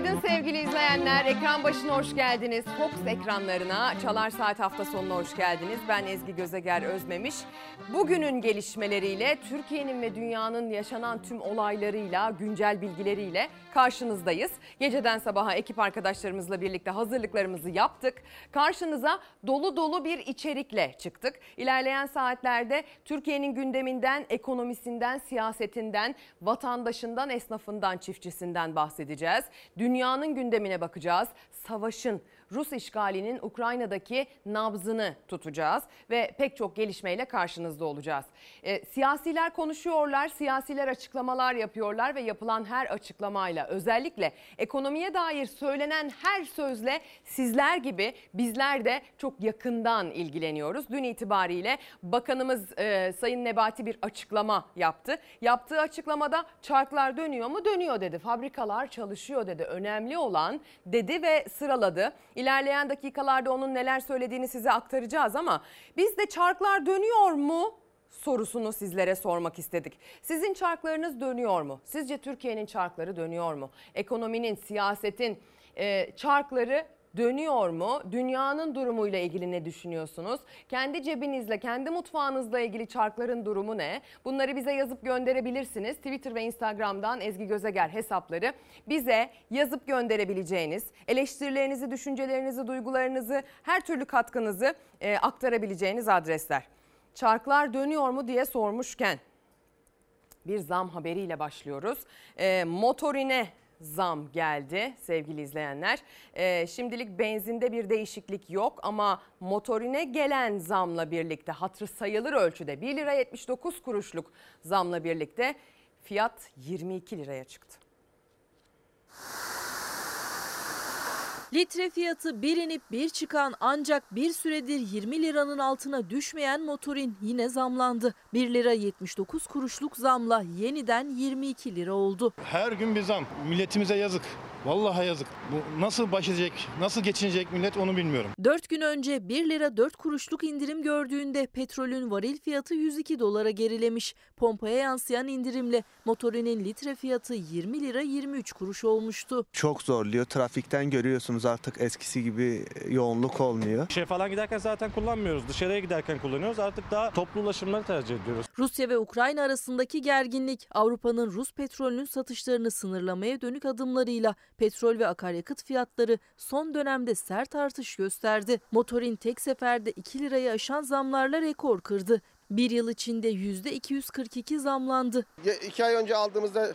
Günaydın sevgili izleyenler. Ekran başına hoş geldiniz. Fox ekranlarına Çalar Saat hafta sonuna hoş geldiniz. Ben Ezgi Gözeger Özmemiş. Bugünün gelişmeleriyle, Türkiye'nin ve dünyanın yaşanan tüm olaylarıyla, güncel bilgileriyle karşınızdayız. Geceden sabaha ekip arkadaşlarımızla birlikte hazırlıklarımızı yaptık. Karşınıza dolu dolu bir içerikle çıktık. İlerleyen saatlerde Türkiye'nin gündeminden, ekonomisinden, siyasetinden, vatandaşından, esnafından, çiftçisinden bahsedeceğiz. Dünyanın gündemine bakacağız. Savaşın, Rus işgalinin Ukrayna'daki nabzını tutacağız ve pek çok gelişmeyle karşınızda olacağız. E, siyasiler konuşuyorlar, siyasiler açıklamalar yapıyorlar ve yapılan her açıklamayla özellikle ekonomiye dair söylenen her sözle sizler gibi bizler de çok yakından ilgileniyoruz. Dün itibariyle Bakanımız e, Sayın Nebati bir açıklama yaptı. Yaptığı açıklamada çarklar dönüyor mu? Dönüyor dedi. Fabrikalar çalışıyor dedi. Önemli olan dedi ve sıraladı. İlerleyen dakikalarda onun neler söylediğini size aktaracağız ama biz de çarklar dönüyor mu sorusunu sizlere sormak istedik. Sizin çarklarınız dönüyor mu? Sizce Türkiye'nin çarkları dönüyor mu? Ekonominin, siyasetin e, çarkları dönüyor mu? Dünyanın durumuyla ilgili ne düşünüyorsunuz? Kendi cebinizle, kendi mutfağınızla ilgili çarkların durumu ne? Bunları bize yazıp gönderebilirsiniz. Twitter ve Instagram'dan Ezgi Gözeger hesapları bize yazıp gönderebileceğiniz, eleştirilerinizi, düşüncelerinizi, duygularınızı, her türlü katkınızı e, aktarabileceğiniz adresler. Çarklar dönüyor mu diye sormuşken bir zam haberiyle başlıyoruz. E, motorine zam geldi sevgili izleyenler. Ee, şimdilik benzinde bir değişiklik yok ama motorine gelen zamla birlikte hatırı sayılır ölçüde 1 lira 79 kuruşluk zamla birlikte fiyat 22 liraya çıktı. Litre fiyatı bir inip bir çıkan ancak bir süredir 20 liranın altına düşmeyen motorin yine zamlandı. 1 lira 79 kuruşluk zamla yeniden 22 lira oldu. Her gün bir zam. Milletimize yazık. Vallahi yazık. Bu nasıl baş edecek, nasıl geçinecek millet onu bilmiyorum. 4 gün önce 1 lira 4 kuruşluk indirim gördüğünde petrolün varil fiyatı 102 dolara gerilemiş. Pompaya yansıyan indirimle motorinin litre fiyatı 20 lira 23 kuruş olmuştu. Çok zorluyor. Trafikten görüyorsunuz artık eskisi gibi yoğunluk olmuyor. İşe falan giderken zaten kullanmıyoruz. Dışarıya giderken kullanıyoruz. Artık daha toplu ulaşımları tercih ediyoruz. Rusya ve Ukrayna arasındaki gerginlik Avrupa'nın Rus petrolünün satışlarını sınırlamaya dönük adımlarıyla petrol ve akaryakıt fiyatları son dönemde sert artış gösterdi. Motorin tek seferde 2 lirayı aşan zamlarla rekor kırdı. Bir yıl içinde %242 zamlandı. İki ay önce aldığımızda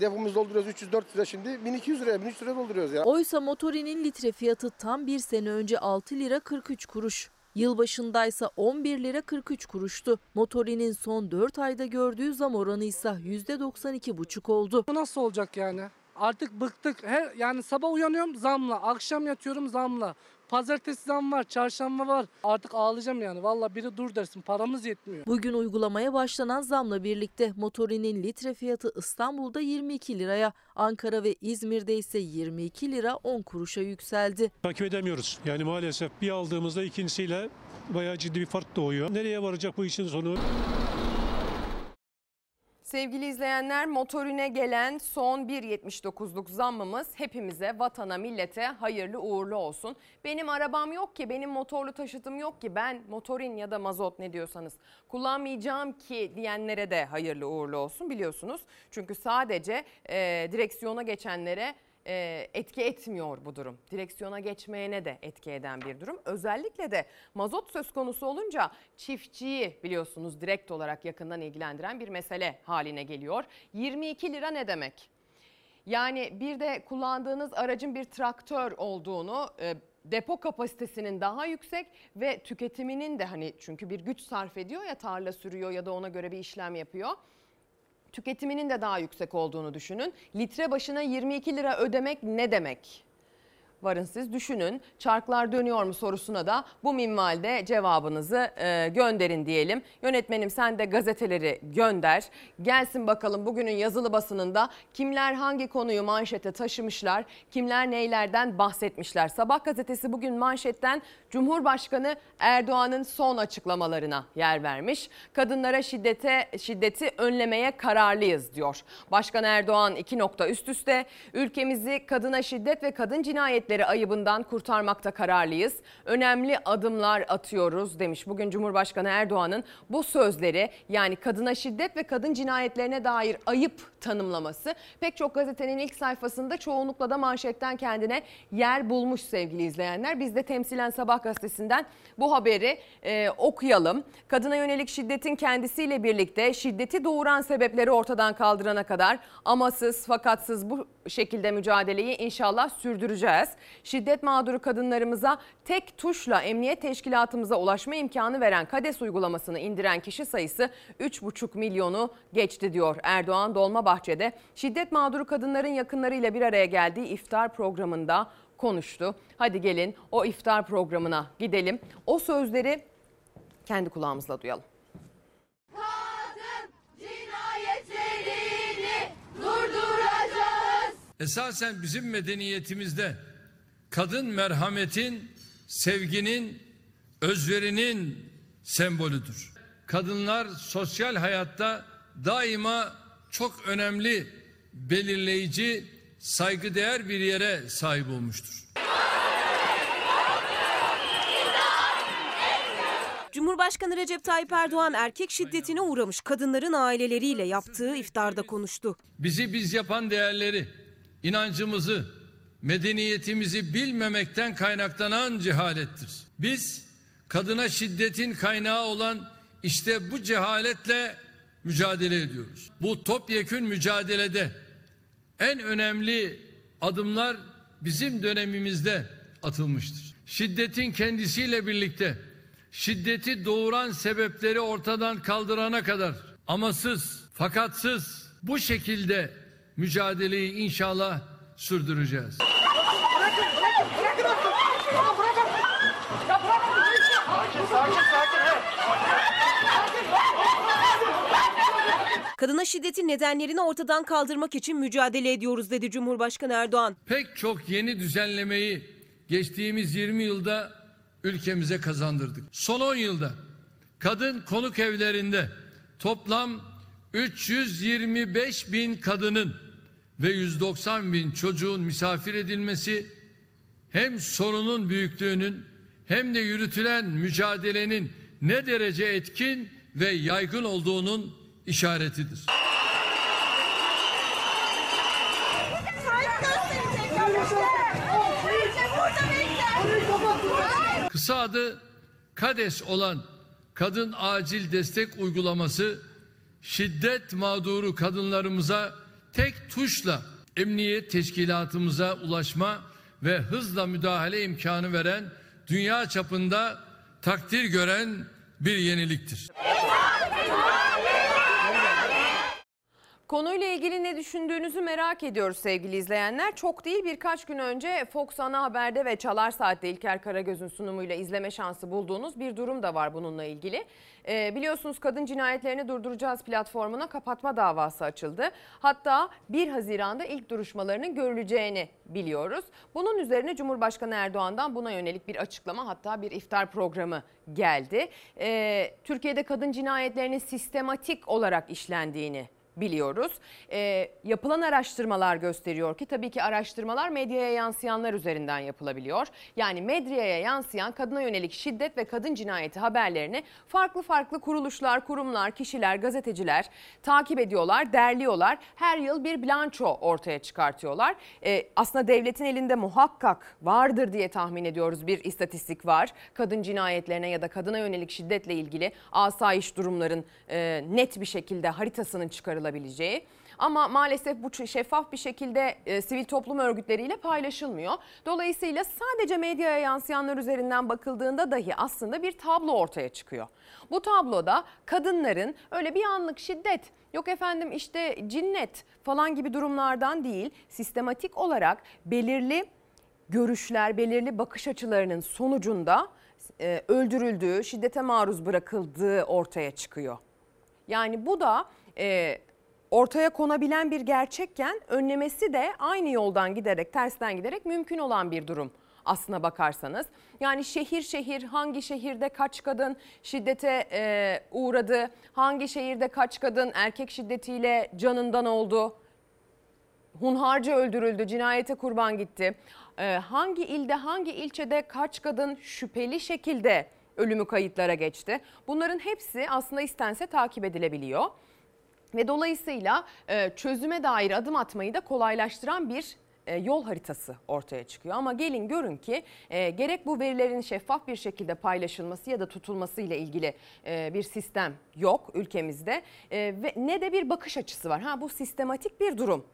depomuzu dolduruyoruz 300-400 lira şimdi 1200 liraya 1300 liraya dolduruyoruz ya. Oysa motorinin litre fiyatı tam bir sene önce 6 lira 43 kuruş. Yılbaşındaysa 11 lira 43 kuruştu. Motorinin son 4 ayda gördüğü zam oranı ise %92,5 oldu. Bu nasıl olacak yani? Artık bıktık. Her yani sabah uyanıyorum zamla, akşam yatıyorum zamla. Pazartesi zam var, çarşamba var. Artık ağlayacağım yani. Valla biri dur dersin paramız yetmiyor. Bugün uygulamaya başlanan zamla birlikte motorinin litre fiyatı İstanbul'da 22 liraya, Ankara ve İzmir'de ise 22 lira 10 kuruşa yükseldi. Takip edemiyoruz. Yani maalesef bir aldığımızda ikincisiyle bayağı ciddi bir fark doğuyor. Nereye varacak bu işin sonu? Sevgili izleyenler motorine gelen son 1.79'luk zammımız hepimize, vatana, millete hayırlı uğurlu olsun. Benim arabam yok ki, benim motorlu taşıtım yok ki, ben motorin ya da mazot ne diyorsanız kullanmayacağım ki diyenlere de hayırlı uğurlu olsun biliyorsunuz. Çünkü sadece e, direksiyona geçenlere e, etki etmiyor bu durum. Direksiyona geçmeyene de etki eden bir durum. Özellikle de mazot söz konusu olunca çiftçiyi biliyorsunuz direkt olarak yakından ilgilendiren bir mesele haline geliyor. 22 lira ne demek? Yani bir de kullandığınız aracın bir traktör olduğunu e, depo kapasitesinin daha yüksek ve tüketiminin de hani çünkü bir güç sarf ediyor ya tarla sürüyor ya da ona göre bir işlem yapıyor tüketiminin de daha yüksek olduğunu düşünün. Litre başına 22 lira ödemek ne demek? Varın siz düşünün. Çarklar dönüyor mu sorusuna da bu minvalde cevabınızı e, gönderin diyelim. Yönetmenim sen de gazeteleri gönder. Gelsin bakalım bugünün yazılı basınında kimler hangi konuyu manşete taşımışlar, kimler neylerden bahsetmişler. Sabah gazetesi bugün manşetten Cumhurbaşkanı Erdoğan'ın son açıklamalarına yer vermiş. Kadınlara şiddete şiddeti önlemeye kararlıyız diyor. Başkan Erdoğan iki nokta üst üste ülkemizi kadına şiddet ve kadın cinayetleri ayıbından kurtarmakta kararlıyız. Önemli adımlar atıyoruz demiş. Bugün Cumhurbaşkanı Erdoğan'ın bu sözleri yani kadına şiddet ve kadın cinayetlerine dair ayıp tanımlaması pek çok gazetenin ilk sayfasında çoğunlukla da manşetten kendine yer bulmuş sevgili izleyenler. Biz de temsilen Sabah gazetesinden bu haberi e, okuyalım. Kadına yönelik şiddetin kendisiyle birlikte şiddeti doğuran sebepleri ortadan kaldırana kadar amasız fakatsız bu şekilde mücadeleyi inşallah sürdüreceğiz. Şiddet mağduru kadınlarımıza tek tuşla emniyet teşkilatımıza ulaşma imkanı veren KADES uygulamasını indiren kişi sayısı 3,5 milyonu geçti diyor Erdoğan Dolmabahçe'de. Şiddet mağduru kadınların yakınlarıyla bir araya geldiği iftar programında konuştu. Hadi gelin o iftar programına gidelim. O sözleri kendi kulağımızla duyalım. Esasen bizim medeniyetimizde kadın merhametin, sevginin, özverinin sembolüdür. Kadınlar sosyal hayatta daima çok önemli, belirleyici, saygıdeğer bir yere sahip olmuştur. Cumhurbaşkanı Recep Tayyip Erdoğan erkek şiddetine uğramış kadınların aileleriyle yaptığı iftarda konuştu. Bizi biz yapan değerleri, inancımızı, medeniyetimizi bilmemekten kaynaklanan cehalettir. Biz kadına şiddetin kaynağı olan işte bu cehaletle mücadele ediyoruz. Bu topyekün mücadelede en önemli adımlar bizim dönemimizde atılmıştır. Şiddetin kendisiyle birlikte şiddeti doğuran sebepleri ortadan kaldırana kadar amasız, fakatsız bu şekilde mücadeleyi inşallah sürdüreceğiz. Kadına şiddetin nedenlerini ortadan kaldırmak için mücadele ediyoruz dedi Cumhurbaşkanı Erdoğan. Pek çok yeni düzenlemeyi geçtiğimiz 20 yılda ülkemize kazandırdık. Son 10 yılda kadın konuk evlerinde toplam 325 bin kadının ve 190 bin çocuğun misafir edilmesi hem sorunun büyüklüğünün hem de yürütülen mücadelenin ne derece etkin ve yaygın olduğunun işaretidir. Kısa adı KADES olan Kadın Acil Destek Uygulaması şiddet mağduru kadınlarımıza tek tuşla emniyet teşkilatımıza ulaşma ve hızla müdahale imkanı veren dünya çapında takdir gören bir yeniliktir. Konuyla ilgili ne düşündüğünüzü merak ediyoruz sevgili izleyenler. Çok değil birkaç gün önce Fox Ana Haber'de ve Çalar Saat'te İlker Karagöz'ün sunumuyla izleme şansı bulduğunuz bir durum da var bununla ilgili. Ee, biliyorsunuz kadın cinayetlerini durduracağız platformuna kapatma davası açıldı. Hatta 1 Haziran'da ilk duruşmalarının görüleceğini biliyoruz. Bunun üzerine Cumhurbaşkanı Erdoğan'dan buna yönelik bir açıklama hatta bir iftar programı geldi. Ee, Türkiye'de kadın cinayetlerinin sistematik olarak işlendiğini biliyoruz. Ee, yapılan araştırmalar gösteriyor ki tabii ki araştırmalar medyaya yansıyanlar üzerinden yapılabiliyor. Yani medyaya yansıyan kadına yönelik şiddet ve kadın cinayeti haberlerini farklı farklı kuruluşlar, kurumlar, kişiler, gazeteciler takip ediyorlar, derliyorlar. Her yıl bir bilanço ortaya çıkartıyorlar. Ee, aslında devletin elinde muhakkak vardır diye tahmin ediyoruz bir istatistik var. Kadın cinayetlerine ya da kadına yönelik şiddetle ilgili asayiş durumların e, net bir şekilde haritasının çıkarılması çıkarılabileceği. Ama maalesef bu şeffaf bir şekilde e, sivil toplum örgütleriyle paylaşılmıyor. Dolayısıyla sadece medyaya yansıyanlar üzerinden bakıldığında dahi aslında bir tablo ortaya çıkıyor. Bu tabloda kadınların öyle bir anlık şiddet, yok efendim işte cinnet falan gibi durumlardan değil, sistematik olarak belirli görüşler, belirli bakış açılarının sonucunda e, öldürüldüğü, şiddete maruz bırakıldığı ortaya çıkıyor. Yani bu da e, ortaya konabilen bir gerçekken önlemesi de aynı yoldan giderek, tersten giderek mümkün olan bir durum aslına bakarsanız. Yani şehir şehir hangi şehirde kaç kadın şiddete e, uğradı, hangi şehirde kaç kadın erkek şiddetiyle canından oldu, hunharca öldürüldü, cinayete kurban gitti. E, hangi ilde, hangi ilçede kaç kadın şüpheli şekilde ölümü kayıtlara geçti. Bunların hepsi aslında istense takip edilebiliyor. Ve dolayısıyla e, çözüme dair adım atmayı da kolaylaştıran bir e, yol haritası ortaya çıkıyor. Ama gelin görün ki e, gerek bu verilerin şeffaf bir şekilde paylaşılması ya da tutulması ile ilgili bir sistem yok ülkemizde ve ne de bir bakış açısı var. Ha bu sistematik bir durum.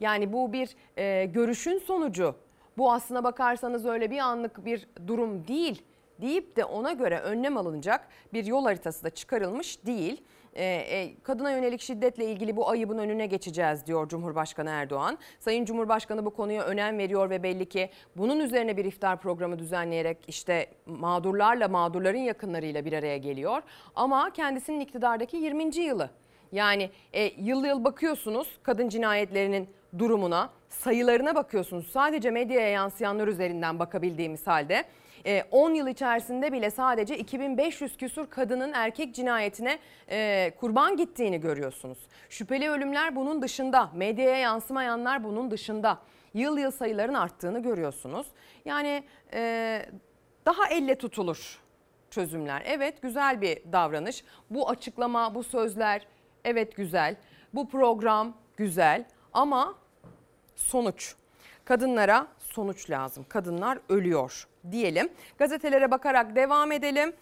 Yani bu bir görüşün sonucu. Bu aslına bakarsanız öyle bir anlık bir durum değil deyip de ona göre önlem alınacak bir yol haritası da çıkarılmış değil. Ee, e, kadına yönelik şiddetle ilgili bu ayıbın önüne geçeceğiz diyor Cumhurbaşkanı Erdoğan. Sayın Cumhurbaşkanı bu konuya önem veriyor ve belli ki bunun üzerine bir iftar programı düzenleyerek işte mağdurlarla mağdurların yakınlarıyla bir araya geliyor. Ama kendisinin iktidardaki 20. yılı. Yani e, yıl yıl bakıyorsunuz kadın cinayetlerinin durumuna, sayılarına bakıyorsunuz. Sadece medyaya yansıyanlar üzerinden bakabildiğimiz halde 10 e, yıl içerisinde bile sadece 2500 küsur kadının erkek cinayetine e, kurban gittiğini görüyorsunuz. Şüpheli ölümler bunun dışında, medyaya yansımayanlar bunun dışında. Yıl yıl sayıların arttığını görüyorsunuz. Yani e, daha elle tutulur çözümler. Evet güzel bir davranış. Bu açıklama, bu sözler evet güzel. Bu program güzel ama sonuç. Kadınlara sonuç lazım. Kadınlar ölüyor diyelim. Gazetelere bakarak devam edelim.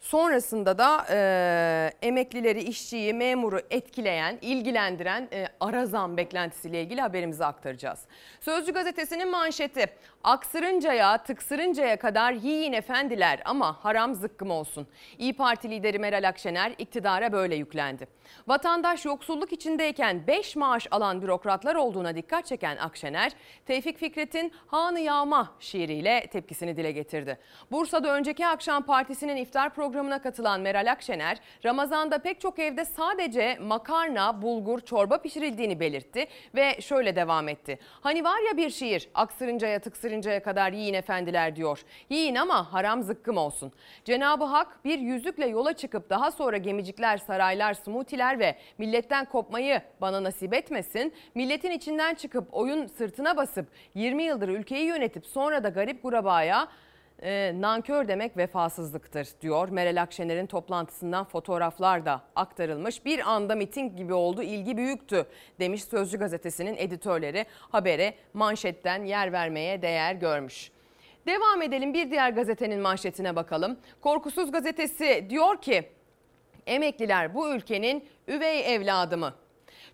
Sonrasında da e, emeklileri, işçiyi, memuru etkileyen, ilgilendiren e, ara zam beklentisiyle ilgili haberimizi aktaracağız. Sözcü gazetesinin manşeti aksırıncaya, tıksırıncaya kadar yiyin efendiler ama haram zıkkım olsun. İyi Parti lideri Meral Akşener iktidara böyle yüklendi. Vatandaş yoksulluk içindeyken 5 maaş alan bürokratlar olduğuna dikkat çeken Akşener, Tevfik Fikret'in Hanı Yağma şiiriyle tepkisini dile getirdi. Bursa'da önceki akşam partisinin iftar programına katılan Meral Akşener, Ramazan'da pek çok evde sadece makarna, bulgur, çorba pişirildiğini belirtti ve şöyle devam etti. Hani var ya bir şiir, aksırıncaya tıksırıncaya kadar yiyin efendiler diyor. Yiyin ama haram zıkkım olsun. Cenab-ı Hak bir yüzükle yola çıkıp daha sonra gemicikler, saraylar, smoothie'ler ve milletten kopmayı bana nasip etmesin. Milletin içinden çıkıp oyun sırtına basıp 20 yıldır ülkeyi yönetip sonra da garip gurabaya e, nankör demek vefasızlıktır diyor. Meral Akşener'in toplantısından fotoğraflar da aktarılmış. Bir anda miting gibi oldu ilgi büyüktü demiş Sözcü gazetesinin editörleri habere manşetten yer vermeye değer görmüş. Devam edelim bir diğer gazetenin manşetine bakalım. Korkusuz gazetesi diyor ki Emekliler bu ülkenin üvey evladı mı?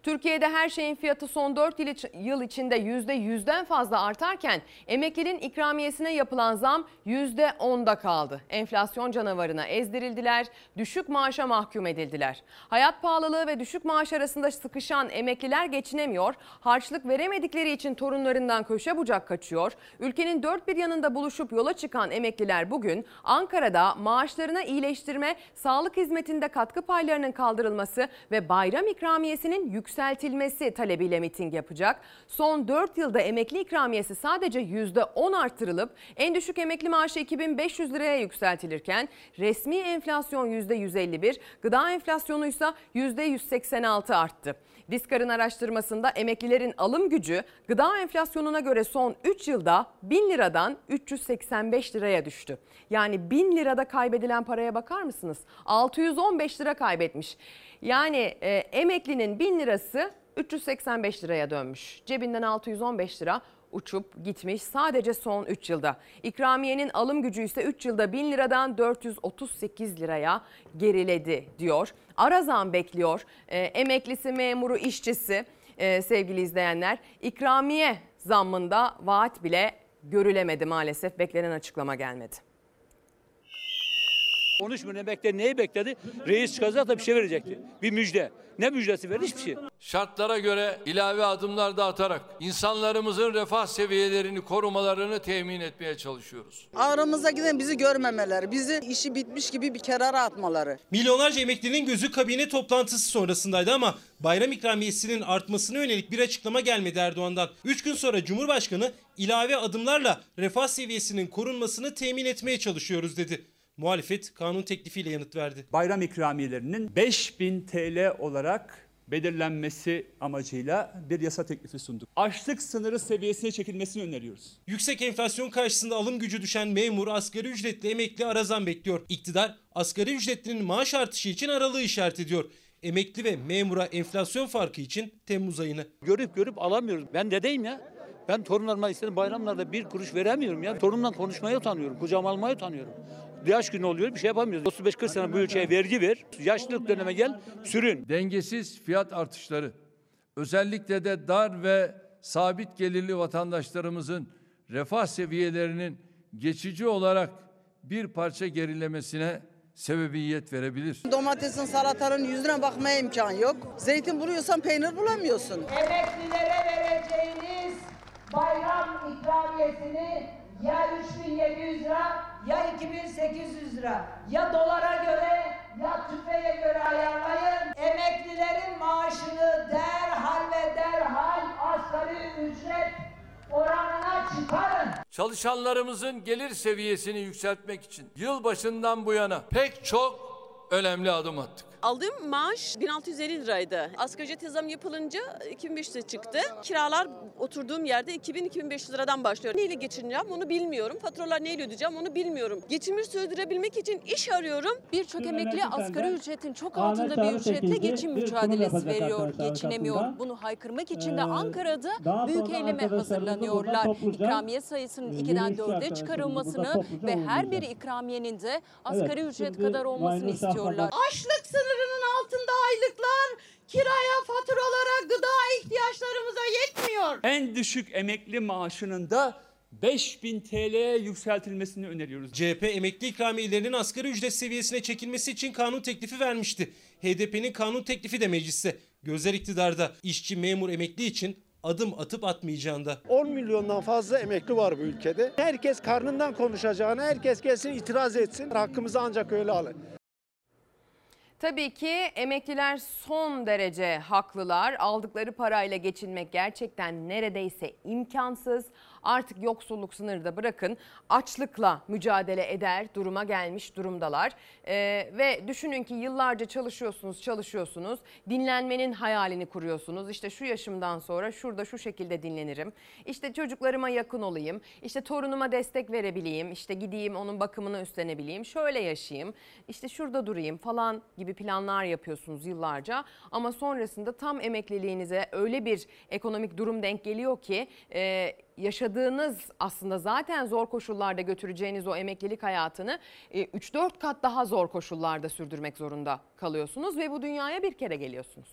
Türkiye'de her şeyin fiyatı son 4 yıl içinde %100'den fazla artarken emeklinin ikramiyesine yapılan zam %10'da kaldı. Enflasyon canavarına ezdirildiler, düşük maaşa mahkum edildiler. Hayat pahalılığı ve düşük maaş arasında sıkışan emekliler geçinemiyor, harçlık veremedikleri için torunlarından köşe bucak kaçıyor. Ülkenin dört bir yanında buluşup yola çıkan emekliler bugün Ankara'da maaşlarına iyileştirme, sağlık hizmetinde katkı paylarının kaldırılması ve bayram ikramiyesinin yüksek yükseltilmesi talebiyle miting yapacak. Son 4 yılda emekli ikramiyesi sadece %10 artırılıp en düşük emekli maaşı 2500 liraya yükseltilirken resmi enflasyon %151, gıda enflasyonu ise %186 arttı. Diskar'ın araştırmasında emeklilerin alım gücü gıda enflasyonuna göre son 3 yılda 1000 liradan 385 liraya düştü. Yani 1000 lirada kaybedilen paraya bakar mısınız? 615 lira kaybetmiş. Yani e, emeklinin 1000 lirası 385 liraya dönmüş. Cebinden 615 lira uçup gitmiş sadece son 3 yılda. İkramiyenin alım gücü ise 3 yılda 1000 liradan 438 liraya geriledi diyor. Ara zam bekliyor. E, emeklisi, memuru, işçisi e, sevgili izleyenler. İkramiye zammında vaat bile görülemedi maalesef. Beklenen açıklama gelmedi. 13 milyon emekli neyi bekledi? Reis çıkacak da bir şey verecekti. Bir müjde. Ne müjdesi verdi? Hiçbir şey. Şartlara göre ilave adımlar da atarak insanlarımızın refah seviyelerini korumalarını temin etmeye çalışıyoruz. Aramıza giden bizi görmemeleri, bizi işi bitmiş gibi bir kenara atmaları. Milyonlarca emeklinin gözü kabine toplantısı sonrasındaydı ama bayram ikramiyesinin artmasına yönelik bir açıklama gelmedi Erdoğan'dan. 3 gün sonra Cumhurbaşkanı ilave adımlarla refah seviyesinin korunmasını temin etmeye çalışıyoruz dedi. Muhalefet kanun teklifiyle yanıt verdi. bayram ikramiyelerinin 5000 TL olarak belirlenmesi amacıyla bir yasa teklifi sunduk. Açlık sınırı seviyesine çekilmesini öneriyoruz. Yüksek enflasyon karşısında alım gücü düşen memur, asgari ücretli, emekli arazan bekliyor. İktidar asgari ücretlinin maaş artışı için aralığı işaret ediyor. Emekli ve memura enflasyon farkı için Temmuz ayını. Görüp görüp alamıyoruz. Ben dedeyim ya. Ben torunlarıma istedim bayramlarda bir kuruş veremiyorum ya. Torunumla konuşmaya utanıyorum. Kucağıma almaya utanıyorum. Yaş günü oluyor bir şey yapamıyoruz. 35-40 sene bu ülkeye vergi ver. Yaşlılık döneme gel sürün. Dengesiz fiyat artışları özellikle de dar ve sabit gelirli vatandaşlarımızın refah seviyelerinin geçici olarak bir parça gerilemesine sebebiyet verebilir. Domatesin, salatanın yüzüne bakmaya imkan yok. Zeytin buluyorsan peynir bulamıyorsun. Emeklilere vereceğiniz bayram ikramiyesini ya 3700 lira ya 2800 lira ya dolara göre ya tüfeğe göre ayarlayın. Emeklilerin maaşını derhal ve derhal asgari ücret oranına çıkarın. Çalışanlarımızın gelir seviyesini yükseltmek için yılbaşından bu yana pek çok önemli adım attık. Aldığım maaş 1650 liraydı. Asgari ücret zam yapılınca 2500'e çıktı. Kiralar oturduğum yerde 2000-2500 liradan başlıyor. Neyle geçineceğim onu bilmiyorum. Faturalar neyle ödeyeceğim onu bilmiyorum. Geçimimi sürdürebilmek için iş arıyorum. Birçok emekli asgari ücretin çok altında bir ücretle geçim mücadelesi veriyor, geçinemiyor. Bunu haykırmak için de Ankara'da büyük eyleme hazırlanıyorlar. İkramiye sayısının 2'den 4'e çıkarılmasını ve her bir ikramiyenin de asgari ücret kadar olmasını istiyorlar. Açlık sınırının altında aylıklar kiraya, faturalara, gıda ihtiyaçlarımıza yetmiyor. En düşük emekli maaşının da 5000 TL'ye yükseltilmesini öneriyoruz. CHP emekli ikramiyelerinin asgari ücret seviyesine çekilmesi için kanun teklifi vermişti. HDP'nin kanun teklifi de mecliste. Gözler iktidarda işçi, memur, emekli için adım atıp atmayacağında. 10 milyondan fazla emekli var bu ülkede. Herkes karnından konuşacağına herkes gelsin itiraz etsin. Hakkımızı ancak öyle alın. Tabii ki emekliler son derece haklılar. Aldıkları parayla geçinmek gerçekten neredeyse imkansız. Artık yoksulluk sınırı da bırakın açlıkla mücadele eder duruma gelmiş durumdalar. Ee, ve düşünün ki yıllarca çalışıyorsunuz çalışıyorsunuz dinlenmenin hayalini kuruyorsunuz. İşte şu yaşımdan sonra şurada şu şekilde dinlenirim. İşte çocuklarıma yakın olayım. İşte torunuma destek verebileyim. İşte gideyim onun bakımını üstlenebileyim. Şöyle yaşayayım. İşte şurada durayım falan gibi planlar yapıyorsunuz yıllarca. Ama sonrasında tam emekliliğinize öyle bir ekonomik durum denk geliyor ki... E, yaşadığınız aslında zaten zor koşullarda götüreceğiniz o emeklilik hayatını 3-4 kat daha zor koşullarda sürdürmek zorunda kalıyorsunuz ve bu dünyaya bir kere geliyorsunuz.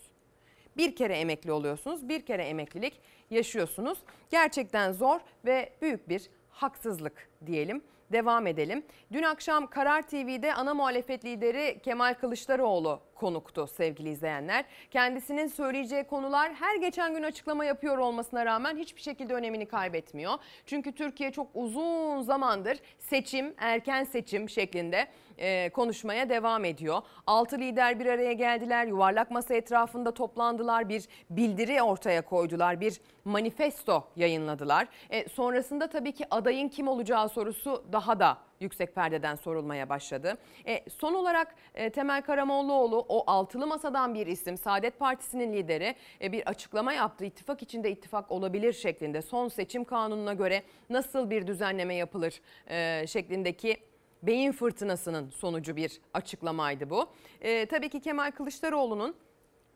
Bir kere emekli oluyorsunuz, bir kere emeklilik yaşıyorsunuz. Gerçekten zor ve büyük bir haksızlık diyelim. Devam edelim. Dün akşam Karar TV'de ana muhalefet lideri Kemal Kılıçdaroğlu konuktu sevgili izleyenler. Kendisinin söyleyeceği konular her geçen gün açıklama yapıyor olmasına rağmen hiçbir şekilde önemini kaybetmiyor. Çünkü Türkiye çok uzun zamandır seçim, erken seçim şeklinde e, konuşmaya devam ediyor. Altı lider bir araya geldiler, yuvarlak masa etrafında toplandılar, bir bildiri ortaya koydular, bir manifesto yayınladılar. E, sonrasında tabii ki adayın kim olacağı sorusu daha da yüksek perdeden sorulmaya başladı. E, son olarak e, Temel Karamollaoğlu o altılı masadan bir isim Saadet Partisi'nin lideri e, bir açıklama yaptı. İttifak içinde ittifak olabilir şeklinde son seçim kanununa göre nasıl bir düzenleme yapılır e, şeklindeki beyin fırtınasının sonucu bir açıklamaydı bu. E, tabii ki Kemal Kılıçdaroğlu'nun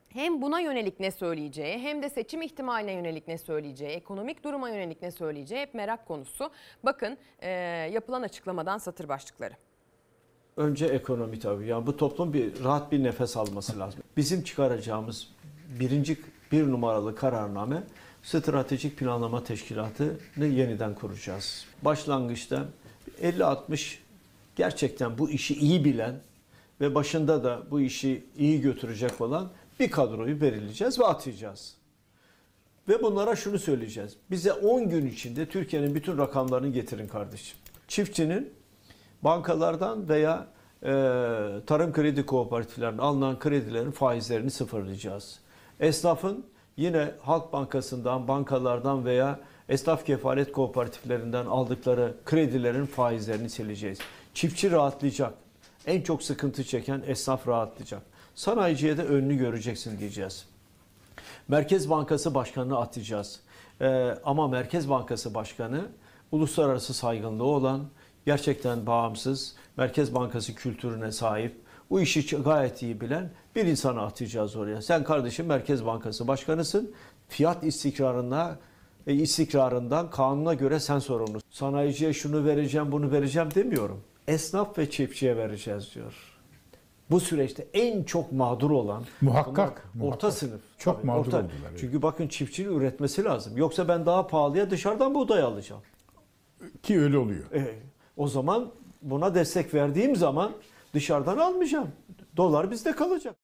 hem buna yönelik ne söyleyeceği hem de seçim ihtimaline yönelik ne söyleyeceği, ekonomik duruma yönelik ne söyleyeceği hep merak konusu. Bakın e, yapılan açıklamadan satır başlıkları. Önce ekonomi tabii. Yani bu toplum bir rahat bir nefes alması lazım. Bizim çıkaracağımız birinci bir numaralı kararname stratejik planlama teşkilatını yeniden kuracağız. Başlangıçta 50-60 gerçekten bu işi iyi bilen ve başında da bu işi iyi götürecek olan bir kadroyu belirleyeceğiz ve atayacağız. Ve bunlara şunu söyleyeceğiz. Bize 10 gün içinde Türkiye'nin bütün rakamlarını getirin kardeşim. Çiftçinin bankalardan veya e, tarım kredi kooperatiflerinden alınan kredilerin faizlerini sıfırlayacağız. Esnafın yine Halk Bankası'ndan, bankalardan veya esnaf kefalet kooperatiflerinden aldıkları kredilerin faizlerini sileceğiz. Çiftçi rahatlayacak. En çok sıkıntı çeken esnaf rahatlayacak. Sanayiciye de önünü göreceksin diyeceğiz. Merkez Bankası Başkanı'nı atacağız. Ee, ama Merkez Bankası Başkanı uluslararası saygınlığı olan, gerçekten bağımsız, Merkez Bankası kültürüne sahip, bu işi gayet iyi bilen bir insanı atacağız oraya. Sen kardeşim Merkez Bankası Başkanısın. Fiyat istikrarına e, istikrarından kanuna göre sen sorumlusun. Sanayiciye şunu vereceğim, bunu vereceğim demiyorum. Esnaf ve çiftçiye vereceğiz diyor. Bu süreçte en çok mağdur olan Muhakkak, bunlar orta muhakkak. sınıf. Çok Tabii, mağdur orta. oldular, evet. Çünkü bakın çiftçinin üretmesi lazım. Yoksa ben daha pahalıya dışarıdan buğday alacağım. Ki öyle oluyor. E, o zaman buna destek verdiğim zaman dışarıdan almayacağım. Dolar bizde kalacak.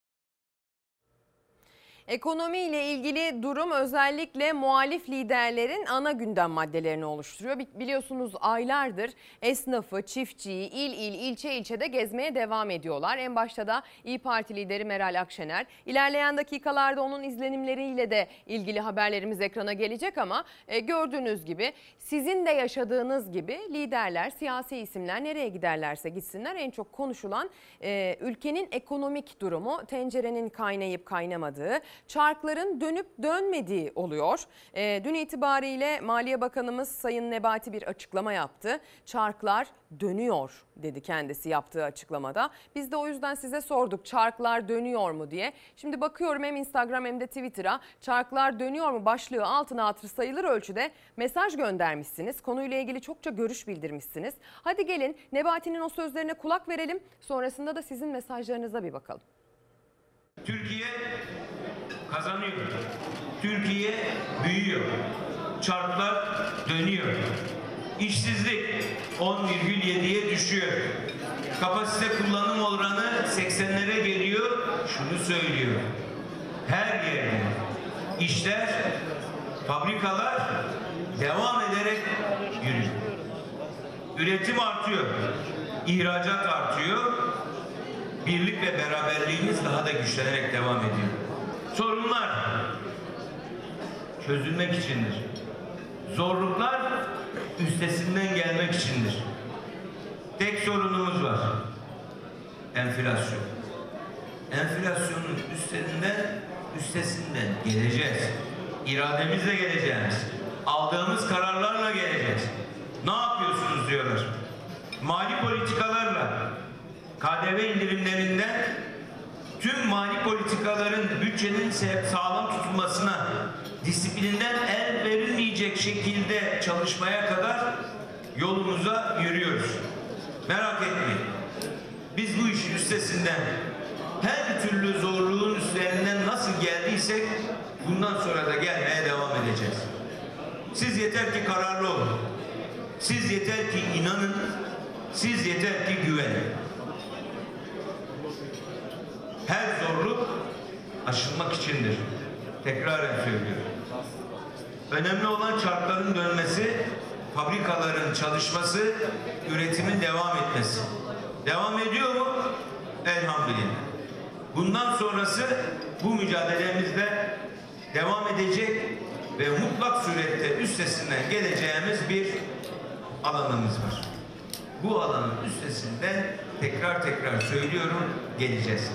Ekonomi ile ilgili durum özellikle muhalif liderlerin ana gündem maddelerini oluşturuyor. Bi- Biliyorsunuz aylardır esnafı, çiftçiyi il il ilçe ilçede gezmeye devam ediyorlar. En başta da İyi Parti lideri Meral Akşener. İlerleyen dakikalarda onun izlenimleriyle de ilgili haberlerimiz ekrana gelecek ama e, gördüğünüz gibi sizin de yaşadığınız gibi liderler, siyasi isimler nereye giderlerse gitsinler en çok konuşulan e, ülkenin ekonomik durumu, tencerenin kaynayıp kaynamadığı, çarkların dönüp dönmediği oluyor. E, dün itibariyle Maliye Bakanımız Sayın Nebati bir açıklama yaptı. Çarklar dönüyor dedi kendisi yaptığı açıklamada. Biz de o yüzden size sorduk çarklar dönüyor mu diye. Şimdi bakıyorum hem Instagram hem de Twitter'a çarklar dönüyor mu başlığı altına hatır sayılır ölçüde mesaj göndermişsiniz. Konuyla ilgili çokça görüş bildirmişsiniz. Hadi gelin Nebati'nin o sözlerine kulak verelim. Sonrasında da sizin mesajlarınıza bir bakalım. Türkiye kazanıyor. Türkiye büyüyor. Çarklar dönüyor. İşsizlik 10,7'ye düşüyor. Kapasite kullanım oranı 80'lere geliyor. Şunu söylüyor. Her yerde işler, fabrikalar devam ederek yürüyor. Üretim artıyor. ihracat artıyor birlik ve beraberliğimiz daha da güçlenerek devam ediyor. Sorunlar çözülmek içindir. Zorluklar üstesinden gelmek içindir. Tek sorunumuz var. Enflasyon. Enflasyonun üstesinden üstesinden geleceğiz. İrademizle geleceğiz. Aldığımız kararlarla geleceğiz. Ne yapıyorsunuz diyorlar. Mali politikalarla KDV indirimlerinden tüm mali politikaların bütçenin sağlam tutulmasına disiplinden el verilmeyecek şekilde çalışmaya kadar yolumuza yürüyoruz. Merak etmeyin. Biz bu işin üstesinden her türlü zorluğun üstlerinden nasıl geldiysek bundan sonra da gelmeye devam edeceğiz. Siz yeter ki kararlı olun. Siz yeter ki inanın. Siz yeter ki güvenin. Her zorluk aşılmak içindir. Tekraren söylüyorum. Önemli olan çarkların dönmesi, fabrikaların çalışması, üretimin devam etmesi. Devam ediyor mu? Elhamdülillah. Bundan sonrası bu mücadelemizde devam edecek ve mutlak surette üstesinden geleceğimiz bir alanımız var. Bu alanın üstesinden tekrar tekrar söylüyorum geleceğiz.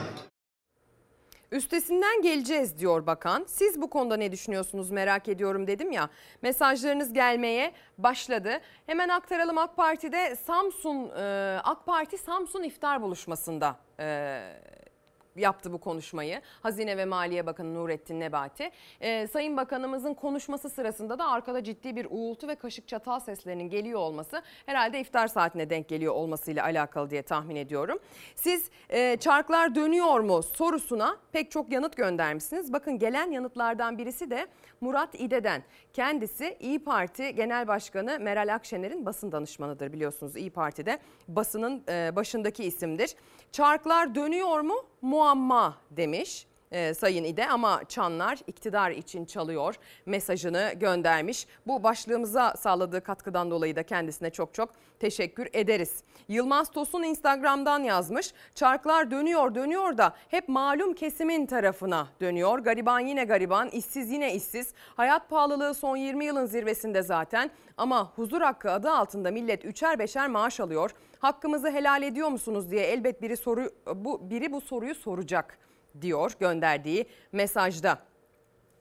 Üstesinden geleceğiz diyor bakan. Siz bu konuda ne düşünüyorsunuz merak ediyorum dedim ya. Mesajlarınız gelmeye başladı. Hemen aktaralım AK Parti'de Samsun, e, AK Parti Samsun iftar buluşmasında e, yaptı bu konuşmayı. Hazine ve Maliye Bakanı Nurettin Nebati. Ee, Sayın Bakanımızın konuşması sırasında da arkada ciddi bir uğultu ve kaşık çatal seslerinin geliyor olması herhalde iftar saatine denk geliyor olmasıyla alakalı diye tahmin ediyorum. Siz e, çarklar dönüyor mu sorusuna pek çok yanıt göndermişsiniz. Bakın gelen yanıtlardan birisi de Murat İde'den. Kendisi İyi Parti Genel Başkanı Meral Akşener'in basın danışmanıdır biliyorsunuz İyi Parti'de basının e, başındaki isimdir. Çarklar dönüyor mu? Muamma demiş e, Sayın İde ama çanlar iktidar için çalıyor mesajını göndermiş. Bu başlığımıza sağladığı katkıdan dolayı da kendisine çok çok teşekkür ederiz. Yılmaz Tosun Instagram'dan yazmış. Çarklar dönüyor dönüyor da hep malum kesimin tarafına dönüyor. Gariban yine gariban, işsiz yine işsiz. Hayat pahalılığı son 20 yılın zirvesinde zaten ama huzur hakkı adı altında millet üçer beşer maaş alıyor. Hakkımızı helal ediyor musunuz diye elbet biri soru bu biri bu soruyu soracak diyor gönderdiği mesajda.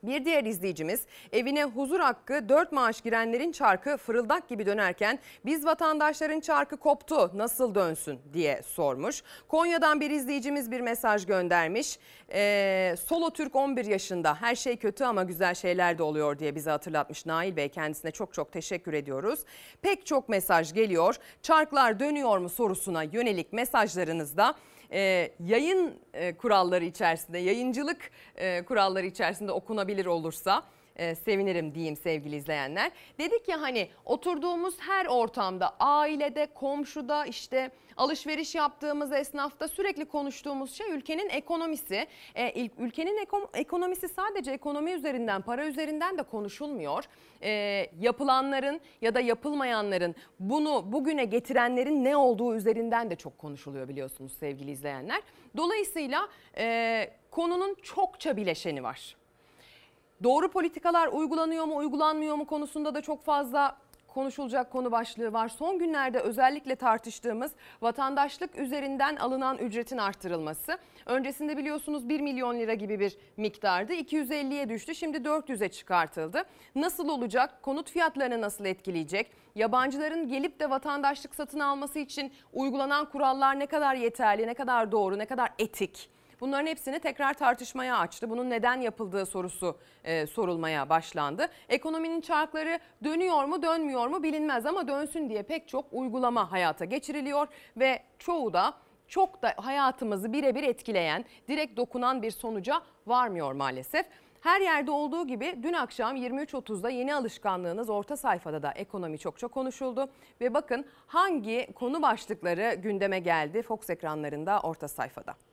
Bir diğer izleyicimiz evine huzur hakkı 4 maaş girenlerin çarkı fırıldak gibi dönerken biz vatandaşların çarkı koptu nasıl dönsün diye sormuş. Konya'dan bir izleyicimiz bir mesaj göndermiş. Ee, Solo Türk 11 yaşında her şey kötü ama güzel şeyler de oluyor diye bize hatırlatmış Nail Bey kendisine çok çok teşekkür ediyoruz. Pek çok mesaj geliyor çarklar dönüyor mu sorusuna yönelik mesajlarınızda e, yayın e, kuralları içerisinde, yayıncılık e, kuralları içerisinde okunabilir olursa e, sevinirim diyeyim sevgili izleyenler. Dedik ya hani oturduğumuz her ortamda, ailede, komşuda, işte alışveriş yaptığımız esnafta sürekli konuştuğumuz şey ülkenin ekonomisi. E, ülkenin eko- ekonomisi sadece ekonomi üzerinden, para üzerinden de konuşulmuyor. E, yapılanların ya da yapılmayanların bunu bugüne getirenlerin ne olduğu üzerinden de çok konuşuluyor biliyorsunuz sevgili izleyenler. Dolayısıyla e, konunun çokça bileşeni var. Doğru politikalar uygulanıyor mu uygulanmıyor mu konusunda da çok fazla konuşulacak konu başlığı var. Son günlerde özellikle tartıştığımız vatandaşlık üzerinden alınan ücretin artırılması. Öncesinde biliyorsunuz 1 milyon lira gibi bir miktardı. 250'ye düştü. Şimdi 400'e çıkartıldı. Nasıl olacak? Konut fiyatlarını nasıl etkileyecek? Yabancıların gelip de vatandaşlık satın alması için uygulanan kurallar ne kadar yeterli, ne kadar doğru, ne kadar etik? Bunların hepsini tekrar tartışmaya açtı. Bunun neden yapıldığı sorusu e, sorulmaya başlandı. Ekonominin çarkları dönüyor mu dönmüyor mu bilinmez ama dönsün diye pek çok uygulama hayata geçiriliyor ve çoğu da çok da hayatımızı birebir etkileyen, direkt dokunan bir sonuca varmıyor maalesef. Her yerde olduğu gibi dün akşam 23.30'da yeni alışkanlığınız orta sayfada da ekonomi çokça konuşuldu. Ve bakın hangi konu başlıkları gündeme geldi Fox ekranlarında orta sayfada.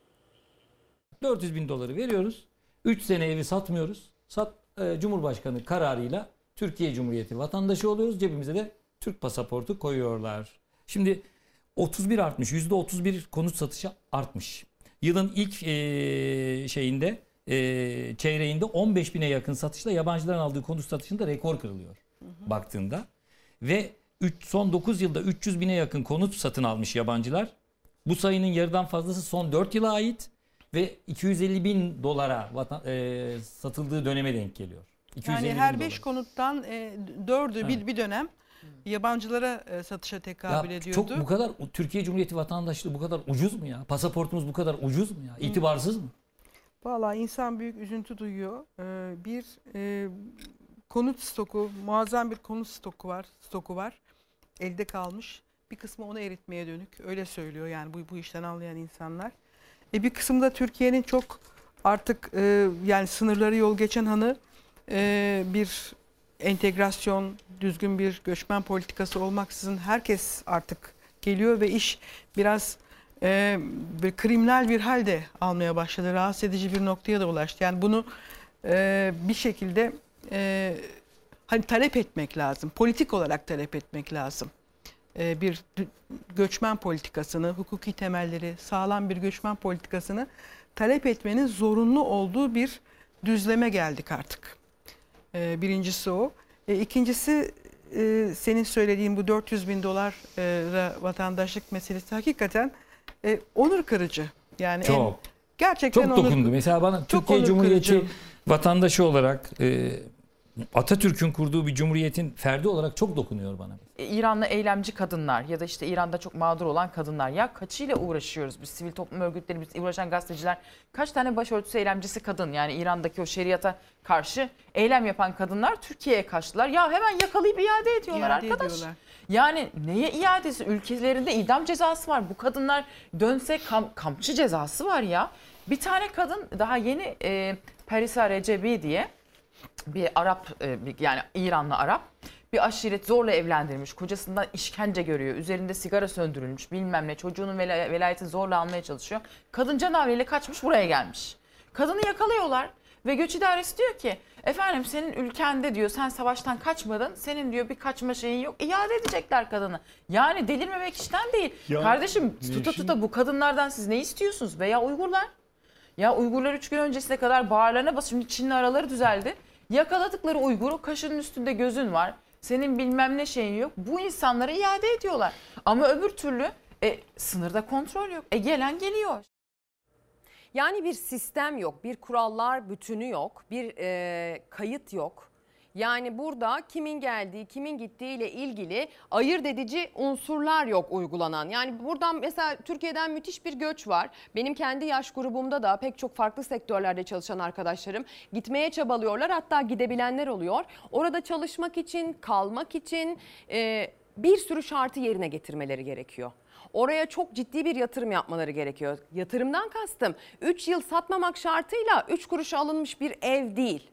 400 bin doları veriyoruz. 3 sene evi satmıyoruz. Sat, e, Cumhurbaşkanı kararıyla Türkiye Cumhuriyeti vatandaşı oluyoruz. Cebimize de Türk pasaportu koyuyorlar. Şimdi 31 artmış. %31 konut satışı artmış. Yılın ilk e, şeyinde e, çeyreğinde 15 bine yakın satışla yabancıların aldığı konut satışında rekor kırılıyor baktığında. Ve üç- son 9 yılda 300 bine yakın konut satın almış yabancılar. Bu sayının yarıdan fazlası son 4 yıla ait ve 250 bin dolara vatan, e, satıldığı döneme denk geliyor. 250 Yani her dolar. 5 konuttan e, 4'ü bir, Evet. bir dönem yabancılara e, satışa tekabül Ya ediyordu. çok bu kadar Türkiye Cumhuriyeti vatandaşlığı bu kadar ucuz mu ya? Pasaportumuz bu kadar ucuz mu ya? İtibarsız mı? Vallahi insan büyük üzüntü duyuyor. Ee, bir e, konut stoku, muazzam bir konut stoku var, stoku var. Elde kalmış. Bir kısmı onu eritmeye dönük. Öyle söylüyor yani bu bu işten anlayan insanlar. E bir kısmı da Türkiye'nin çok artık e, yani sınırları yol geçen hanı e, bir entegrasyon, düzgün bir göçmen politikası olmaksızın herkes artık geliyor ve iş biraz e, bir kriminal bir halde almaya başladı. Rahatsız edici bir noktaya da ulaştı. Yani bunu e, bir şekilde e, hani talep etmek lazım. Politik olarak talep etmek lazım. E, bir göçmen politikasını, hukuki temelleri sağlam bir göçmen politikasını talep etmenin zorunlu olduğu bir düzleme geldik artık. E, birincisi o. E, ikincisi e, senin söylediğin bu 400 bin dolara vatandaşlık meselesi hakikaten e, onur kırıcı. Yani en- Çok. gerçekten Çok onur dokundu. Mesela bana çok Türkiye Cumhuriyeti kırıcı. vatandaşı olarak e, Atatürk'ün kurduğu bir cumhuriyetin ferdi olarak çok dokunuyor bana. E, İranlı eylemci kadınlar ya da işte İran'da çok mağdur olan kadınlar. Ya kaçıyla uğraşıyoruz biz? Sivil toplum örgütleri biz uğraşan gazeteciler kaç tane başörtüsü eylemcisi kadın? Yani İran'daki o şeriata karşı eylem yapan kadınlar Türkiye'ye kaçtılar. Ya hemen yakalayıp iade ediyorlar İade arkadaş. ediyorlar. Yani neye iadesi? Ülkelerinde idam cezası var. Bu kadınlar dönse kam, kampçı cezası var ya. Bir tane kadın daha yeni e, Parisa Recebi diye bir Arap e, bir- yani İranlı Arap bir aşiret zorla evlendirmiş. Kocasından işkence görüyor. Üzerinde sigara söndürülmüş bilmem ne. Çocuğunun vela- velayetini zorla almaya çalışıyor. Kadın canavriyle kaçmış buraya gelmiş. Kadını yakalıyorlar ve göç idaresi diyor ki efendim senin ülkende diyor sen savaştan kaçmadın. Senin diyor bir kaçma şeyin yok. İade edecekler kadını. Yani delirmemek işten değil. Ya, Kardeşim tuta tuta bu kadınlardan siz ne istiyorsunuz? Veya Uygurlar. Ya Uygurlar 3 gün öncesine kadar bağırlarına basıyor. Şimdi Çin'le araları düzeldi. Yakaladıkları Uygur'u kaşının üstünde gözün var. Senin bilmem ne şeyin yok. Bu insanlara iade ediyorlar. Ama öbür türlü e, sınırda kontrol yok. E gelen geliyor. Yani bir sistem yok, bir kurallar bütünü yok, bir e, kayıt yok. Yani burada kimin geldiği, kimin gittiği ile ilgili ayırt edici unsurlar yok uygulanan. Yani buradan mesela Türkiye'den müthiş bir göç var. Benim kendi yaş grubumda da pek çok farklı sektörlerde çalışan arkadaşlarım gitmeye çabalıyorlar. Hatta gidebilenler oluyor. Orada çalışmak için, kalmak için e, bir sürü şartı yerine getirmeleri gerekiyor. Oraya çok ciddi bir yatırım yapmaları gerekiyor. Yatırımdan kastım 3 yıl satmamak şartıyla 3 kuruşa alınmış bir ev değil.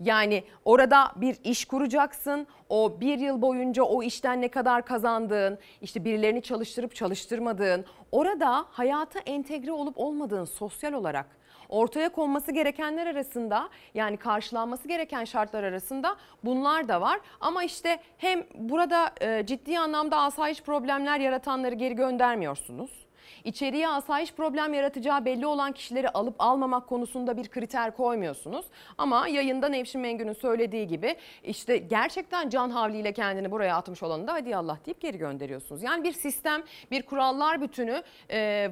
Yani orada bir iş kuracaksın. O bir yıl boyunca o işten ne kadar kazandığın, işte birilerini çalıştırıp çalıştırmadığın, orada hayata entegre olup olmadığın sosyal olarak ortaya konması gerekenler arasında yani karşılanması gereken şartlar arasında bunlar da var. Ama işte hem burada e, ciddi anlamda asayiş problemler yaratanları geri göndermiyorsunuz. İçeriye asayiş problem yaratacağı belli olan kişileri alıp almamak konusunda bir kriter koymuyorsunuz. Ama yayında Nevşin Mengü'nün söylediği gibi işte gerçekten can havliyle kendini buraya atmış olanı da hadi Allah deyip geri gönderiyorsunuz. Yani bir sistem, bir kurallar bütünü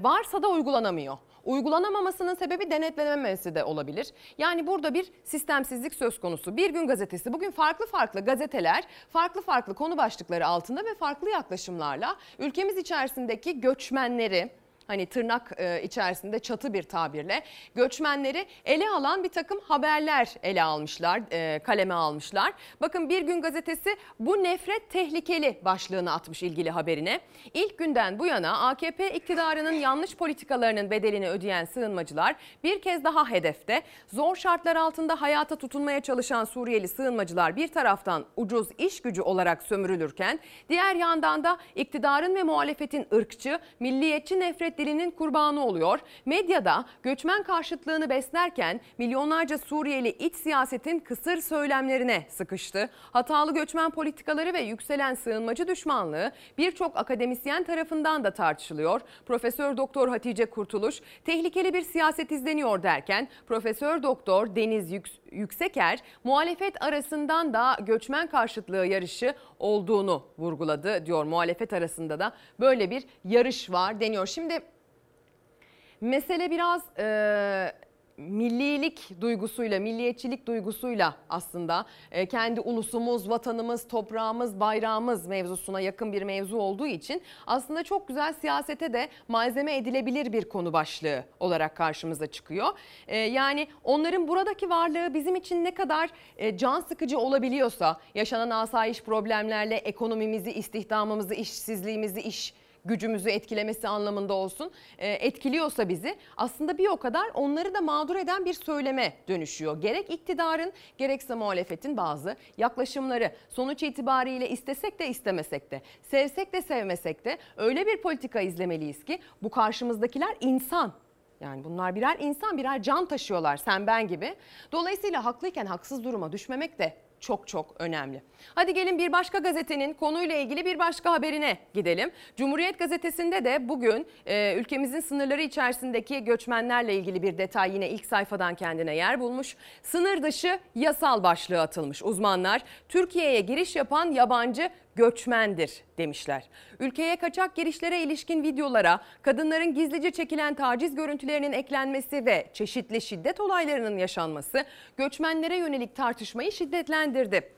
varsa da uygulanamıyor. Uygulanamamasının sebebi denetlenememesi de olabilir. Yani burada bir sistemsizlik söz konusu. Bir gün gazetesi bugün farklı farklı gazeteler farklı farklı konu başlıkları altında ve farklı yaklaşımlarla ülkemiz içerisindeki göçmenleri hani tırnak e, içerisinde çatı bir tabirle göçmenleri ele alan bir takım haberler ele almışlar, e, kaleme almışlar. Bakın Bir Gün Gazetesi bu nefret tehlikeli başlığını atmış ilgili haberine. İlk günden bu yana AKP iktidarının yanlış politikalarının bedelini ödeyen sığınmacılar bir kez daha hedefte. Zor şartlar altında hayata tutunmaya çalışan Suriyeli sığınmacılar bir taraftan ucuz iş gücü olarak sömürülürken diğer yandan da iktidarın ve muhalefetin ırkçı, milliyetçi nefret dilinin kurbanı oluyor. Medyada göçmen karşıtlığını beslerken milyonlarca Suriyeli iç siyasetin kısır söylemlerine sıkıştı. Hatalı göçmen politikaları ve yükselen sığınmacı düşmanlığı birçok akademisyen tarafından da tartışılıyor. Profesör Doktor Hatice Kurtuluş tehlikeli bir siyaset izleniyor derken Profesör Doktor Deniz Yüks- Yükseker muhalefet arasından da göçmen karşıtlığı yarışı olduğunu vurguladı diyor. Muhalefet arasında da böyle bir yarış var deniyor. Şimdi mesele biraz e, millilik duygusuyla, milliyetçilik duygusuyla aslında e, kendi ulusumuz, vatanımız, toprağımız, bayrağımız mevzusuna yakın bir mevzu olduğu için aslında çok güzel siyasete de malzeme edilebilir bir konu başlığı olarak karşımıza çıkıyor. E, yani onların buradaki varlığı bizim için ne kadar e, can sıkıcı olabiliyorsa, yaşanan asayiş problemlerle ekonomimizi, istihdamımızı, işsizliğimizi, iş gücümüzü etkilemesi anlamında olsun e, etkiliyorsa bizi aslında bir o kadar onları da mağdur eden bir söyleme dönüşüyor. Gerek iktidarın gerekse muhalefetin bazı yaklaşımları sonuç itibariyle istesek de istemesek de sevsek de sevmesek de öyle bir politika izlemeliyiz ki bu karşımızdakiler insan. Yani bunlar birer insan, birer can taşıyorlar sen ben gibi. Dolayısıyla haklıyken haksız duruma düşmemek de çok çok önemli. Hadi gelin bir başka gazetenin konuyla ilgili bir başka haberine gidelim. Cumhuriyet gazetesinde de bugün e, ülkemizin sınırları içerisindeki göçmenlerle ilgili bir detay yine ilk sayfadan kendine yer bulmuş. Sınır dışı yasal başlığı atılmış uzmanlar. Türkiye'ye giriş yapan yabancı göçmendir demişler. Ülkeye kaçak girişlere ilişkin videolara kadınların gizlice çekilen taciz görüntülerinin eklenmesi ve çeşitli şiddet olaylarının yaşanması göçmenlere yönelik tartışmayı şiddetlendiriyor değerlendirdi.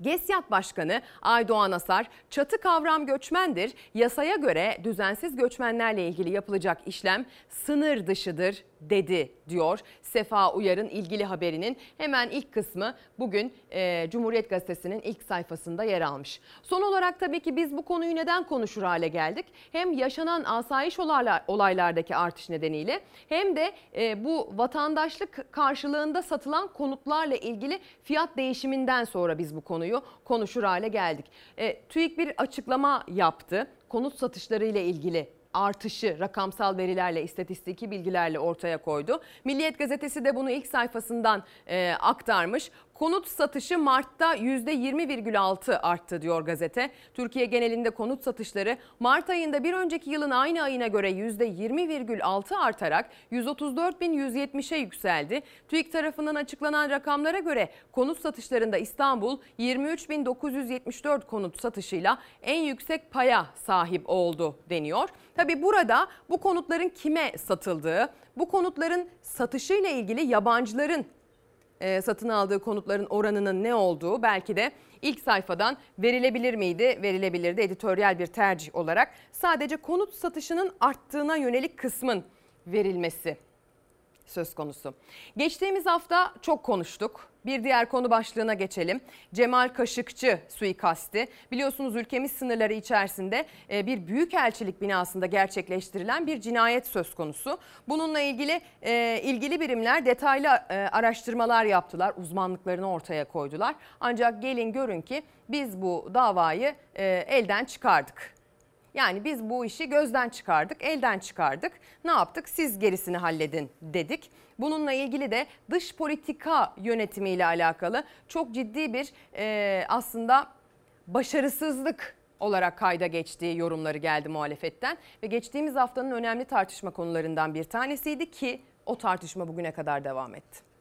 GESYAT Başkanı Aydoğan Asar, çatı kavram göçmendir. Yasaya göre düzensiz göçmenlerle ilgili yapılacak işlem sınır dışıdır dedi diyor. Sefa Uyar'ın ilgili haberinin hemen ilk kısmı bugün e, Cumhuriyet Gazetesi'nin ilk sayfasında yer almış. Son olarak tabii ki biz bu konuyu neden konuşur hale geldik? Hem yaşanan asayiş olaylar, olaylardaki artış nedeniyle hem de e, bu vatandaşlık karşılığında satılan konutlarla ilgili fiyat değişiminden sonra biz bu konuyu konuşur hale geldik. E, TÜİK bir açıklama yaptı. Konut satışları ile ilgili artışı rakamsal verilerle, istatistiki bilgilerle ortaya koydu. Milliyet gazetesi de bunu ilk sayfasından e, aktarmış. Konut satışı Mart'ta %20,6 arttı diyor gazete. Türkiye genelinde konut satışları Mart ayında bir önceki yılın aynı ayına göre %20,6 artarak 134.170'e yükseldi. TÜİK tarafından açıklanan rakamlara göre konut satışlarında İstanbul 23.974 konut satışıyla en yüksek paya sahip oldu deniyor. Tabi burada bu konutların kime satıldığı, bu konutların satışıyla ilgili yabancıların e, satın aldığı konutların oranının ne olduğu belki de ilk sayfadan verilebilir miydi? Verilebilirdi editoryal bir tercih olarak. Sadece konut satışının arttığına yönelik kısmın verilmesi söz konusu. Geçtiğimiz hafta çok konuştuk. Bir diğer konu başlığına geçelim. Cemal Kaşıkçı suikasti. Biliyorsunuz ülkemiz sınırları içerisinde e, bir büyükelçilik binasında gerçekleştirilen bir cinayet söz konusu. Bununla ilgili e, ilgili birimler detaylı e, araştırmalar yaptılar. Uzmanlıklarını ortaya koydular. Ancak gelin görün ki biz bu davayı elden çıkardık. Yani biz bu işi gözden çıkardık, elden çıkardık. Ne yaptık? Siz gerisini halledin dedik. Bununla ilgili de dış politika yönetimiyle alakalı çok ciddi bir e, aslında başarısızlık olarak kayda geçtiği yorumları geldi muhalefetten ve geçtiğimiz haftanın önemli tartışma konularından bir tanesiydi ki o tartışma bugüne kadar devam etti.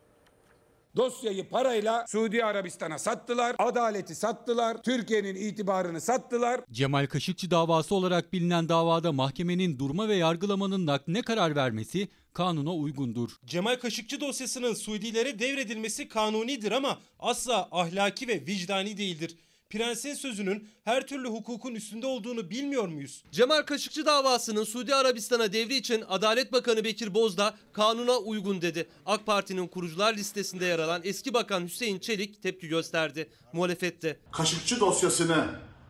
Dosyayı parayla Suudi Arabistan'a sattılar, adaleti sattılar, Türkiye'nin itibarını sattılar. Cemal Kaşıkçı davası olarak bilinen davada mahkemenin durma ve yargılamanın nakline karar vermesi kanuna uygundur. Cemal Kaşıkçı dosyasının Suudilere devredilmesi kanunidir ama asla ahlaki ve vicdani değildir. Prensin sözünün her türlü hukukun üstünde olduğunu bilmiyor muyuz? Cemal Kaşıkçı davasının Suudi Arabistan'a devri için Adalet Bakanı Bekir Bozdağ kanuna uygun dedi. AK Parti'nin kurucular listesinde yer alan eski bakan Hüseyin Çelik tepki gösterdi. Muhalefette. Kaşıkçı dosyasını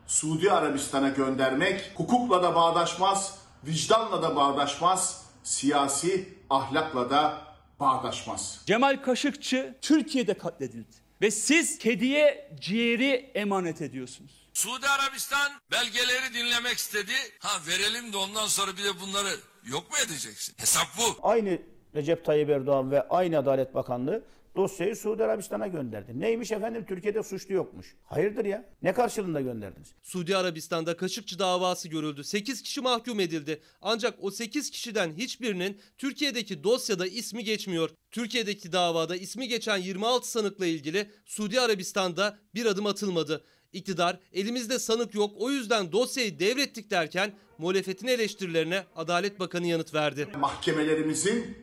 Suudi Arabistan'a göndermek hukukla da bağdaşmaz, vicdanla da bağdaşmaz, siyasi ahlakla da bağdaşmaz. Cemal Kaşıkçı Türkiye'de katledildi. Ve siz kediye ciğeri emanet ediyorsunuz. Suudi Arabistan belgeleri dinlemek istedi. Ha verelim de ondan sonra bir de bunları yok mu edeceksin? Hesap bu. Aynı Recep Tayyip Erdoğan ve aynı Adalet Bakanlığı dosyayı Suudi Arabistan'a gönderdi. Neymiş efendim Türkiye'de suçlu yokmuş. Hayırdır ya? Ne karşılığında gönderdiniz? Suudi Arabistan'da Kaşıkçı davası görüldü. 8 kişi mahkum edildi. Ancak o 8 kişiden hiçbirinin Türkiye'deki dosyada ismi geçmiyor. Türkiye'deki davada ismi geçen 26 sanıkla ilgili Suudi Arabistan'da bir adım atılmadı. İktidar elimizde sanık yok o yüzden dosyayı devrettik derken muhalefetin eleştirilerine Adalet Bakanı yanıt verdi. Mahkemelerimizin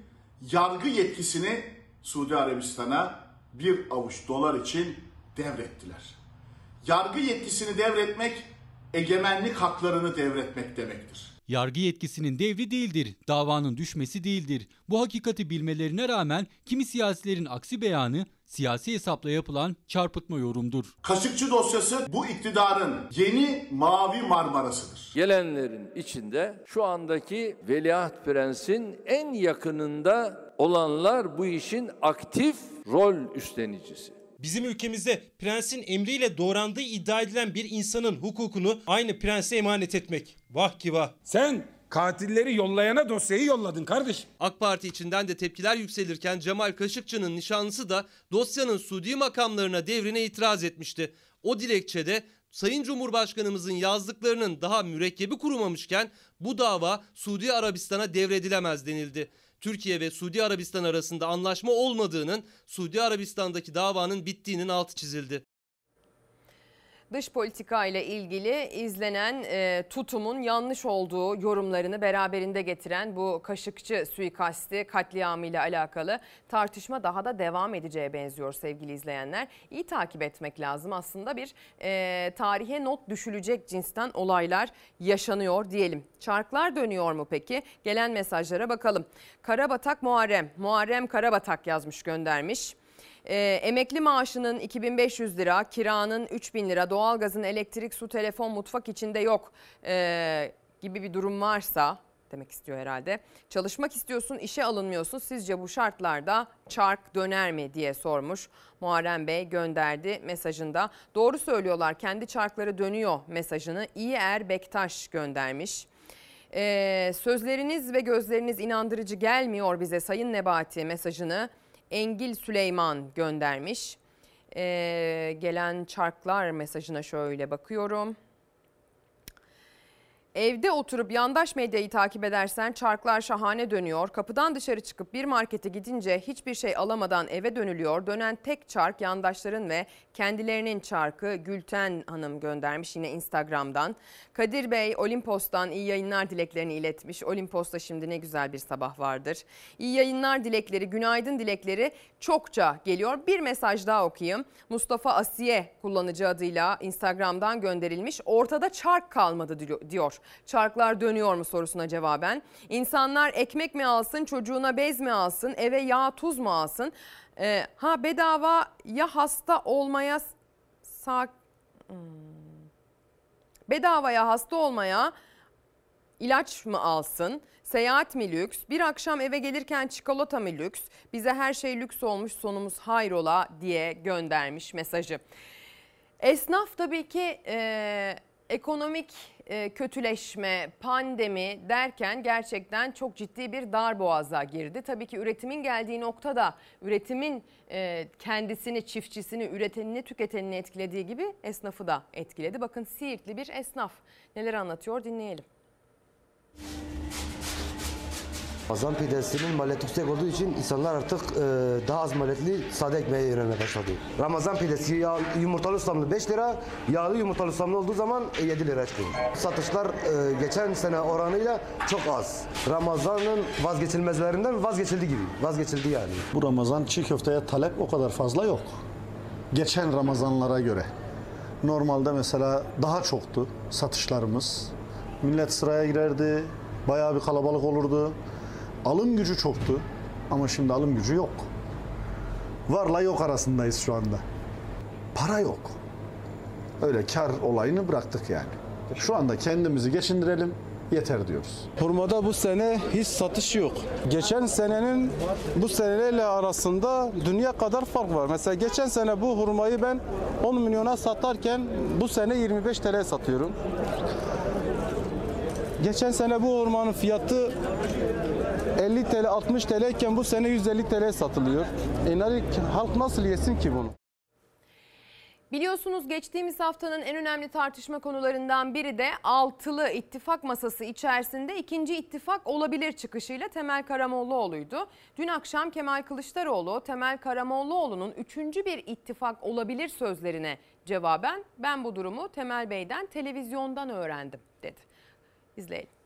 yargı yetkisini Suudi Arabistan'a bir avuç dolar için devrettiler. Yargı yetkisini devretmek egemenlik haklarını devretmek demektir. Yargı yetkisinin devri değildir, davanın düşmesi değildir. Bu hakikati bilmelerine rağmen kimi siyasilerin aksi beyanı siyasi hesapla yapılan çarpıtma yorumdur. Kaşıkçı dosyası bu iktidarın yeni mavi Marmarası'dır. Gelenlerin içinde şu andaki Veliaht Prens'in en yakınında olanlar bu işin aktif rol üstlenicisi. Bizim ülkemizde prensin emriyle doğrandığı iddia edilen bir insanın hukukunu aynı prense emanet etmek. Vah ki vah. Sen katilleri yollayana dosyayı yolladın kardeşim. AK Parti içinden de tepkiler yükselirken Cemal Kaşıkçı'nın nişanlısı da dosyanın Suudi makamlarına devrine itiraz etmişti. O dilekçede Sayın Cumhurbaşkanımızın yazdıklarının daha mürekkebi kurumamışken bu dava Suudi Arabistan'a devredilemez denildi. Türkiye ve Suudi Arabistan arasında anlaşma olmadığının, Suudi Arabistan'daki davanın bittiğinin altı çizildi. Dış politika ile ilgili izlenen e, tutumun yanlış olduğu yorumlarını beraberinde getiren bu Kaşıkçı suikasti katliamı ile alakalı tartışma daha da devam edeceğe benziyor sevgili izleyenler. İyi takip etmek lazım aslında bir e, tarihe not düşülecek cinsten olaylar yaşanıyor diyelim. Çarklar dönüyor mu peki? Gelen mesajlara bakalım. Karabatak Muharrem, Muharrem Karabatak yazmış göndermiş. Ee, emekli maaşının 2500 lira, kiranın 3000 lira, doğalgazın elektrik, su, telefon, mutfak içinde yok ee, gibi bir durum varsa demek istiyor herhalde. Çalışmak istiyorsun, işe alınmıyorsun. Sizce bu şartlarda çark döner mi diye sormuş. Muharrem Bey gönderdi mesajında. Doğru söylüyorlar kendi çarkları dönüyor mesajını İyi Er Bektaş göndermiş. Ee, sözleriniz ve gözleriniz inandırıcı gelmiyor bize Sayın Nebati mesajını Engil Süleyman göndermiş. Ee, gelen çarklar mesajına şöyle bakıyorum. Evde oturup yandaş medyayı takip edersen çarklar şahane dönüyor. Kapıdan dışarı çıkıp bir markete gidince hiçbir şey alamadan eve dönülüyor. Dönen tek çark yandaşların ve kendilerinin çarkı Gülten Hanım göndermiş yine Instagram'dan. Kadir Bey Olimpos'tan iyi yayınlar dileklerini iletmiş. Olimpos'ta şimdi ne güzel bir sabah vardır. İyi yayınlar dilekleri, günaydın dilekleri çokça geliyor. Bir mesaj daha okuyayım. Mustafa Asiye kullanıcı adıyla Instagram'dan gönderilmiş. Ortada çark kalmadı diyor. Çarklar dönüyor mu sorusuna cevaben. İnsanlar ekmek mi alsın, çocuğuna bez mi alsın, eve yağ tuz mu alsın? Ee, ha bedava ya hasta olmaya sak... Hmm. Bedavaya hasta olmaya ilaç mı alsın? Seyahat mi lüks? Bir akşam eve gelirken çikolata mı lüks? Bize her şey lüks olmuş sonumuz hayrola diye göndermiş mesajı. Esnaf tabii ki e, ekonomik e, kötüleşme, pandemi derken gerçekten çok ciddi bir dar boğaza girdi. Tabii ki üretimin geldiği noktada üretimin e, kendisini, çiftçisini, üretenini, tüketenini etkilediği gibi esnafı da etkiledi. Bakın Siirtli bir esnaf neler anlatıyor dinleyelim. Ramazan pidesinin maliyeti yüksek olduğu için insanlar artık e, daha az maliyetli sade ekmeğe yönelmeye başladı. Ramazan pidesi yağ, yumurtalı ıslamlı 5 lira, yağlı yumurtalı ıslamlı olduğu zaman e, 7 lira çıkıyor. Satışlar e, geçen sene oranıyla çok az. Ramazan'ın vazgeçilmezlerinden vazgeçildi gibi. Vazgeçildi yani. Bu Ramazan çiğ köfteye talep o kadar fazla yok. Geçen Ramazanlara göre. Normalde mesela daha çoktu satışlarımız. Millet sıraya girerdi, bayağı bir kalabalık olurdu. Alım gücü çoktu ama şimdi alım gücü yok. Varla yok arasındayız şu anda. Para yok. Öyle kar olayını bıraktık yani. Şu anda kendimizi geçindirelim yeter diyoruz. Hurmada bu sene hiç satış yok. Geçen senenin bu seneyle arasında dünya kadar fark var. Mesela geçen sene bu hurmayı ben 10 milyona satarken bu sene 25 TL satıyorum. Geçen sene bu hurmanın fiyatı 50 TL 60 TL iken bu sene 150 TL satılıyor. E halk nasıl yesin ki bunu? Biliyorsunuz geçtiğimiz haftanın en önemli tartışma konularından biri de altılı ittifak masası içerisinde ikinci ittifak olabilir çıkışıyla Temel Karamollaoğlu'ydu. Dün akşam Kemal Kılıçdaroğlu Temel Karamollaoğlu'nun üçüncü bir ittifak olabilir sözlerine cevaben ben bu durumu Temel Bey'den televizyondan öğrendim dedi. İzleyelim.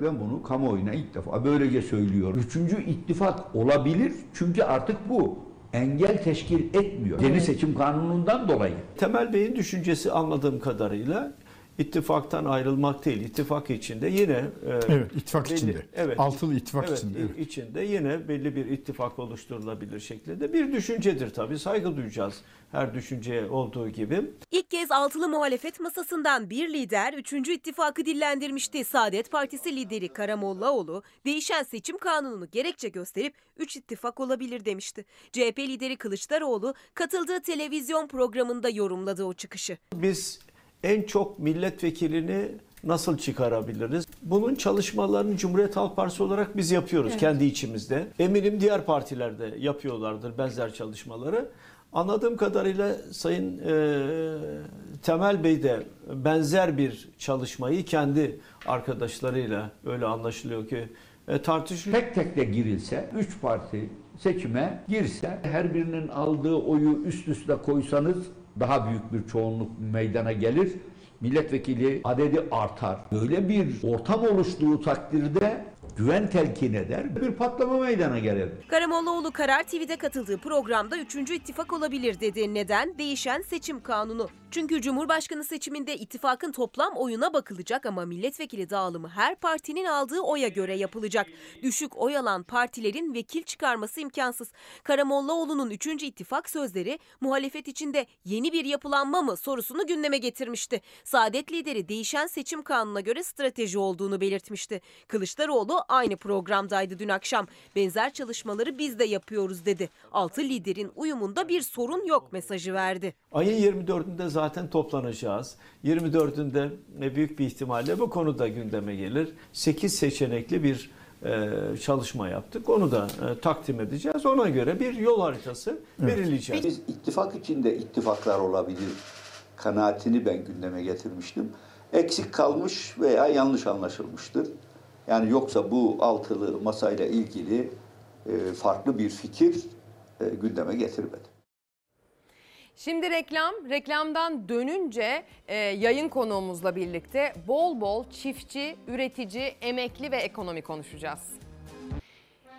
Ben bunu kamuoyuna ilk defa böylece söylüyorum. Üçüncü ittifak olabilir çünkü artık bu engel teşkil etmiyor. Yeni seçim kanunundan dolayı. Temel Bey'in düşüncesi anladığım kadarıyla ittifaktan ayrılmak değil, ittifak içinde yine e, Evet, ittifak belli- içinde. Evet, Altılı ittifak evet, içinde, evet. içinde yine belli bir ittifak oluşturulabilir şeklinde bir düşüncedir tabii. Saygı duyacağız her düşünceye olduğu gibi. İlk kez altılı muhalefet masasından bir lider 3. ittifakı dillendirmişti. Saadet Partisi lideri Karamollaoğlu değişen seçim kanununu gerekçe gösterip 3 ittifak olabilir demişti. CHP lideri Kılıçdaroğlu katıldığı televizyon programında yorumladı o çıkışı. Biz en çok milletvekilini nasıl çıkarabiliriz? Bunun çalışmalarını Cumhuriyet Halk Partisi olarak biz yapıyoruz Evet. kendi içimizde. Eminim diğer partilerde yapıyorlardır benzer çalışmaları. Anladığım kadarıyla Sayın e, Temel Bey de benzer bir çalışmayı kendi arkadaşlarıyla öyle anlaşılıyor ki e, tartışıyor. Tek tek de girilse, üç parti seçime girse, her birinin aldığı oyu üst üste koysanız daha büyük bir çoğunluk meydana gelir. Milletvekili adedi artar. Böyle bir ortam oluştuğu takdirde güven telkin eder. Bir patlama meydana gelir. Karamollaoğlu Karar TV'de katıldığı programda 3. ittifak olabilir dedi. Neden? Değişen seçim kanunu. Çünkü Cumhurbaşkanı seçiminde ittifakın toplam oyuna bakılacak ama milletvekili dağılımı her partinin aldığı oya göre yapılacak. Düşük oy alan partilerin vekil çıkarması imkansız. Karamollaoğlu'nun 3. ittifak sözleri muhalefet içinde yeni bir yapılanma mı sorusunu gündeme getirmişti. Saadet lideri değişen seçim kanununa göre strateji olduğunu belirtmişti. Kılıçdaroğlu aynı programdaydı dün akşam. Benzer çalışmaları biz de yapıyoruz dedi. Altı liderin uyumunda bir sorun yok mesajı verdi. Ayın 24'ünde zaten toplanacağız. 24'ünde ne büyük bir ihtimalle bu konu da gündeme gelir. 8 seçenekli bir e, çalışma yaptık. Onu da e, takdim edeceğiz. Ona göre bir yol haritası belirleyeceğiz. Biz ittifak içinde ittifaklar olabilir kanaatini ben gündeme getirmiştim. Eksik kalmış veya yanlış anlaşılmıştır. Yani yoksa bu altılı masayla ilgili e, farklı bir fikir e, gündeme getirmedi. Şimdi reklam, reklamdan dönünce e, yayın konuğumuzla birlikte bol bol çiftçi, üretici, emekli ve ekonomi konuşacağız.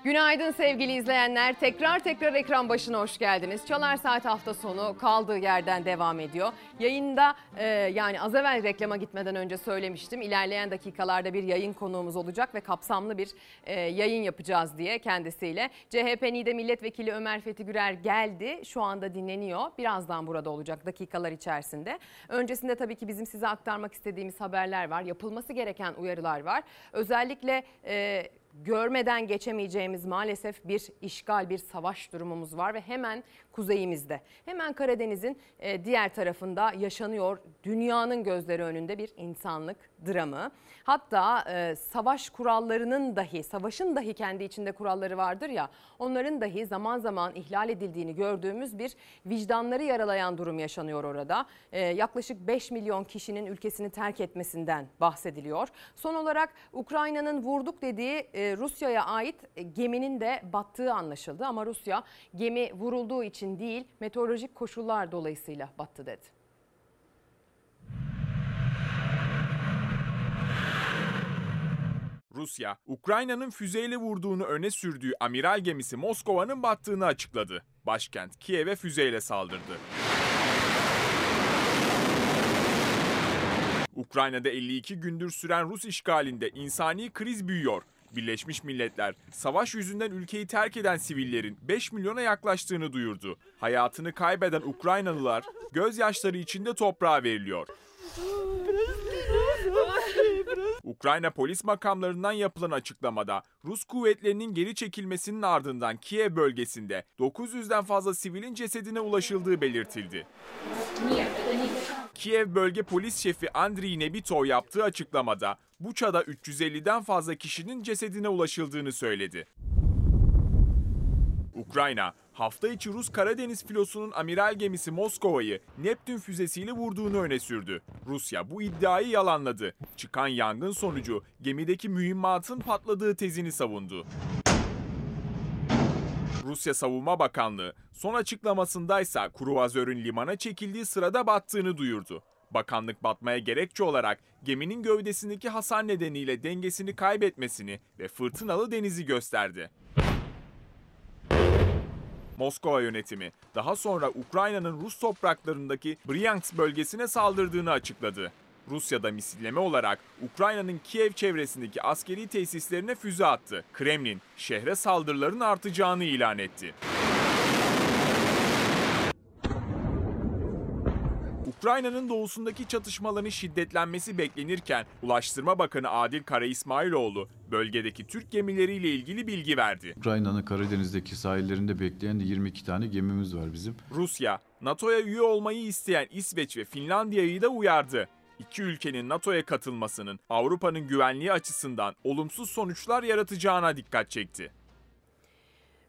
Günaydın sevgili izleyenler. Tekrar tekrar ekran başına hoş geldiniz. Çalar Saat hafta sonu kaldığı yerden devam ediyor. Yayında e, yani az evvel reklama gitmeden önce söylemiştim. İlerleyen dakikalarda bir yayın konuğumuz olacak ve kapsamlı bir e, yayın yapacağız diye kendisiyle. CHP NİDE Milletvekili Ömer Fethi Gürer geldi. Şu anda dinleniyor. Birazdan burada olacak dakikalar içerisinde. Öncesinde tabii ki bizim size aktarmak istediğimiz haberler var. Yapılması gereken uyarılar var. Özellikle... E, görmeden geçemeyeceğimiz maalesef bir işgal, bir savaş durumumuz var ve hemen kuzeyimizde. Hemen Karadeniz'in e, diğer tarafında yaşanıyor dünyanın gözleri önünde bir insanlık dramı. Hatta e, savaş kurallarının dahi, savaşın dahi kendi içinde kuralları vardır ya, onların dahi zaman zaman ihlal edildiğini gördüğümüz bir vicdanları yaralayan durum yaşanıyor orada. E, yaklaşık 5 milyon kişinin ülkesini terk etmesinden bahsediliyor. Son olarak Ukrayna'nın vurduk dediği Rusya'ya ait geminin de battığı anlaşıldı ama Rusya gemi vurulduğu için değil meteorolojik koşullar dolayısıyla battı dedi. Rusya, Ukrayna'nın füzeyle vurduğunu öne sürdüğü amiral gemisi Moskova'nın battığını açıkladı. Başkent Kiev'e füzeyle saldırdı. Ukrayna'da 52 gündür süren Rus işgalinde insani kriz büyüyor. Birleşmiş Milletler savaş yüzünden ülkeyi terk eden sivillerin 5 milyona yaklaştığını duyurdu. Hayatını kaybeden Ukraynalılar gözyaşları içinde toprağa veriliyor. Ukrayna polis makamlarından yapılan açıklamada Rus kuvvetlerinin geri çekilmesinin ardından Kiev bölgesinde 900'den fazla sivilin cesedine ulaşıldığı belirtildi. Kiev bölge polis şefi Andriy Nebitov yaptığı açıklamada Buça'da 350'den fazla kişinin cesedine ulaşıldığını söyledi. Ukrayna, hafta içi Rus Karadeniz filosunun amiral gemisi Moskova'yı Neptün füzesiyle vurduğunu öne sürdü. Rusya bu iddiayı yalanladı. Çıkan yangın sonucu gemideki mühimmatın patladığı tezini savundu. Rusya Savunma Bakanlığı son açıklamasındaysa kruvazörün limana çekildiği sırada battığını duyurdu. Bakanlık batmaya gerekçe olarak geminin gövdesindeki hasar nedeniyle dengesini kaybetmesini ve fırtınalı denizi gösterdi. Moskova yönetimi daha sonra Ukrayna'nın Rus topraklarındaki Bryansk bölgesine saldırdığını açıkladı. Rusya'da misilleme olarak Ukrayna'nın Kiev çevresindeki askeri tesislerine füze attı. Kremlin şehre saldırıların artacağını ilan etti. Ukrayna'nın doğusundaki çatışmaların şiddetlenmesi beklenirken Ulaştırma Bakanı Adil Kara İsmailoğlu bölgedeki Türk gemileriyle ilgili bilgi verdi. Ukrayna'nın Karadeniz'deki sahillerinde bekleyen de 22 tane gemimiz var bizim. Rusya, NATO'ya üye olmayı isteyen İsveç ve Finlandiya'yı da uyardı. İki ülkenin NATO'ya katılmasının Avrupa'nın güvenliği açısından olumsuz sonuçlar yaratacağına dikkat çekti.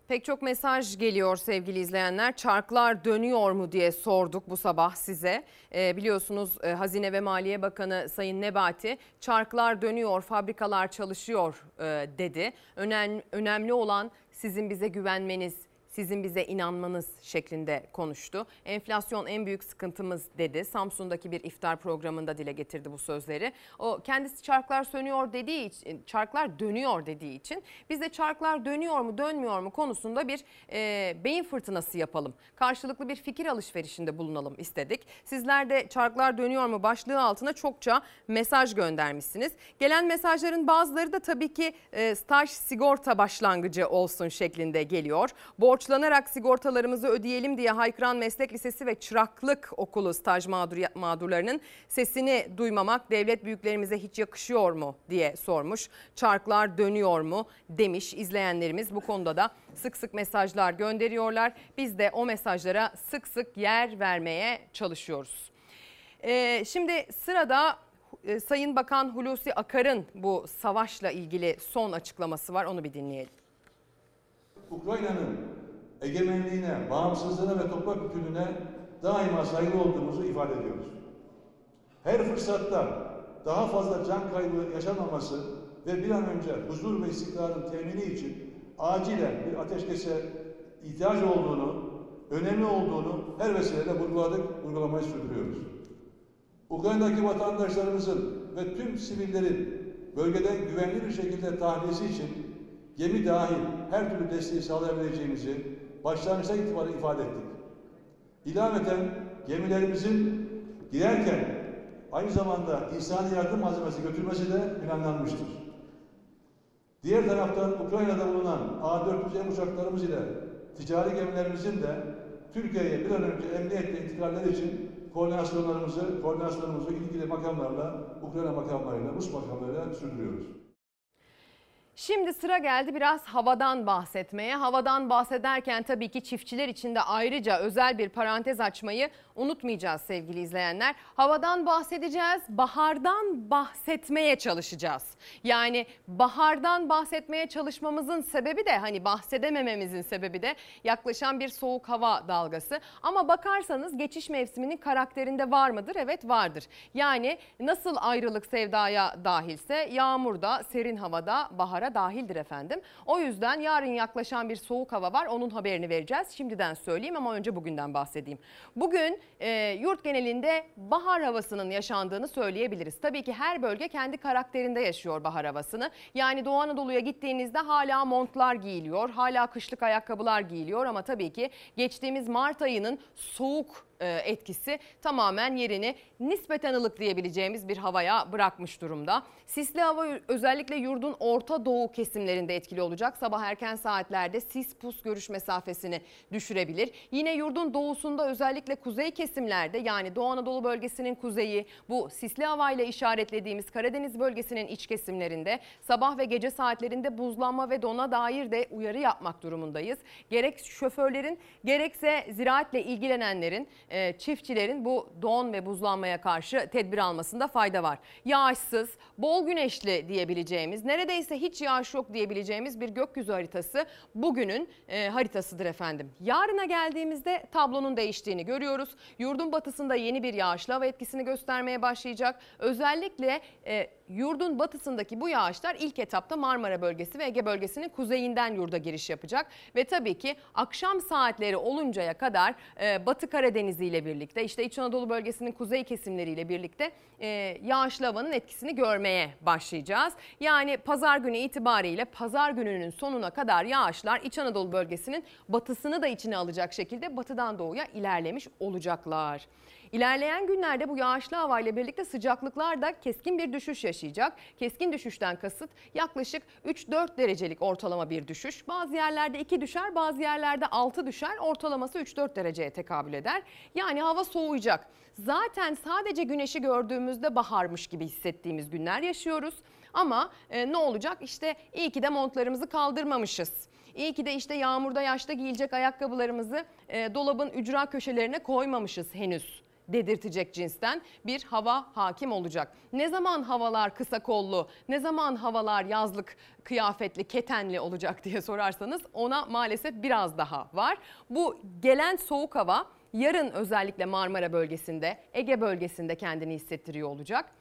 Pek çok mesaj geliyor sevgili izleyenler. Çarklar dönüyor mu diye sorduk bu sabah size. E, biliyorsunuz e, Hazine ve Maliye Bakanı Sayın Nebati çarklar dönüyor, fabrikalar çalışıyor e, dedi. Önem, önemli olan sizin bize güvenmeniz, sizin bize inanmanız şeklinde konuştu. Enflasyon en büyük sıkıntımız dedi. Samsun'daki bir iftar programında dile getirdi bu sözleri. O kendisi çarklar sönüyor dediği için, çarklar dönüyor dediği için biz de çarklar dönüyor mu dönmüyor mu konusunda bir e, beyin fırtınası yapalım. Karşılıklı bir fikir alışverişinde bulunalım istedik. Sizler de çarklar dönüyor mu başlığı altına çokça mesaj göndermişsiniz. Gelen mesajların bazıları da tabii ki e, staj sigorta başlangıcı olsun şeklinde geliyor. Borçlanarak sigortalarımızı ödeyelim diye haykıran meslek lisesi ve çıraklık okulu staj mağdur, mağdurlarının sesini duymamak devlet büyüklerimize hiç yakışıyor mu diye sormuş. Çarklar dönüyor mu demiş izleyenlerimiz bu konuda da sık sık mesajlar gönderiyorlar. Biz de o mesajlara sık sık yer vermeye çalışıyoruz. Ee, şimdi sırada e, Sayın Bakan Hulusi Akar'ın bu savaşla ilgili son açıklaması var. Onu bir dinleyelim. Ukrayna'nın egemenliğine, bağımsızlığına ve toprak bütünlüğüne daima saygılı olduğumuzu ifade ediyoruz. Her fırsatta daha fazla can kaybı yaşanmaması ve bir an önce huzur ve istikrarın temini için acilen bir ateşkese ihtiyaç olduğunu, önemli olduğunu her vesileyle vurguladık, uygulamayı sürdürüyoruz. Ukrayna'daki vatandaşlarımızın ve tüm sivillerin bölgeden güvenli bir şekilde tahliyesi için gemi dahil her türlü desteği sağlayabileceğimizi başlangıçta itibaren ifade ettik. İlaveten gemilerimizin girerken aynı zamanda insani yardım malzemesi götürmesi de planlanmıştır. Diğer taraftan Ukrayna'da bulunan A400M uçaklarımız ile ticari gemilerimizin de Türkiye'ye bir an önce emniyetle intikalleri için koordinasyonlarımızı, koordinasyonumuzu ilgili makamlarla, Ukrayna makamlarıyla, Rus makamlarıyla sürdürüyoruz. Şimdi sıra geldi biraz havadan bahsetmeye. Havadan bahsederken tabii ki çiftçiler için de ayrıca özel bir parantez açmayı unutmayacağız sevgili izleyenler. Havadan bahsedeceğiz, bahardan bahsetmeye çalışacağız. Yani bahardan bahsetmeye çalışmamızın sebebi de hani bahsedemememizin sebebi de yaklaşan bir soğuk hava dalgası. Ama bakarsanız geçiş mevsiminin karakterinde var mıdır? Evet vardır. Yani nasıl ayrılık sevdaya dahilse yağmur da serin havada bahara dahildir efendim. O yüzden yarın yaklaşan bir soğuk hava var. Onun haberini vereceğiz. Şimdiden söyleyeyim ama önce bugünden bahsedeyim. Bugün e, yurt genelinde bahar havasının yaşandığını söyleyebiliriz. Tabii ki her bölge kendi karakterinde yaşıyor bahar havasını. Yani Doğu Anadolu'ya gittiğinizde hala montlar giyiliyor, hala kışlık ayakkabılar giyiliyor ama tabii ki geçtiğimiz Mart ayının soğuk etkisi tamamen yerini nispeten ılık diyebileceğimiz bir havaya bırakmış durumda. Sisli hava özellikle yurdun orta doğu kesimlerinde etkili olacak. Sabah erken saatlerde sis pus görüş mesafesini düşürebilir. Yine yurdun doğusunda özellikle kuzey kesimlerde yani Doğu Anadolu bölgesinin kuzeyi bu sisli havayla işaretlediğimiz Karadeniz bölgesinin iç kesimlerinde sabah ve gece saatlerinde buzlanma ve dona dair de uyarı yapmak durumundayız. Gerek şoförlerin gerekse ziraatle ilgilenenlerin e, çiftçilerin bu don ve buzlanmaya karşı tedbir almasında fayda var. Yağışsız, bol güneşli diyebileceğimiz, neredeyse hiç yağış yok diyebileceğimiz bir gökyüzü haritası bugünün e, haritasıdır efendim. Yarına geldiğimizde tablonun değiştiğini görüyoruz. Yurdun batısında yeni bir yağışlı hava etkisini göstermeye başlayacak. Özellikle e, yurdun batısındaki bu yağışlar ilk etapta Marmara bölgesi ve Ege bölgesinin kuzeyinden yurda giriş yapacak. Ve tabii ki akşam saatleri oluncaya kadar e, Batı Karadeniz ile birlikte işte İç Anadolu bölgesinin kuzey kesimleriyle birlikte e, yağışlı havanın etkisini görmeye başlayacağız. Yani pazar günü itibariyle pazar gününün sonuna kadar yağışlar İç Anadolu bölgesinin batısını da içine alacak şekilde batıdan doğuya ilerlemiş olacaklar. İlerleyen günlerde bu yağışlı havayla birlikte sıcaklıklar da keskin bir düşüş yaşayacak. Keskin düşüşten kasıt yaklaşık 3-4 derecelik ortalama bir düşüş. Bazı yerlerde 2 düşer, bazı yerlerde 6 düşer. Ortalaması 3-4 dereceye tekabül eder. Yani hava soğuyacak. Zaten sadece güneşi gördüğümüzde baharmış gibi hissettiğimiz günler yaşıyoruz. Ama e, ne olacak? İşte iyi ki de montlarımızı kaldırmamışız. İyi ki de işte yağmurda yaşta giyilecek ayakkabılarımızı e, dolabın ücra köşelerine koymamışız henüz dedirtecek cinsten bir hava hakim olacak. Ne zaman havalar kısa kollu, ne zaman havalar yazlık kıyafetli, ketenli olacak diye sorarsanız ona maalesef biraz daha var. Bu gelen soğuk hava yarın özellikle Marmara bölgesinde, Ege bölgesinde kendini hissettiriyor olacak.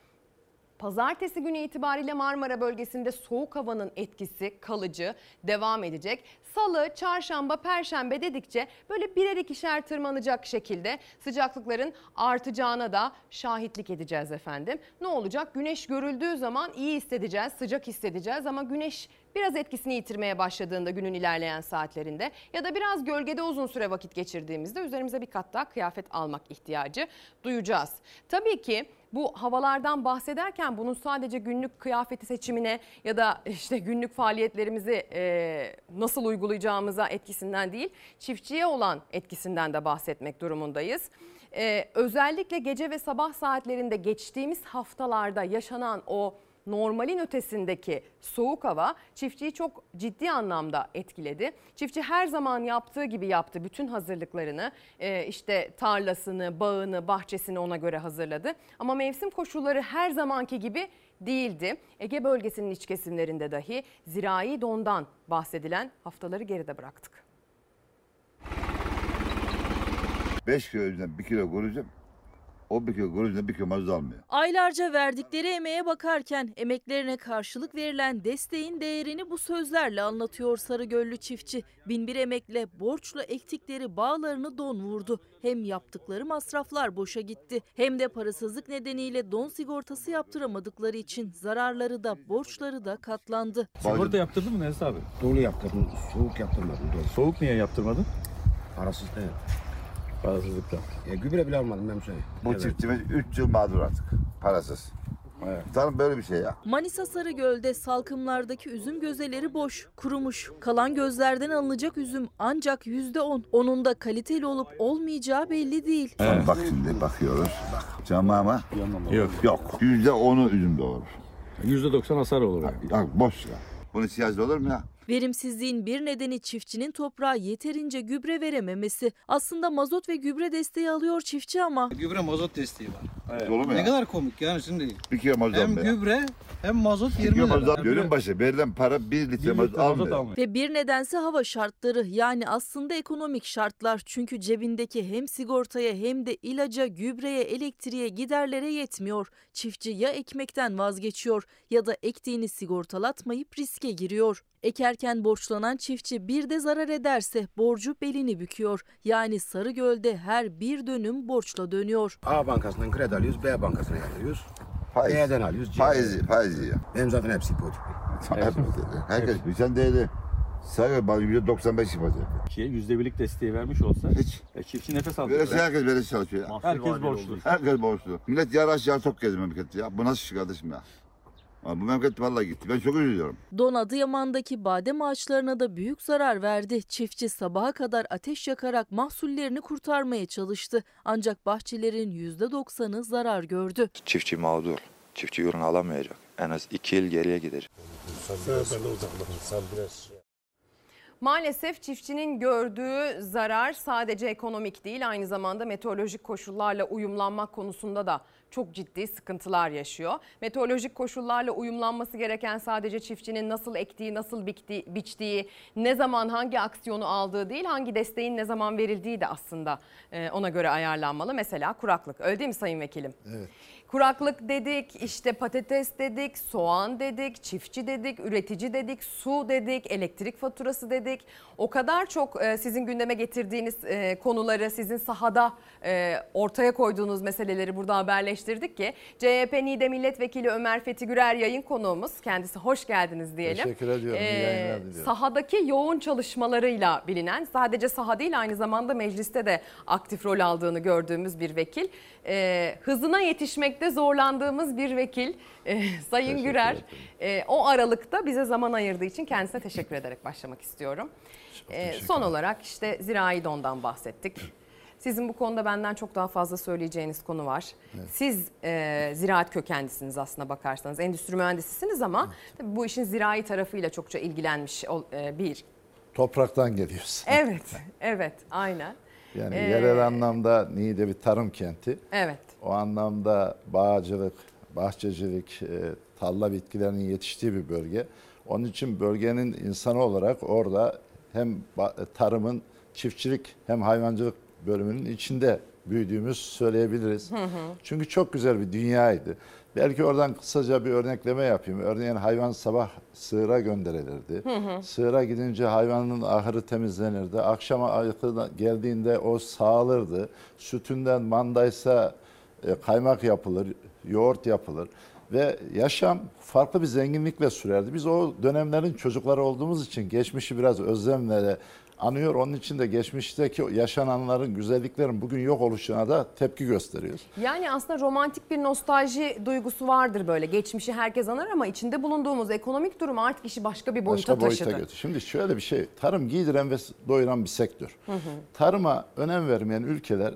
Pazartesi günü itibariyle Marmara bölgesinde soğuk havanın etkisi kalıcı devam edecek. Salı, çarşamba, perşembe dedikçe böyle birer ikişer tırmanacak şekilde sıcaklıkların artacağına da şahitlik edeceğiz efendim. Ne olacak? Güneş görüldüğü zaman iyi hissedeceğiz, sıcak hissedeceğiz ama güneş biraz etkisini yitirmeye başladığında günün ilerleyen saatlerinde ya da biraz gölgede uzun süre vakit geçirdiğimizde üzerimize bir kat daha kıyafet almak ihtiyacı duyacağız. Tabii ki bu havalardan bahsederken bunun sadece günlük kıyafeti seçimine ya da işte günlük faaliyetlerimizi e, nasıl uygulayacağımıza etkisinden değil, çiftçiye olan etkisinden de bahsetmek durumundayız. E, özellikle gece ve sabah saatlerinde geçtiğimiz haftalarda yaşanan o normalin ötesindeki soğuk hava çiftçiyi çok ciddi anlamda etkiledi. Çiftçi her zaman yaptığı gibi yaptı bütün hazırlıklarını Ee, işte tarlasını, bağını, bahçesini ona göre hazırladı. Ama mevsim koşulları her zamanki gibi değildi. Ege bölgesinin iç kesimlerinde dahi zirai dondan bahsedilen haftaları geride bıraktık. 5 kilo yüzünden 1 kilo koruyacağım. O 1 kilo koruyunca 1 kilo mazot almıyor. Aylarca verdikleri emeğe bakarken emeklerine karşılık verilen desteğin değerini bu sözlerle anlatıyor Sarıgöllü çiftçi. Binbir emekle borçla ektikleri bağlarını don vurdu. Hem yaptıkları masraflar boşa gitti hem de parasızlık nedeniyle don sigortası yaptıramadıkları için zararları da borçları da katlandı. Sigorta yaptırdın mı Mesut abi? Dolu yaptırdım, soğuk yaptırmadım. Dolu. Soğuk niye yaptırmadın? Parasız değil. Parasızlıkla. Ya gübre bile almadım ben söyleyeyim. Bu çiftçimiz 3 yıl mağdur artık. Parasız. Tanrım böyle bir şey ya. Manisa Sarıgöl'de salkımlardaki üzüm gözeleri boş, kurumuş. Kalan gözlerden alınacak üzüm ancak yüzde on. Onun da kaliteli olup olmayacağı belli değil. Bak, bak şimdi bakıyoruz. Bak. Camama yok. Yok. Yüzde onu üzüm olur. Yüzde doksan hasar olur. Bak boş ya. Bunu siyasi olur mu ya? Verimsizliğin bir nedeni çiftçinin toprağa yeterince gübre verememesi. Aslında mazot ve gübre desteği alıyor çiftçi ama Gübre mazot desteği var. Evet. Olur mu Ne ya? kadar komik yani şimdi. Bir kilo mazot Hem almıyor. gübre hem mazot Bir 20 kilo lira. mazot Bölüm başı verilen para 1 litre mazot almıyor. ve bir nedense hava şartları yani aslında ekonomik şartlar. Çünkü cebindeki hem sigortaya hem de ilaca, gübreye, elektriğe, giderlere yetmiyor. Çiftçi ya ekmekten vazgeçiyor ya da ektiğini sigortalatmayıp riske giriyor. Ekerken borçlanan çiftçi bir de zarar ederse borcu belini büküyor. Yani Sarıgöl'de her bir dönüm borçla dönüyor. A bankasından kredi alıyoruz, B bankasına yatırıyoruz. Faiz. B'den alıyoruz. C'den Faiz, alıyoruz. faiz yiyor. Benim zaten hepsi hipotek. Herkes bir sen değeri. Sayı bana yüzde 95 yapacak. Ki yüzde birlik desteği vermiş olsa Hiç. e, çiftçi nefes alacak. Böylesi herkes böyle çalışıyor ya. Herkes borçlu. Herkes borçlu. Millet yar aşağı tok gezdi memlekette ya. Bu nasıl iş kardeşim ya? Ama Bu memleket vallahi gitti. Ben çok üzülüyorum. Don Adıyaman'daki badem ağaçlarına da büyük zarar verdi. Çiftçi sabaha kadar ateş yakarak mahsullerini kurtarmaya çalıştı. Ancak bahçelerin %90'ı zarar gördü. Çiftçi mağdur. Çiftçi ürün alamayacak. En az iki yıl geriye gidecek. Maalesef çiftçinin gördüğü zarar sadece ekonomik değil aynı zamanda meteorolojik koşullarla uyumlanmak konusunda da çok ciddi sıkıntılar yaşıyor. Meteorolojik koşullarla uyumlanması gereken sadece çiftçinin nasıl ektiği, nasıl bikti, biçtiği, ne zaman hangi aksiyonu aldığı değil, hangi desteğin ne zaman verildiği de aslında e, ona göre ayarlanmalı. Mesela kuraklık öyle değil mi Sayın Vekilim? Evet. Kuraklık dedik, işte patates dedik, soğan dedik, çiftçi dedik, üretici dedik, su dedik, elektrik faturası dedik. O kadar çok e, sizin gündeme getirdiğiniz e, konuları, sizin sahada e, ortaya koyduğunuz meseleleri burada haberleştirdik ki CHP NİDE Milletvekili Ömer Fethi Gürer yayın konuğumuz. Kendisi hoş geldiniz diyelim. Teşekkür ediyorum, diliyorum. Sahadaki yoğun çalışmalarıyla bilinen, sadece saha değil aynı zamanda mecliste de aktif rol aldığını gördüğümüz bir vekil. E, hızına yetişmekte zorlandığımız bir vekil e, Sayın Teşekkür Gürer. E, o aralıkta bize zaman ayırdığı için kendisine teşekkür ederek başlamak istiyorum. E, son olarak işte zirai dondan bahsettik. Sizin bu konuda benden çok daha fazla söyleyeceğiniz konu var. Siz e, ziraat kökenlisiniz aslına bakarsanız. Endüstri mühendisisiniz ama tabii bu işin zirai tarafıyla çokça ilgilenmiş e, bir. Topraktan geliyoruz. Evet, evet, aynen. Yani Ee, yerel anlamda Niğde bir tarım kenti. Evet. O anlamda bağcılık, bahçecilik, e, tarla bitkilerinin yetiştiği bir bölge. Onun için bölgenin insanı olarak orada hem ba- tarımın çiftçilik hem hayvancılık bölümünün içinde büyüdüğümüz söyleyebiliriz. Hı hı. Çünkü çok güzel bir dünyaydı. Belki oradan kısaca bir örnekleme yapayım. Örneğin hayvan sabah sığıra gönderilirdi. Hı hı. Sığıra gidince hayvanın ahırı temizlenirdi. Akşama ayakı geldiğinde o sağılırdı. Sütünden mandaysa e, kaymak yapılır, yoğurt yapılır. Ve yaşam farklı bir zenginlikle sürerdi. Biz o dönemlerin çocukları olduğumuz için geçmişi biraz özlemle anıyor. Onun için de geçmişteki yaşananların, güzelliklerin bugün yok oluşuna da tepki gösteriyoruz. Yani aslında romantik bir nostalji duygusu vardır böyle. Geçmişi herkes anar ama içinde bulunduğumuz ekonomik durum artık işi başka bir boyuta Başka boyuta taşıdı. götür. Şimdi şöyle bir şey, tarım giydiren ve doyuran bir sektör. Hı hı. Tarıma önem vermeyen ülkeler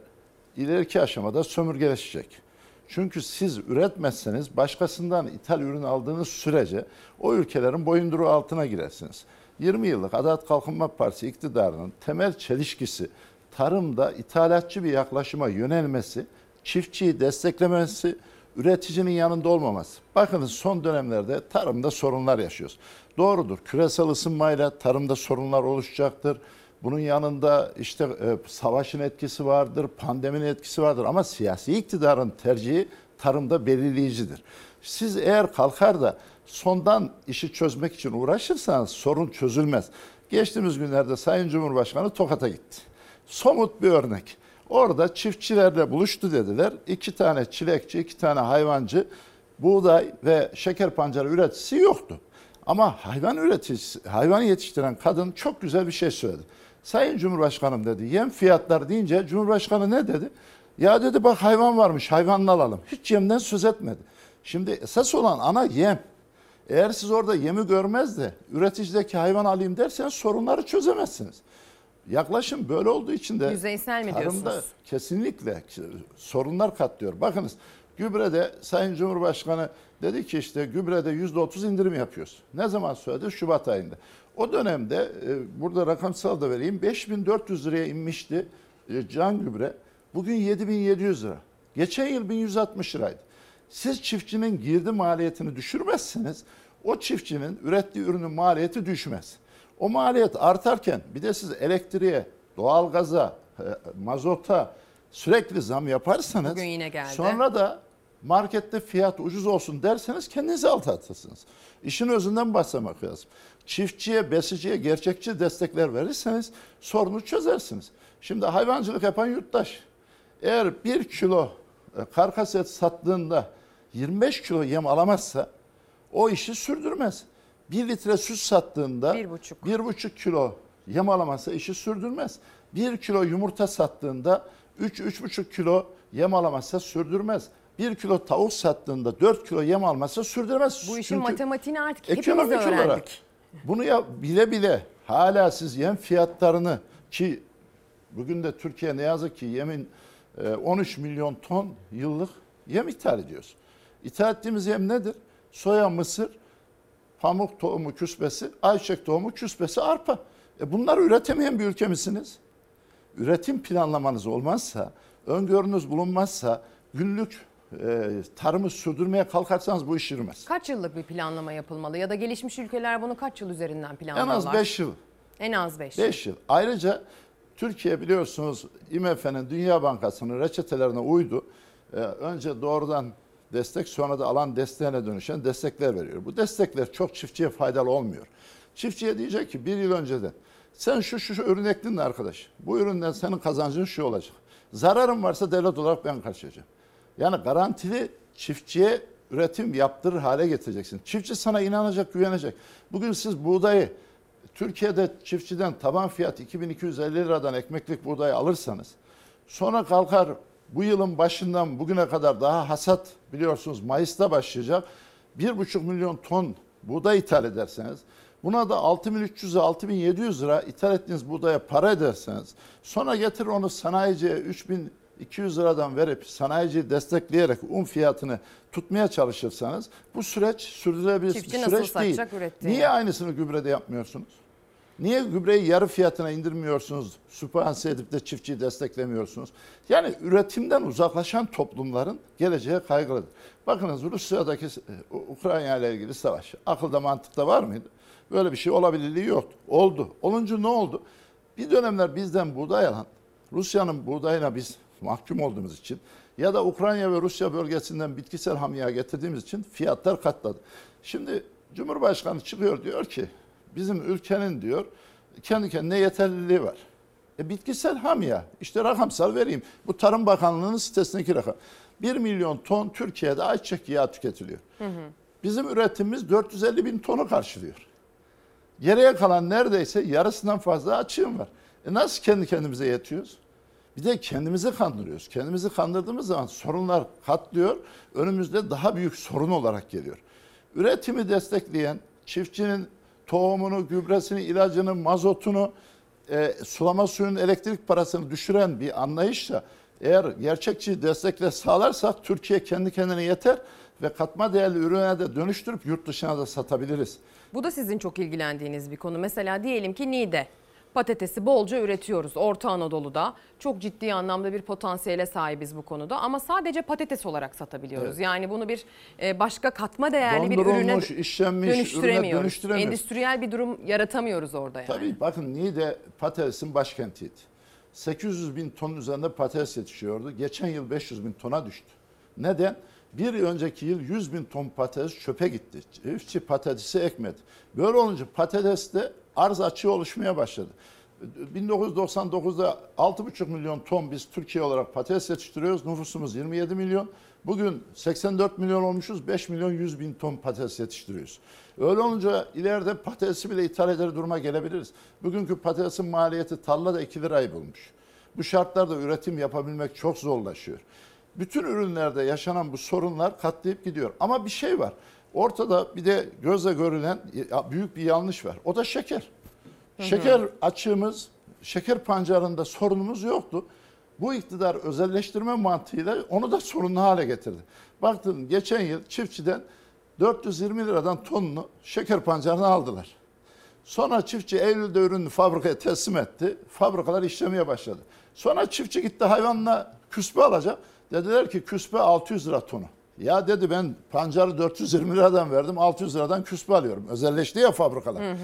ileriki aşamada sömürgeleşecek. Çünkü siz üretmezseniz başkasından ithal ürün aldığınız sürece o ülkelerin boyunduruğu altına girersiniz. 20 yıllık Adalet Kalkınma Partisi iktidarının temel çelişkisi tarımda ithalatçı bir yaklaşıma yönelmesi, çiftçiyi desteklemesi, üreticinin yanında olmaması. Bakınız son dönemlerde tarımda sorunlar yaşıyoruz. Doğrudur. Küresel ısınmayla tarımda sorunlar oluşacaktır. Bunun yanında işte e, savaşın etkisi vardır, pandeminin etkisi vardır ama siyasi iktidarın tercihi tarımda belirleyicidir. Siz eğer kalkar da sondan işi çözmek için uğraşırsanız sorun çözülmez. Geçtiğimiz günlerde Sayın Cumhurbaşkanı Tokat'a gitti. Somut bir örnek. Orada çiftçilerle buluştu dediler. İki tane çilekçi, iki tane hayvancı, buğday ve şeker pancarı üreticisi yoktu. Ama hayvan üreticisi, hayvan yetiştiren kadın çok güzel bir şey söyledi. Sayın Cumhurbaşkanım dedi, yem fiyatları deyince Cumhurbaşkanı ne dedi? Ya dedi bak hayvan varmış, hayvanını alalım. Hiç yemden söz etmedi. Şimdi esas olan ana yem. Eğer siz orada yemi görmez de üreticideki hayvan alayım derseniz sorunları çözemezsiniz. Yaklaşım böyle olduğu için de Yüzeysel mi diyorsunuz? kesinlikle sorunlar katlıyor. Bakınız gübrede Sayın Cumhurbaşkanı dedi ki işte gübrede yüzde otuz indirim yapıyoruz. Ne zaman söyledi? Şubat ayında. O dönemde e, burada rakamsal da vereyim 5400 liraya inmişti e, can gübre. Bugün 7700 lira. Geçen yıl 1160 liraydı. Siz çiftçinin girdi maliyetini düşürmezseniz o çiftçinin ürettiği ürünün maliyeti düşmez. O maliyet artarken bir de siz elektriğe, doğalgaza, e, mazota sürekli zam yaparsanız Bugün yine geldi. sonra da markette fiyat ucuz olsun derseniz kendinizi aldatırsınız. İşin özünden başlamak lazım. Çiftçiye, besiciye gerçekçi destekler verirseniz sorunu çözersiniz. Şimdi hayvancılık yapan yurttaş eğer bir kilo e, karkas et sattığında 25 kilo yem alamazsa o işi sürdürmez. 1 litre süt sattığında Bir buçuk. bir buçuk kilo yem alamazsa işi sürdürmez. 1 kilo yumurta sattığında 3-3,5 kilo yem alamazsa sürdürmez. 1 kilo tavuk sattığında 4 kilo yem almazsa sürdürmez. Bu işin Çünkü matematiğini artık hepimiz öğrendik. olarak bunu ya bile bile hala siz yem fiyatlarını ki bugün de Türkiye ne yazık ki yemin e, 13 milyon ton yıllık yem ithal ediyoruz. İthal ettiğimiz yem nedir? Soya, mısır, pamuk tohumu küspesi, ayçiçek tohumu küspesi, arpa. E bunları üretemeyen bir ülke misiniz? Üretim planlamanız olmazsa, öngörünüz bulunmazsa, günlük e, tarımı sürdürmeye kalkarsanız bu iş yürümez. Kaç yıllık bir planlama yapılmalı ya da gelişmiş ülkeler bunu kaç yıl üzerinden En planlıyorlar? az 5 yıl. En az 5 5 yıl. Ayrıca Türkiye biliyorsunuz IMF'nin Dünya Bankası'nın reçetelerine uydu. Ee, önce doğrudan destek sonra da alan desteğine dönüşen destekler veriyor. Bu destekler çok çiftçiye faydalı olmuyor. Çiftçiye diyecek ki bir yıl önceden sen şu şu, şu ürün ektin de arkadaş. Bu üründen senin kazancın şu olacak. Zararın varsa devlet olarak ben karşılayacağım. Yani garantili çiftçiye üretim yaptırır hale getireceksin. Çiftçi sana inanacak, güvenecek. Bugün siz buğdayı Türkiye'de çiftçiden taban fiyat 2250 liradan ekmeklik buğdayı alırsanız sonra kalkar bu yılın başından bugüne kadar daha hasat biliyorsunuz Mayıs'ta başlayacak. 1,5 milyon ton buğday ithal ederseniz buna da 6300'e 6700 lira ithal ettiğiniz buğdaya para ederseniz sonra getir onu sanayiciye 3200 liradan verip sanayiciyi destekleyerek un fiyatını tutmaya çalışırsanız bu süreç sürdürülebilir Çiftçi bir nasıl süreç değil. satacak ürettiğini? Niye aynısını gübrede yapmıyorsunuz? Niye gübreyi yarı fiyatına indirmiyorsunuz? Sübvanse edip de çiftçiyi desteklemiyorsunuz. Yani üretimden uzaklaşan toplumların geleceğe kaygılıdır. Bakınız Rusya'daki e, Ukrayna ile ilgili savaş. Akılda mantıkta var mıydı? Böyle bir şey olabilirliği yoktu. Oldu. Olunca ne oldu? Bir dönemler bizden buğday alan Rusya'nın buğdayına biz mahkum olduğumuz için ya da Ukrayna ve Rusya bölgesinden bitkisel hamya getirdiğimiz için fiyatlar katladı. Şimdi Cumhurbaşkanı çıkıyor diyor ki bizim ülkenin diyor kendi kendine yeterliliği var. E, bitkisel hamya işte rakamsal vereyim. Bu Tarım Bakanlığı'nın sitesindeki rakam. 1 milyon ton Türkiye'de ayçiçek yağı tüketiliyor. Bizim üretimimiz 450 bin tonu karşılıyor. Geriye kalan neredeyse yarısından fazla açığım var. E nasıl kendi kendimize yetiyoruz? Bir de kendimizi kandırıyoruz. Kendimizi kandırdığımız zaman sorunlar katlıyor. Önümüzde daha büyük sorun olarak geliyor. Üretimi destekleyen çiftçinin tohumunu, gübresini, ilacını, mazotunu, e, sulama suyunun elektrik parasını düşüren bir anlayışla eğer gerçekçi destekle sağlarsak Türkiye kendi kendine yeter ve katma değerli ürüne de dönüştürüp yurt dışına da satabiliriz. Bu da sizin çok ilgilendiğiniz bir konu. Mesela diyelim ki Niğde patatesi bolca üretiyoruz Orta Anadolu'da. Çok ciddi anlamda bir potansiyele sahibiz bu konuda ama sadece patates olarak satabiliyoruz. Evet. Yani bunu bir e, başka katma değerli bir ürüne işlenmiş ürüne dönüştüremiyoruz. dönüştüremiyoruz. Endüstriyel bir durum yaratamıyoruz orada yani. Tabii bakın Niğde patatesin başkentiydi. 800 bin ton üzerinde patates yetişiyordu. Geçen yıl 500 bin tona düştü. Neden? Bir önceki yıl 100 bin ton patates çöpe gitti. Çiftçi patatesi ekmedi. Böyle olunca patateste arz açığı oluşmaya başladı. 1999'da 6,5 milyon ton biz Türkiye olarak patates yetiştiriyoruz. Nüfusumuz 27 milyon. Bugün 84 milyon olmuşuz. 5 milyon 100 bin ton patates yetiştiriyoruz. Öyle olunca ileride patatesi bile ithal eder duruma gelebiliriz. Bugünkü patatesin maliyeti tarlada 2 lirayı bulmuş. Bu şartlarda üretim yapabilmek çok zorlaşıyor. Bütün ürünlerde yaşanan bu sorunlar katlayıp gidiyor. Ama bir şey var. Ortada bir de gözle görülen büyük bir yanlış var. O da şeker. Şeker açığımız, şeker pancarında sorunumuz yoktu. Bu iktidar özelleştirme mantığıyla onu da sorunlu hale getirdi. Baktın geçen yıl çiftçiden 420 liradan tonunu şeker pancarını aldılar. Sonra çiftçi Eylül'de ürünü fabrikaya teslim etti. Fabrikalar işlemeye başladı. Sonra çiftçi gitti hayvanla küspe alacak. Dediler ki küspe 600 lira tonu. Ya dedi ben pancarı 420 liradan verdim 600 liradan küspe alıyorum. Özelleşti ya fabrikalar. Hı hı.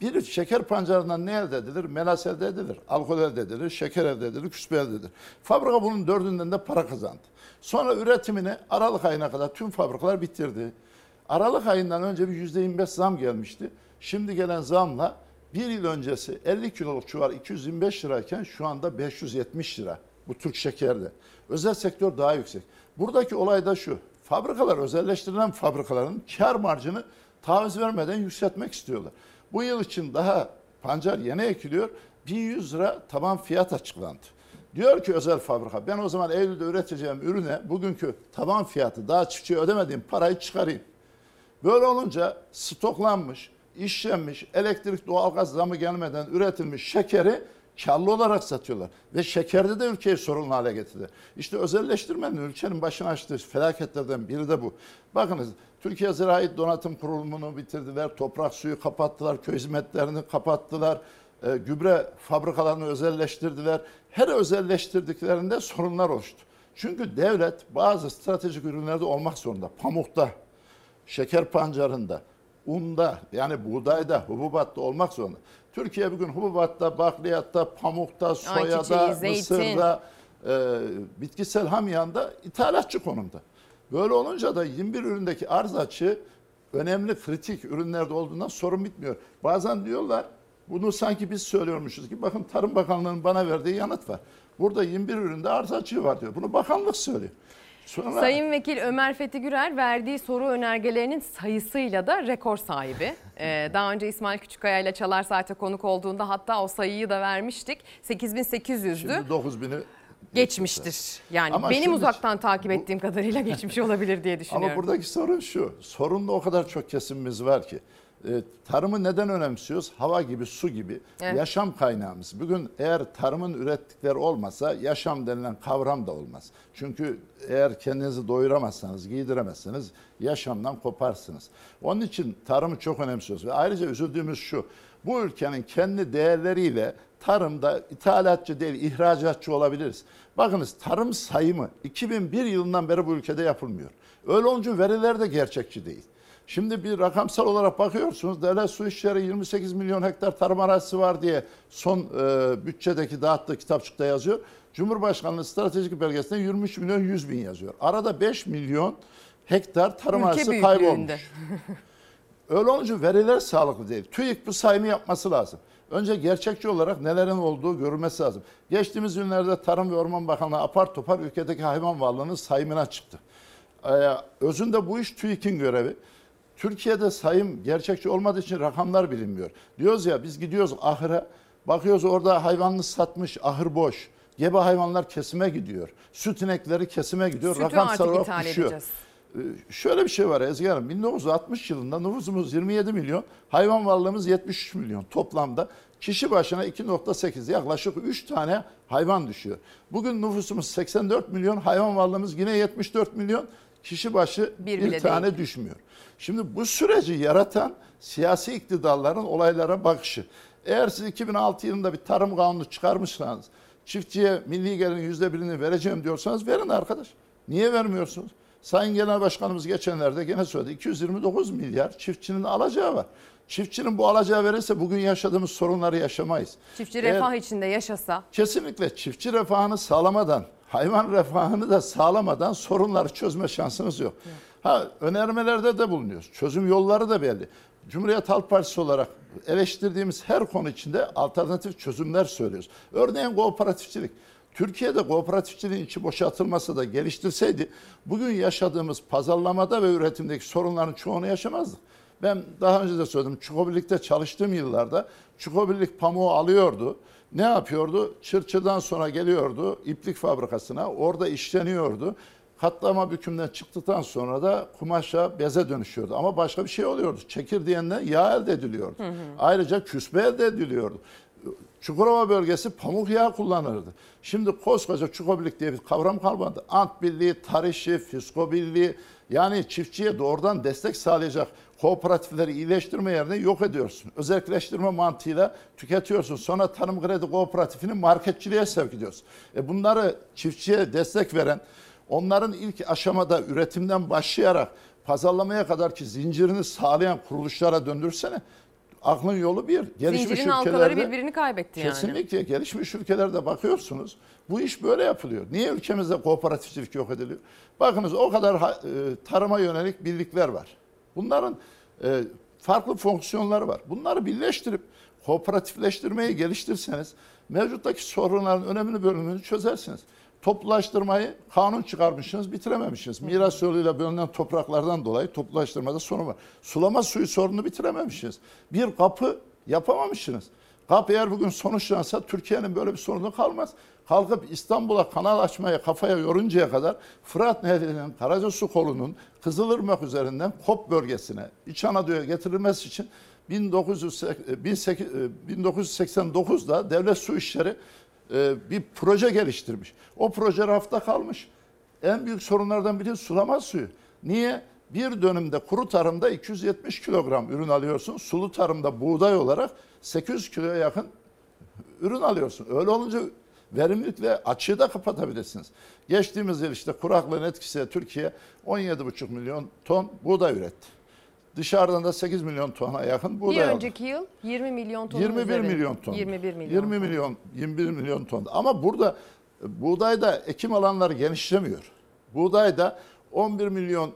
Bir şeker pancarından ne elde edilir? Melas elde edilir, alkol elde edilir, şeker elde edilir, küspe elde edilir. Fabrika bunun dördünden de para kazandı. Sonra üretimini Aralık ayına kadar tüm fabrikalar bitirdi. Aralık ayından önce bir %25 zam gelmişti. Şimdi gelen zamla bir yıl öncesi 50 kiloluk çuval 225 lirayken şu anda 570 lira. Bu Türk şekerde. Özel sektör daha yüksek. Buradaki olay da şu. Fabrikalar özelleştirilen fabrikaların kar marjını taviz vermeden yükseltmek istiyorlar. Bu yıl için daha pancar yeni ekiliyor. 1100 lira taban fiyat açıklandı. Diyor ki özel fabrika ben o zaman Eylül'de üreteceğim ürüne bugünkü taban fiyatı daha çiftçiye ödemediğim parayı çıkarayım. Böyle olunca stoklanmış, işlenmiş, elektrik doğalgaz zamı gelmeden üretilmiş şekeri karlı olarak satıyorlar. Ve şekerde de ülkeyi sorunlu hale getirdi. İşte özelleştirmenin ülkenin başına açtığı felaketlerden biri de bu. Bakınız Türkiye Ziraat Donatım Kurulu'nu bitirdiler, toprak suyu kapattılar, köy hizmetlerini kapattılar, e, gübre fabrikalarını özelleştirdiler. Her özelleştirdiklerinde sorunlar oluştu. Çünkü devlet bazı stratejik ürünlerde olmak zorunda. Pamukta, şeker pancarında, unda yani buğdayda, hububatta olmak zorunda. Türkiye bugün hububatta, bakliyatta, pamukta, soyada, zeytin. mısırda, e, bitkisel hamyanda ithalatçı konumda. Böyle olunca da 21 üründeki arz açığı önemli kritik ürünlerde olduğundan sorun bitmiyor. Bazen diyorlar bunu sanki biz söylüyormuşuz ki bakın Tarım Bakanlığı'nın bana verdiği yanıt var. Burada 21 üründe arz açığı var diyor. Bunu bakanlık söylüyor. Sonra Sayın Vekil Ömer Fethi Gürer verdiği soru önergelerinin sayısıyla da rekor sahibi. Ee, daha önce İsmail Küçükkaya ile Çalar Saat'e konuk olduğunda hatta o sayıyı da vermiştik. 8800'dü. şimdi 9000'i Geçmiştir. Yani Ama benim şimdi- uzaktan takip ettiğim kadarıyla geçmiş olabilir diye düşünüyorum. Ama buradaki sorun şu. Sorunda o kadar çok kesimimiz var ki. E, tarımı neden önemsiyoruz? Hava gibi, su gibi. Evet. Yaşam kaynağımız. Bugün eğer tarımın ürettikleri olmasa yaşam denilen kavram da olmaz. Çünkü eğer kendinizi doyuramazsanız, giydiremezseniz yaşamdan koparsınız. Onun için tarımı çok önemsiyoruz. Ve ayrıca üzüldüğümüz şu. Bu ülkenin kendi değerleriyle tarımda ithalatçı değil, ihracatçı olabiliriz. Bakınız tarım sayımı 2001 yılından beri bu ülkede yapılmıyor. Öyle olunca veriler de gerçekçi değil. Şimdi bir rakamsal olarak bakıyorsunuz. Devlet Su İşleri 28 milyon hektar tarım arazisi var diye son e, bütçedeki dağıttığı kitapçıkta yazıyor. Cumhurbaşkanlığı stratejik belgesinde 23 milyon 100 bin yazıyor. Arada 5 milyon hektar tarım Ülke arazisi kaybolmuş. Öyle olunca veriler sağlıklı değil. TÜİK bu sayımı yapması lazım. Önce gerçekçi olarak nelerin olduğu görülmesi lazım. Geçtiğimiz günlerde Tarım ve Orman Bakanlığı apar topar ülkedeki hayvan varlığının sayımına çıktı. Ee, özünde bu iş TÜİK'in görevi. Türkiye'de sayım gerçekçi olmadığı için rakamlar bilinmiyor. Diyoruz ya biz gidiyoruz ahıra, bakıyoruz orada hayvanını satmış, ahır boş. Gebe hayvanlar kesime gidiyor. Süt inekleri kesime gidiyor. Sütü Rakamsal olarak düşüyor. edeceğiz. Ee, Şöyle bir şey var Ezgi Hanım. 1960 yılında nüfusumuz 27 milyon, hayvan varlığımız 73 milyon toplamda. Kişi başına 2.8 yaklaşık 3 tane hayvan düşüyor. Bugün nüfusumuz 84 milyon, hayvan varlığımız yine 74 milyon. Kişi başı Bir bir, tane değil. düşmüyor. Şimdi bu süreci yaratan siyasi iktidarların olaylara bakışı. Eğer siz 2006 yılında bir tarım kanunu çıkarmışsanız, çiftçiye milli gelirin yüzde birini vereceğim diyorsanız verin arkadaş. Niye vermiyorsunuz? Sayın Genel Başkanımız geçenlerde gene söyledi. 229 milyar çiftçinin alacağı var. Çiftçinin bu alacağı verirse bugün yaşadığımız sorunları yaşamayız. Çiftçi Eğer- refah içinde yaşasa Kesinlikle çiftçi refahını sağlamadan, hayvan refahını da sağlamadan sorunları çözme şansınız yok. Ha önermelerde de bulunuyoruz. Çözüm yolları da belli. Cumhuriyet Halk Partisi olarak eleştirdiğimiz her konu içinde alternatif çözümler söylüyoruz. Örneğin kooperatifçilik. Türkiye'de kooperatifçiliğin içi boşaltılması da geliştirseydi bugün yaşadığımız pazarlamada ve üretimdeki sorunların çoğunu yaşamazdık. Ben daha önce de söyledim. Çukobirlik'te çalıştığım yıllarda Çukobirlik pamuğu alıyordu. Ne yapıyordu? Çırçırdan sonra geliyordu iplik fabrikasına. Orada işleniyordu. Katlama bükümden çıktıktan sonra da kumaşa beze dönüşüyordu. Ama başka bir şey oluyordu. Çekirdeğinden yağ elde ediliyordu. Hı hı. Ayrıca küspe elde ediliyordu. Çukurova bölgesi pamuk yağı kullanırdı. Şimdi koskoca Çukobirlik diye bir kavram kalmadı. Ant Birliği, Tarişi, Fisko Birliği yani çiftçiye doğrudan destek sağlayacak kooperatifleri iyileştirme yerine yok ediyorsun. Özelleştirme mantığıyla tüketiyorsun. Sonra Tarım Kredi Kooperatifini marketçiliğe sevk ediyorsun. E bunları çiftçiye destek veren, onların ilk aşamada üretimden başlayarak pazarlamaya kadar ki zincirini sağlayan kuruluşlara döndürsene. Aklın yolu bir. Gelişmiş zincirin ülkelerde birbirini kaybetti yani. Kesinlikle gelişmiş ülkelerde bakıyorsunuz. Bu iş böyle yapılıyor. Niye ülkemizde kooperatifçilik yok ediliyor? Bakınız o kadar e, tarıma yönelik birlikler var. Bunların e, farklı fonksiyonları var. Bunları birleştirip kooperatifleştirmeyi geliştirseniz mevcuttaki sorunların önemli bölümünü çözersiniz. Toplulaştırmayı kanun çıkarmışsınız, bitirememişsiniz. Miras yoluyla bölünen topraklardan dolayı toplulaştırmada sorun var. Sulama suyu sorununu bitirememişsiniz. Bir kapı yapamamışsınız. Kap eğer bugün sonuçlansa Türkiye'nin böyle bir sorunu kalmaz. Kalkıp İstanbul'a kanal açmaya kafaya yoruncaya kadar Fırat Nehri'nin Karacasu kolunun Kızılırmak üzerinden Kop bölgesine İç Anadolu'ya getirilmesi için 1908 1989'da Devlet Su İşleri e, bir proje geliştirmiş. O proje rafta kalmış. En büyük sorunlardan biri sulama suyu. Niye? Bir dönümde kuru tarımda 270 kilogram ürün alıyorsun. Sulu tarımda buğday olarak 800 kiloya yakın ürün alıyorsun. Öyle olunca verimlilikle açığı da kapatabilirsiniz. Geçtiğimiz yıl işte kuraklığın etkisiyle Türkiye 17,5 milyon ton buğday üretti. Dışarıdan da 8 milyon tona yakın Bir buğday aldı. önceki yıl 20 milyon ton 21 milyon ton. 21 milyon. 20 milyon, 21 milyon ton. Ama burada buğdayda ekim alanları genişlemiyor. Buğdayda 11 milyon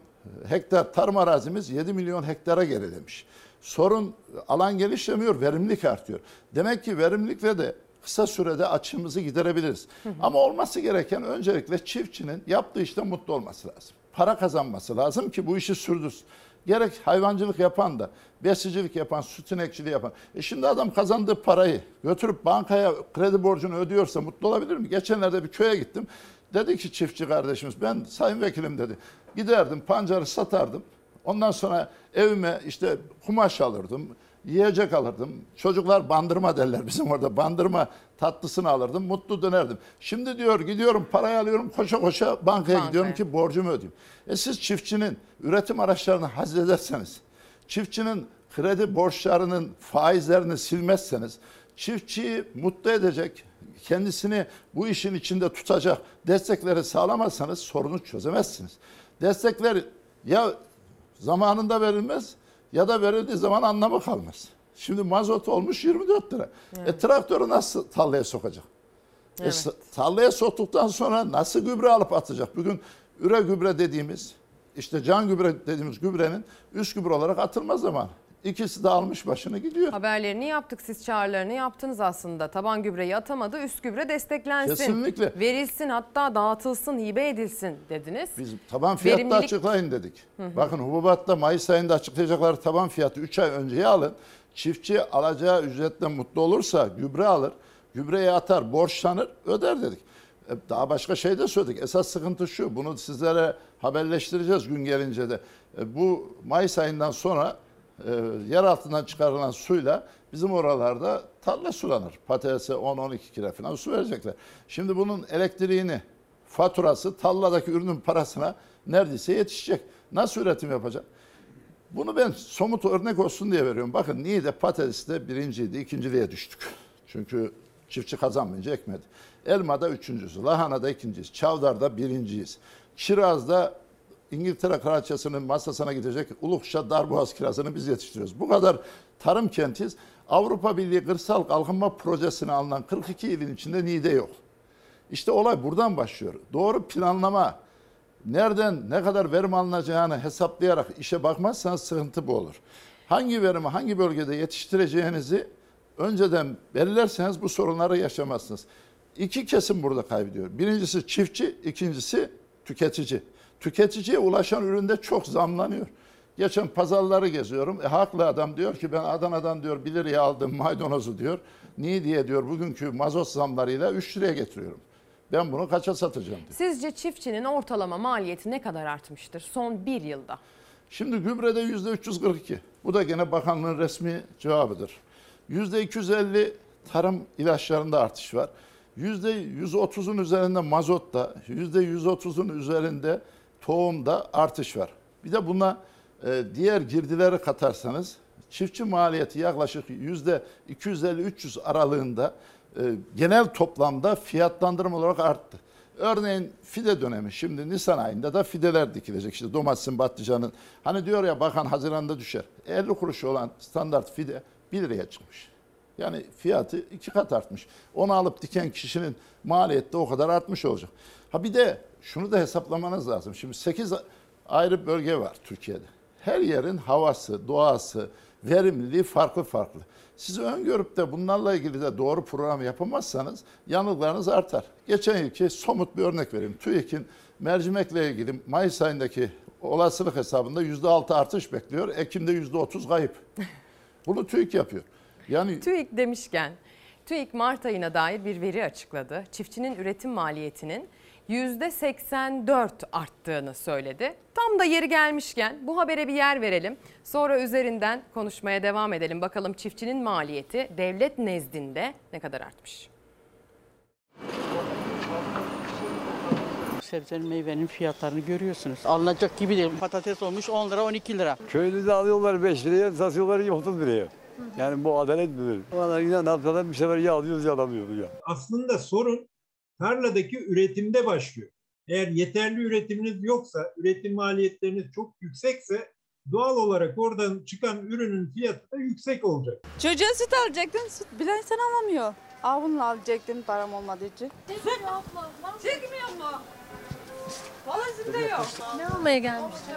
hektar tarım arazimiz 7 milyon hektara gerilemiş. Sorun alan genişlemiyor, verimlilik artıyor. Demek ki verimlilikle de kısa sürede açığımızı giderebiliriz. Ama olması gereken öncelikle çiftçinin yaptığı işte mutlu olması lazım. Para kazanması lazım ki bu işi sürdürsün. Gerek hayvancılık yapan da, besicilik yapan, süt inekçiliği yapan. E şimdi adam kazandığı parayı götürüp bankaya kredi borcunu ödüyorsa mutlu olabilir mi? Geçenlerde bir köye gittim. Dedi ki çiftçi kardeşimiz ben sayın vekilim dedi. Giderdim pancarı satardım. Ondan sonra evime işte kumaş alırdım, yiyecek alırdım. Çocuklar bandırma derler bizim orada. Bandırma tatlısını alırdım, mutlu dönerdim. Şimdi diyor gidiyorum parayı alıyorum koşa koşa bankaya, Bankaya. gidiyorum ki borcumu ödeyeyim. E siz çiftçinin üretim araçlarını hazrederseniz, çiftçinin kredi borçlarının faizlerini silmezseniz, çiftçiyi mutlu edecek, kendisini bu işin içinde tutacak destekleri sağlamazsanız sorunu çözemezsiniz. Destekler ya Zamanında verilmez ya da verildiği zaman anlamı kalmaz. Şimdi mazot olmuş 24 lira. E traktörü nasıl tarlaya sokacak? E, Evet. s- tarlaya soktuktan sonra nasıl gübre alıp atacak? Bugün üre gübre dediğimiz, işte can gübre dediğimiz gübrenin üst gübre olarak atılma zamanı. İkisi de almış başını gidiyor. Haberlerini yaptık siz çağrılarını yaptınız aslında. Taban gübreyi atamadı üst gübre desteklensin. Kesinlikle. Verilsin hatta dağıtılsın hibe edilsin dediniz. Biz taban fiyatı Verimlilik- açıklayın dedik. Hı hı. Bakın hububatta Mayıs ayında açıklayacakları taban fiyatı 3 ay önceye alın. Çiftçi alacağı ücretten mutlu olursa gübre alır, gübreye atar, borçlanır, öder dedik. E, Daha başka şey de söyledik. Esas sıkıntı şu, bunu sizlere haberleştireceğiz gün gelince de. E, Bu Mayıs ayından sonra e, yer altından çıkarılan suyla bizim oralarda tarla sulanır. Patatese 10-12 kilo falan su verecekler. Şimdi bunun elektriğini, faturası tarladaki ürünün parasına neredeyse yetişecek. Nasıl üretim yapacak? Bunu ben somut örnek olsun diye veriyorum. Bakın Niğde patateste birinciydi, ikinciliğe düştük. Çünkü çiftçi kazanmayınca ekmedi. Elma'da üçüncüsü, Lahana'da ikinciyiz, Çavdar'da birinciyiz. Kiraz'da İngiltere Kraliçesi'nin masasına gidecek Ulukşa Darboğaz kirazını biz yetiştiriyoruz. Bu kadar tarım kentiyiz. Avrupa Birliği Kırsal Kalkınma Projesi'ne alınan 42 ilin içinde Niğde yok. İşte olay buradan başlıyor. Doğru planlama, nereden ne kadar verim alınacağını hesaplayarak işe bakmazsanız sıkıntı bu olur. Hangi verimi hangi bölgede yetiştireceğinizi önceden belirlerseniz bu sorunları yaşamazsınız. İki kesim burada kaybediyor. Birincisi çiftçi, ikincisi tüketici. Tüketiciye ulaşan üründe çok zamlanıyor. Geçen pazarları geziyorum. E, haklı adam diyor ki ben Adana'dan diyor 1 liraya aldım maydanozu diyor. Niye diye diyor bugünkü mazot zamlarıyla 3 liraya getiriyorum. Ben bunu kaça satacağım diyor. Sizce çiftçinin ortalama maliyeti ne kadar artmıştır son bir yılda? Şimdi gübrede yüzde 342. Bu da gene bakanlığın resmi cevabıdır. Yüzde 250 tarım ilaçlarında artış var. Yüzde 130'un üzerinde mazotta, yüzde 130'un üzerinde tohumda artış var. Bir de buna e, diğer girdileri katarsanız çiftçi maliyeti yaklaşık yüzde 250-300 aralığında e, genel toplamda fiyatlandırma olarak arttı. Örneğin fide dönemi şimdi Nisan ayında da fideler dikilecek. İşte domatesin, patlıcanın. Hani diyor ya bakan Haziran'da düşer. 50 kuruş olan standart fide 1 liraya çıkmış. Yani fiyatı iki kat artmış. Onu alıp diken kişinin maliyeti de o kadar artmış olacak. Ha bir de şunu da hesaplamanız lazım. Şimdi 8 ayrı bölge var Türkiye'de. Her yerin havası, doğası, verimliliği farklı farklı. Siz öngörüp de bunlarla ilgili de doğru program yapamazsanız yanılgılarınız artar. Geçen yılki somut bir örnek vereyim. TÜİK'in mercimekle ilgili Mayıs ayındaki olasılık hesabında %6 artış bekliyor. Ekim'de %30 kayıp. Bunu TÜİK yapıyor. Yani TÜİK demişken TÜİK Mart ayına dair bir veri açıkladı. Çiftçinin üretim maliyetinin %84 arttığını söyledi. Tam da yeri gelmişken bu habere bir yer verelim. Sonra üzerinden konuşmaya devam edelim. Bakalım çiftçinin maliyeti devlet nezdinde ne kadar artmış? Sebzenin meyvenin fiyatlarını görüyorsunuz. Alınacak gibi değil. Patates olmuş 10 lira 12 lira. Köylüde alıyorlar 5 liraya, satıyorlar 30 liraya. Yani bu adalet midir? Vallahi yine ne yapsalar bir sefer ya alıyoruz ya alamıyoruz ya. Aslında sorun tarladaki üretimde başlıyor. Eğer yeterli üretiminiz yoksa, üretim maliyetleriniz çok yüksekse doğal olarak oradan çıkan ürünün fiyatı da yüksek olacak. Çocuğa süt alacaktın, süt bilen sen alamıyor. Avunla alacaktım param olmadığı için. Çekmiyor mu? Vallahi yok. Ne almaya gelmiştin?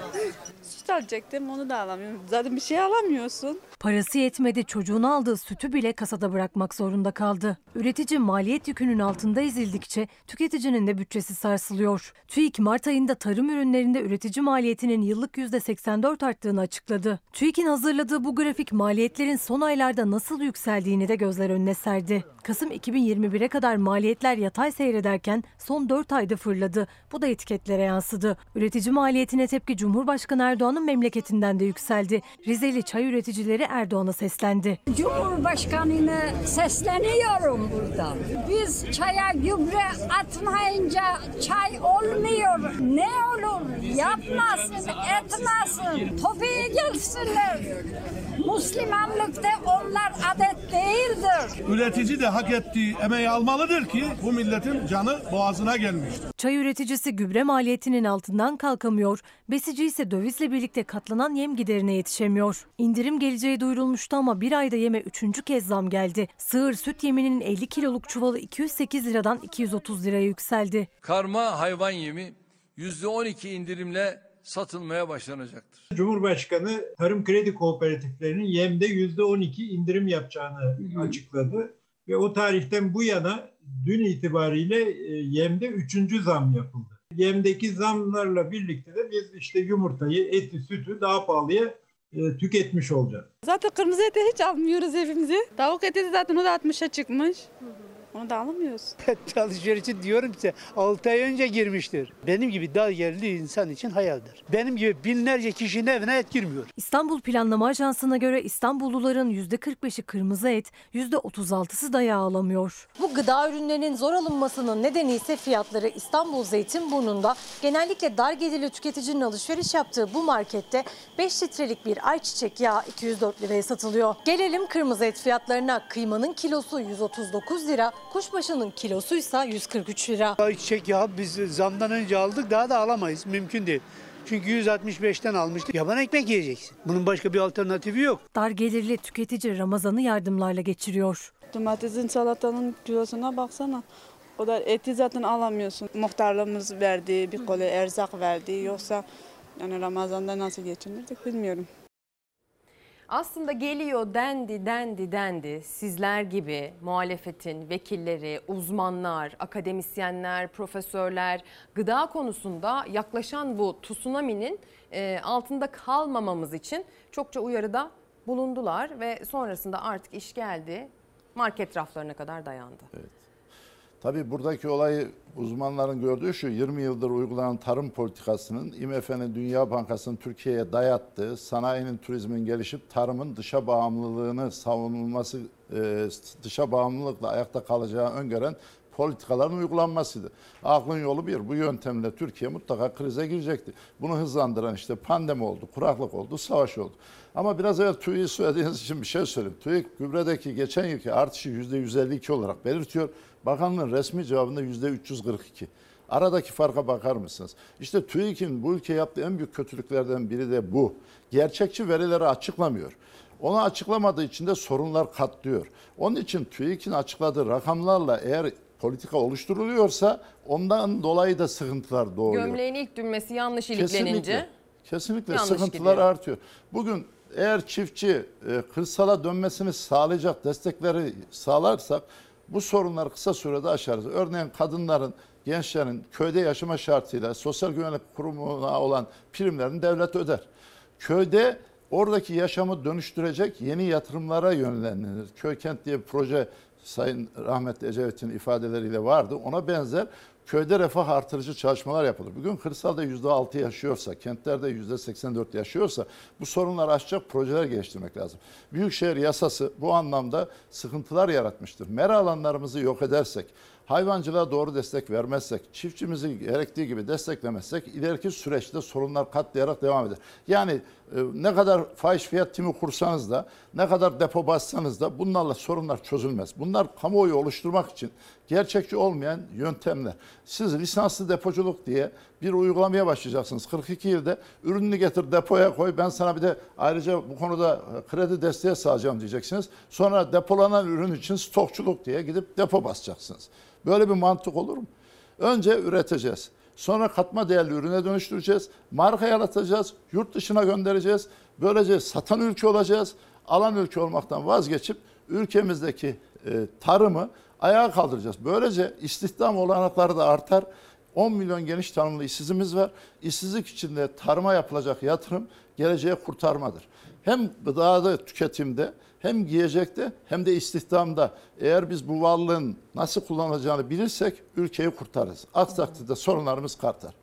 Süt alacaktım, onu da alamıyorum. Zaten bir şey alamıyorsun. Parası yetmedi çocuğunu aldığı sütü bile kasada bırakmak zorunda kaldı. Üretici maliyet yükünün altında ezildikçe tüketicinin de bütçesi sarsılıyor. TÜİK Mart ayında tarım ürünlerinde üretici maliyetinin yıllık %84 arttığını açıkladı. TÜİK'in hazırladığı bu grafik maliyetlerin son aylarda nasıl yükseldiğini de gözler önüne serdi. Kasım 2021'e kadar maliyetler yatay seyrederken son 4 ayda fırladı. Bu da etiketlere yansıdı. Üretici maliyetine tepki Cumhurbaşkanı Erdoğan'ın memleketinden de yükseldi. Rizeli çay üreticileri Erdoğan'a seslendi. Cumhurbaşkanına sesleniyorum burada. Biz çaya gübre atmayınca çay olmuyor. Ne olur yapmasın, etmesin. Topiye gelsinler. Müslümanlıkta onlar adet değildir. Üretici de hak ettiği emeği almalıdır ki bu milletin canı boğazına gelmiştir. Çay üreticisi gübre maliyetinin altından kalkamıyor. Besici ise dövizle birlikte birlikte katlanan yem giderine yetişemiyor. İndirim geleceği duyurulmuştu ama bir ayda yeme üçüncü kez zam geldi. Sığır süt yeminin 50 kiloluk çuvalı 208 liradan 230 liraya yükseldi. Karma hayvan yemi %12 indirimle satılmaya başlanacaktır. Cumhurbaşkanı tarım kredi kooperatiflerinin yemde %12 indirim yapacağını açıkladı. Ve o tarihten bu yana dün itibariyle e, yemde üçüncü zam yapıldı. Yemdeki zamlarla birlikte de biz işte yumurtayı, eti, sütü daha pahalıya e, tüketmiş olacağız. Zaten kırmızı eti hiç almıyoruz evimize. Tavuk eti de zaten o da 60'a çıkmış. Onu da alamıyoruz. alışverişi diyorum size 6 ay önce girmiştir. Benim gibi dar yerli insan için hayaldir. Benim gibi binlerce kişinin evine et girmiyor. İstanbul Planlama Ajansı'na göre İstanbulluların %45'i kırmızı et, %36'sı da yağ alamıyor. Bu gıda ürünlerinin zor alınmasının nedeni ise fiyatları İstanbul Zeytinburnu'nda genellikle dar gelirli tüketicinin alışveriş yaptığı bu markette 5 litrelik bir ayçiçek yağı 204 liraya satılıyor. Gelelim kırmızı et fiyatlarına. Kıymanın kilosu 139 lira, kuşbaşının kilosuysa 143 lira. Ayçiçek yağı biz zamdan önce aldık daha da alamayız. Mümkün değil. Çünkü 165'ten almıştık. Yaban ekmek yiyeceksin. Bunun başka bir alternatifi yok. Dar gelirli tüketici Ramazan'ı yardımlarla geçiriyor. Domatesin salatanın kilosuna baksana. O da eti zaten alamıyorsun. Muhtarlığımız verdi, bir koli erzak verdi. Yoksa yani Ramazan'da nasıl geçinirdik bilmiyorum. Aslında geliyor dendi dendi dendi sizler gibi muhalefetin vekilleri, uzmanlar, akademisyenler, profesörler gıda konusunda yaklaşan bu tsunami'nin e, altında kalmamamız için çokça uyarıda bulundular ve sonrasında artık iş geldi market raflarına kadar dayandı. Tabii buradaki olayı uzmanların gördüğü şu 20 yıldır uygulanan tarım politikasının IMF'nin Dünya Bankası'nın Türkiye'ye dayattığı sanayinin turizmin gelişip tarımın dışa bağımlılığını savunulması e, dışa bağımlılıkla ayakta kalacağı öngören politikaların uygulanmasıydı. Aklın yolu bir. Bu yöntemle Türkiye mutlaka krize girecekti. Bunu hızlandıran işte pandemi oldu, kuraklık oldu, savaş oldu. Ama biraz evvel TÜİ'yi söylediğiniz için bir şey söyleyeyim. TÜİ gübredeki geçen yılki artışı %152 olarak belirtiyor. Bakanlığın resmi cevabında %342. Aradaki farka bakar mısınız? İşte TÜİK'in bu ülkeye yaptığı en büyük kötülüklerden biri de bu. Gerçekçi verileri açıklamıyor. Onu açıklamadığı için de sorunlar katlıyor. Onun için TÜİK'in açıkladığı rakamlarla eğer politika oluşturuluyorsa ondan dolayı da sıkıntılar doğuyor. Gömleğin ilk düğmesi yanlış iliklenince Kesinlikle. Kesinlikle yanlış sıkıntılar gidiyor. artıyor. Bugün eğer çiftçi e, kırsala dönmesini sağlayacak destekleri sağlarsak bu sorunları kısa sürede aşarız. Örneğin kadınların, gençlerin köyde yaşama şartıyla sosyal güvenlik kurumuna olan primlerini devlet öder. Köyde oradaki yaşamı dönüştürecek yeni yatırımlara yönlendirilir. Köy kent diye bir proje Sayın rahmetli Ecevit'in ifadeleriyle vardı. Ona benzer köyde refah artırıcı çalışmalar yapılır. Bugün kırsalda %6 yaşıyorsa, kentlerde %84 yaşıyorsa bu sorunları aşacak projeler geliştirmek lazım. Büyükşehir yasası bu anlamda sıkıntılar yaratmıştır. Mera alanlarımızı yok edersek, hayvancılığa doğru destek vermezsek, çiftçimizi gerektiği gibi desteklemezsek ileriki süreçte sorunlar katlayarak devam eder. Yani e, ne kadar fahiş fiyat timi kursanız da, ne kadar depo bassanız da bunlarla sorunlar çözülmez. Bunlar kamuoyu oluşturmak için gerçekçi olmayan yöntemler. Siz lisanslı depoculuk diye bir uygulamaya başlayacaksınız. 42 ilde ürününü getir depoya koy ben sana bir de ayrıca bu konuda e, kredi desteği sağlayacağım diyeceksiniz. Sonra depolanan ürün için stokçuluk diye gidip depo basacaksınız. Böyle bir mantık olur mu? Önce üreteceğiz. Sonra katma değerli ürüne dönüştüreceğiz. Marka yaratacağız. Yurt dışına göndereceğiz. Böylece satan ülke olacağız. Alan ülke olmaktan vazgeçip ülkemizdeki e, tarımı ayağa kaldıracağız. Böylece istihdam olanakları da artar. 10 milyon geniş tanımlı işsizimiz var. İşsizlik içinde tarıma yapılacak yatırım geleceğe kurtarmadır. Hem gıdada tüketimde hem giyecekte hem de istihdamda eğer biz bu varlığın nasıl kullanılacağını bilirsek ülkeyi kurtarırız. Aksi takdirde sorunlarımız artar.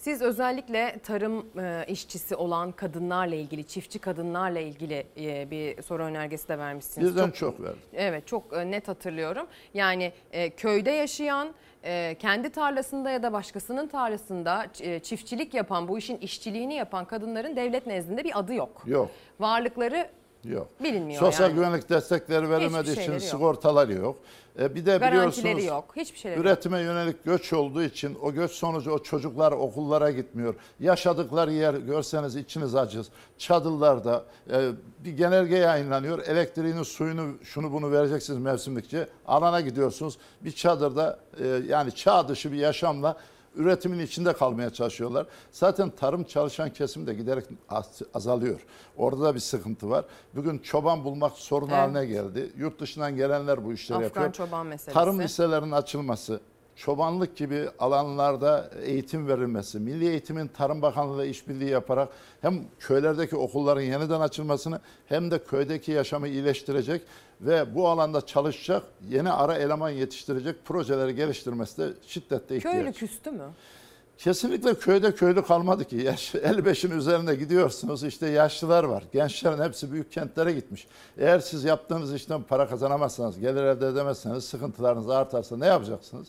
Siz özellikle tarım e, işçisi olan kadınlarla ilgili, çiftçi kadınlarla ilgili e, bir soru önergesi de vermişsiniz. Birden çok verdim. Evet çok e, net hatırlıyorum. Yani köyde yaşayan, e, kendi tarlasında ya da başkasının tarlasında e, çiftçilik yapan, bu işin işçiliğini yapan kadınların devlet nezdinde bir adı yok. Yok. Varlıkları Yok. Bilinmiyor Sosyal yani. güvenlik destekleri verilmediği için yok. sigortaları yok. E, bir de Garantileri biliyorsunuz yok. Hiçbir şeyleri yok. üretime yönelik göç olduğu için o göç sonucu o çocuklar okullara gitmiyor. Yaşadıkları yer görseniz içiniz acır. Çadırlarda e, bir genelge yayınlanıyor. Elektriğini, suyunu, şunu bunu vereceksiniz mevsimlikçe. Alana gidiyorsunuz. Bir çadırda e, yani çağ dışı bir yaşamla üretimin içinde kalmaya çalışıyorlar. Zaten tarım çalışan kesim de giderek az- azalıyor. Orada da bir sıkıntı var. Bugün çoban bulmak sorun Evet. haline geldi. Yurt dışından gelenler bu işleri Afgan yapıyor. çoban meselesi. Tarım liselerinin açılması, çobanlık gibi alanlarda eğitim verilmesi, Milli Eğitimin Tarım Bakanlığı ile işbirliği yaparak hem köylerdeki okulların yeniden açılmasını hem de köydeki yaşamı iyileştirecek ve bu alanda çalışacak, yeni ara eleman yetiştirecek projeleri geliştirmesi de şiddetle ihtiyaç. Köylü küstü mü? Kesinlikle köyde köylü kalmadı ki. Yaş, 55'in üzerinde gidiyorsunuz işte yaşlılar var. Gençlerin hepsi büyük kentlere gitmiş. Eğer siz yaptığınız işten para kazanamazsanız, gelir elde edemezseniz, sıkıntılarınız artarsa ne yapacaksınız?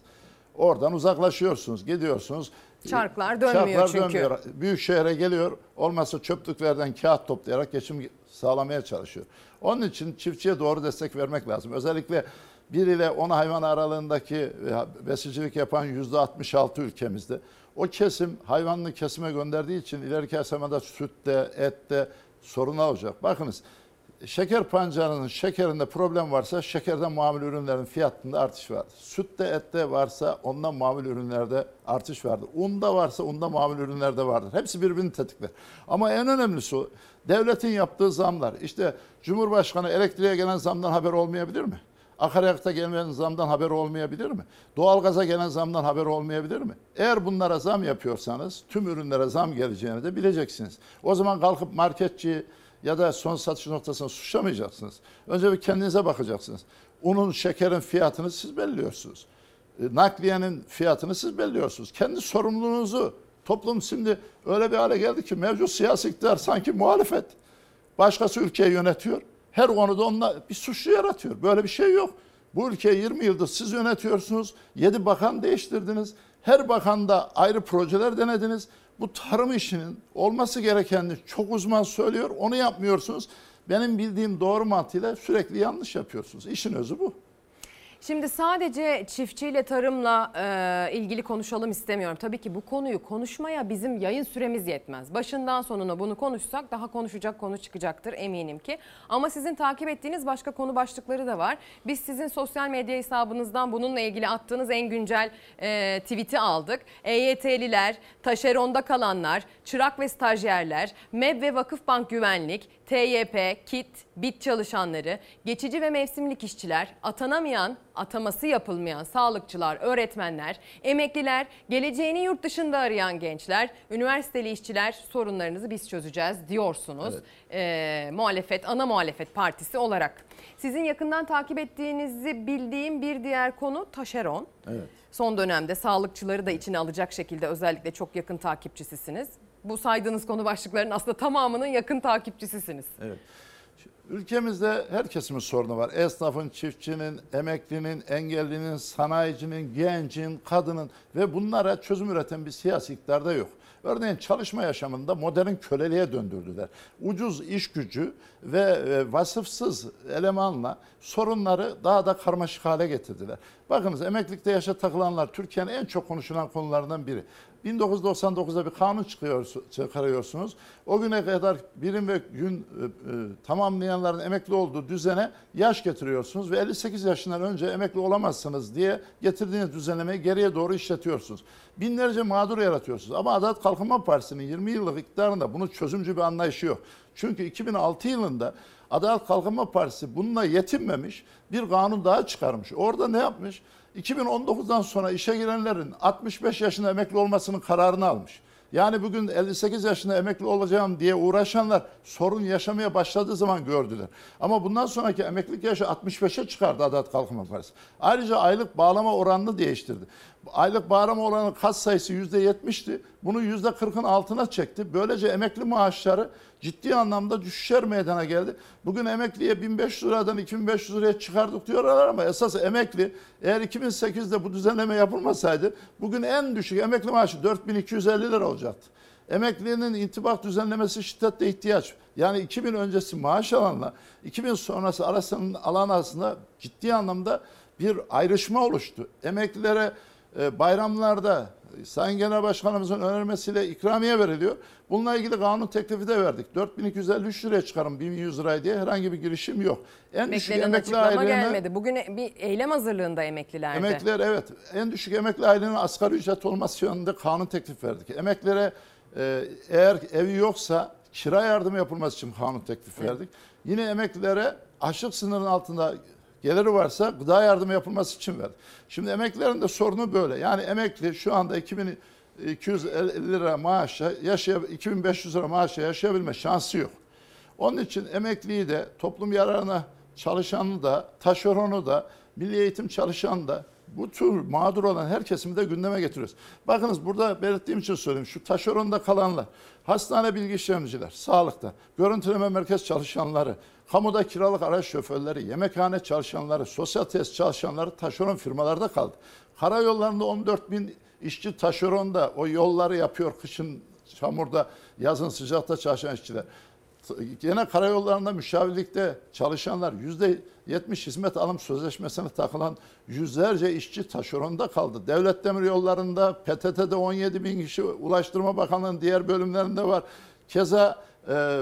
Oradan uzaklaşıyorsunuz, gidiyorsunuz. Çarklar dönmüyor Çarklar çünkü. dönmüyor. Büyük şehre geliyor, olmazsa çöplüklerden kağıt toplayarak geçim sağlamaya çalışıyor. Onun için çiftçiye doğru destek vermek lazım. Özellikle 1 ile 10 hayvan aralığındaki e, besicilik yapan %66 ülkemizde. O kesim hayvanını kesime gönderdiği için ileriki aşamada sütte, ette sorun olacak. Bakınız şeker pancarının şekerinde problem varsa şekerden mamul ürünlerin fiyatında artış vardır. Sütte, ette varsa ondan mamul ürünlerde artış vardır. Unda varsa unda mamul ürünlerde vardır. Hepsi birbirini tetikler. Ama en önemlisi devletin yaptığı zamlar. İşte Cumhurbaşkanı elektriğe gelen zamdan haber olmayabilir mi? Akaryakıta gelen zamdan haber olmayabilir mi? Doğalgaza gelen zamdan haber olmayabilir mi? Eğer bunlara zam yapıyorsanız tüm ürünlere zam geleceğini de bileceksiniz. O zaman kalkıp marketçi ya da son satış noktasını suçlamayacaksınız. Önce bir kendinize bakacaksınız. Unun, şekerin fiyatını siz belirliyorsunuz. E, Nakliyenin fiyatını siz belirliyorsunuz. Kendi sorumluluğunuzu toplum şimdi öyle bir hale geldi ki mevcut siyasi iktidar sanki muhalefet. Başkası ülkeyi yönetiyor. Her konuda onunla bir suçlu yaratıyor. Böyle bir şey yok. Bu ülkeyi 20 yıldır siz yönetiyorsunuz. 7 bakan değiştirdiniz. Her bakanda ayrı projeler denediniz. Bu tarım işinin olması gerekenini çok uzman söylüyor. Onu yapmıyorsunuz. Benim bildiğim doğru mantığıyla sürekli yanlış yapıyorsunuz. İşin özü bu. Şimdi sadece çiftçiyle tarımla e, ilgili konuşalım istemiyorum. Tabii ki bu konuyu konuşmaya bizim yayın süremiz yetmez. Başından sonuna bunu konuşsak daha konuşacak konu çıkacaktır eminim ki. Ama sizin takip ettiğiniz başka konu başlıkları da var. Biz sizin sosyal medya hesabınızdan bununla ilgili attığınız en güncel e, tweet'i aldık. EYT'liler, taşeronda kalanlar, çırak ve stajyerler, MEB ve Vakıfbank güvenlik, TYP, KİT, BİT çalışanları, geçici ve mevsimlik işçiler, atanamayan, ataması yapılmayan sağlıkçılar, öğretmenler, emekliler, geleceğini yurt dışında arayan gençler, üniversiteli işçiler sorunlarınızı biz çözeceğiz diyorsunuz. Ee, muhalefet, ana muhalefet partisi olarak. Sizin yakından takip ettiğinizi bildiğim bir diğer konu taşeron. Evet. Son dönemde sağlıkçıları da içine alacak şekilde özellikle çok yakın takipçisisiniz. Bu saydığınız konu başlıklarının aslında tamamının yakın takipçisisiniz. Evet. Ülkemizde her kesimin sorunu var. Esnafın, çiftçinin, emeklinin, engellinin, sanayicinin, gencin, kadının ve bunlara çözüm üreten bir siyasi iktidar da yok. Örneğin çalışma yaşamında modern köleliğe döndürdüler. Ucuz iş gücü ve e, vasıfsız elemanla sorunları daha da karmaşık hale getirdiler. Bakınız emeklilikte yaşa takılanlar Türkiye'nin en çok konuşulan konularından biri. 1999'da bir kanun çıkıyor, çıkarıyorsunuz. O güne kadar birim ve gün e, e, tamamlayanların emekli olduğu düzene yaş getiriyorsunuz ve 58 yaşından önce emekli olamazsınız diye getirdiğiniz düzenlemeyi geriye doğru işletiyorsunuz. Binlerce mağdur yaratıyorsunuz. Ama Adalet Kalkınma Partisi'nin 20 yıllık iktidarında bunun çözümcü bir anlayışı yok. Çünkü 2006 yılında Adalet Kalkınma Partisi bununla yetinmemiş bir kanun daha çıkarmış. Orada ne yapmış? 2019'dan sonra işe girenlerin 65 yaşında emekli olmasının kararını almış. Yani bugün 58 yaşında emekli olacağım diye uğraşanlar sorun yaşamaya başladığı zaman gördüler. Ama bundan sonraki emeklilik yaşı 65'e çıkardı Adalet Kalkınma Partisi. Ayrıca aylık bağlama oranını değiştirdi. Aylık bağlama oranı kat sayısı %70'ti. Bunu %40'ın altına çekti. Böylece emekli maaşları ciddi anlamda düşüşler meydana geldi. Bugün emekliye 1500 liradan 2500 liraya çıkardık diyorlar ama esas emekli eğer 2008'de bu düzenleme yapılmasaydı bugün en düşük emekli maaşı 4250 lira olacaktı. Emeklinin intibak düzenlemesi şiddetle ihtiyaç. Yani 2000 öncesi maaş alanla 2000 sonrası arasının alan arasında ciddi anlamda bir ayrışma oluştu. Emeklilere e, bayramlarda Sayın Genel Başkanımızın önermesiyle ikramiye veriliyor. Bununla ilgili kanun teklifi de verdik. 4253 liraya çıkarın 1100 liraya diye herhangi bir girişim yok. En düşük emekli ailelerine gelmedi. Bugün bir eylem hazırlığında emeklilerde. Emekliler evet en düşük emekli ailenin asgari ücret olması yönünde kanun teklif verdik. Emeklilere e, eğer evi yoksa kira yardımı yapılması için kanun teklif verdik. Yine emeklilere açlık sınırının altında geliri varsa gıda yardımı yapılması için verdik. Şimdi emeklilerin de sorunu böyle. Yani emekli şu anda 2250 lira maaşla yaşay 2500 lira maaşla yaşayabilme şansı yok. Onun için emekliyi de toplum yararına çalışanı da, taşeronu da, milli eğitim çalışanı da bu tür mağdur olan her kesimi de gündeme getiriyoruz. Bakınız burada belirttiğim için söyleyeyim. Şu taşeronda kalanlar, hastane bilgi işlemciler, sağlıkta, görüntüleme merkez çalışanları, kamuda kiralık araç şoförleri, yemekhane çalışanları, sosyal tesis çalışanları taşeron firmalarda kaldı. Karayollarında 14 bin işçi taşeronda o yolları yapıyor kışın çamurda, yazın sıcakta çalışan işçiler. Gene karayollarında müşavirlikte çalışanlar yüzde 70 hizmet alım sözleşmesine takılan yüzlerce işçi taşeronda kaldı. Devlet demir yollarında PTT'de 17 bin kişi Ulaştırma Bakanlığı'nın diğer bölümlerinde var. Keza e,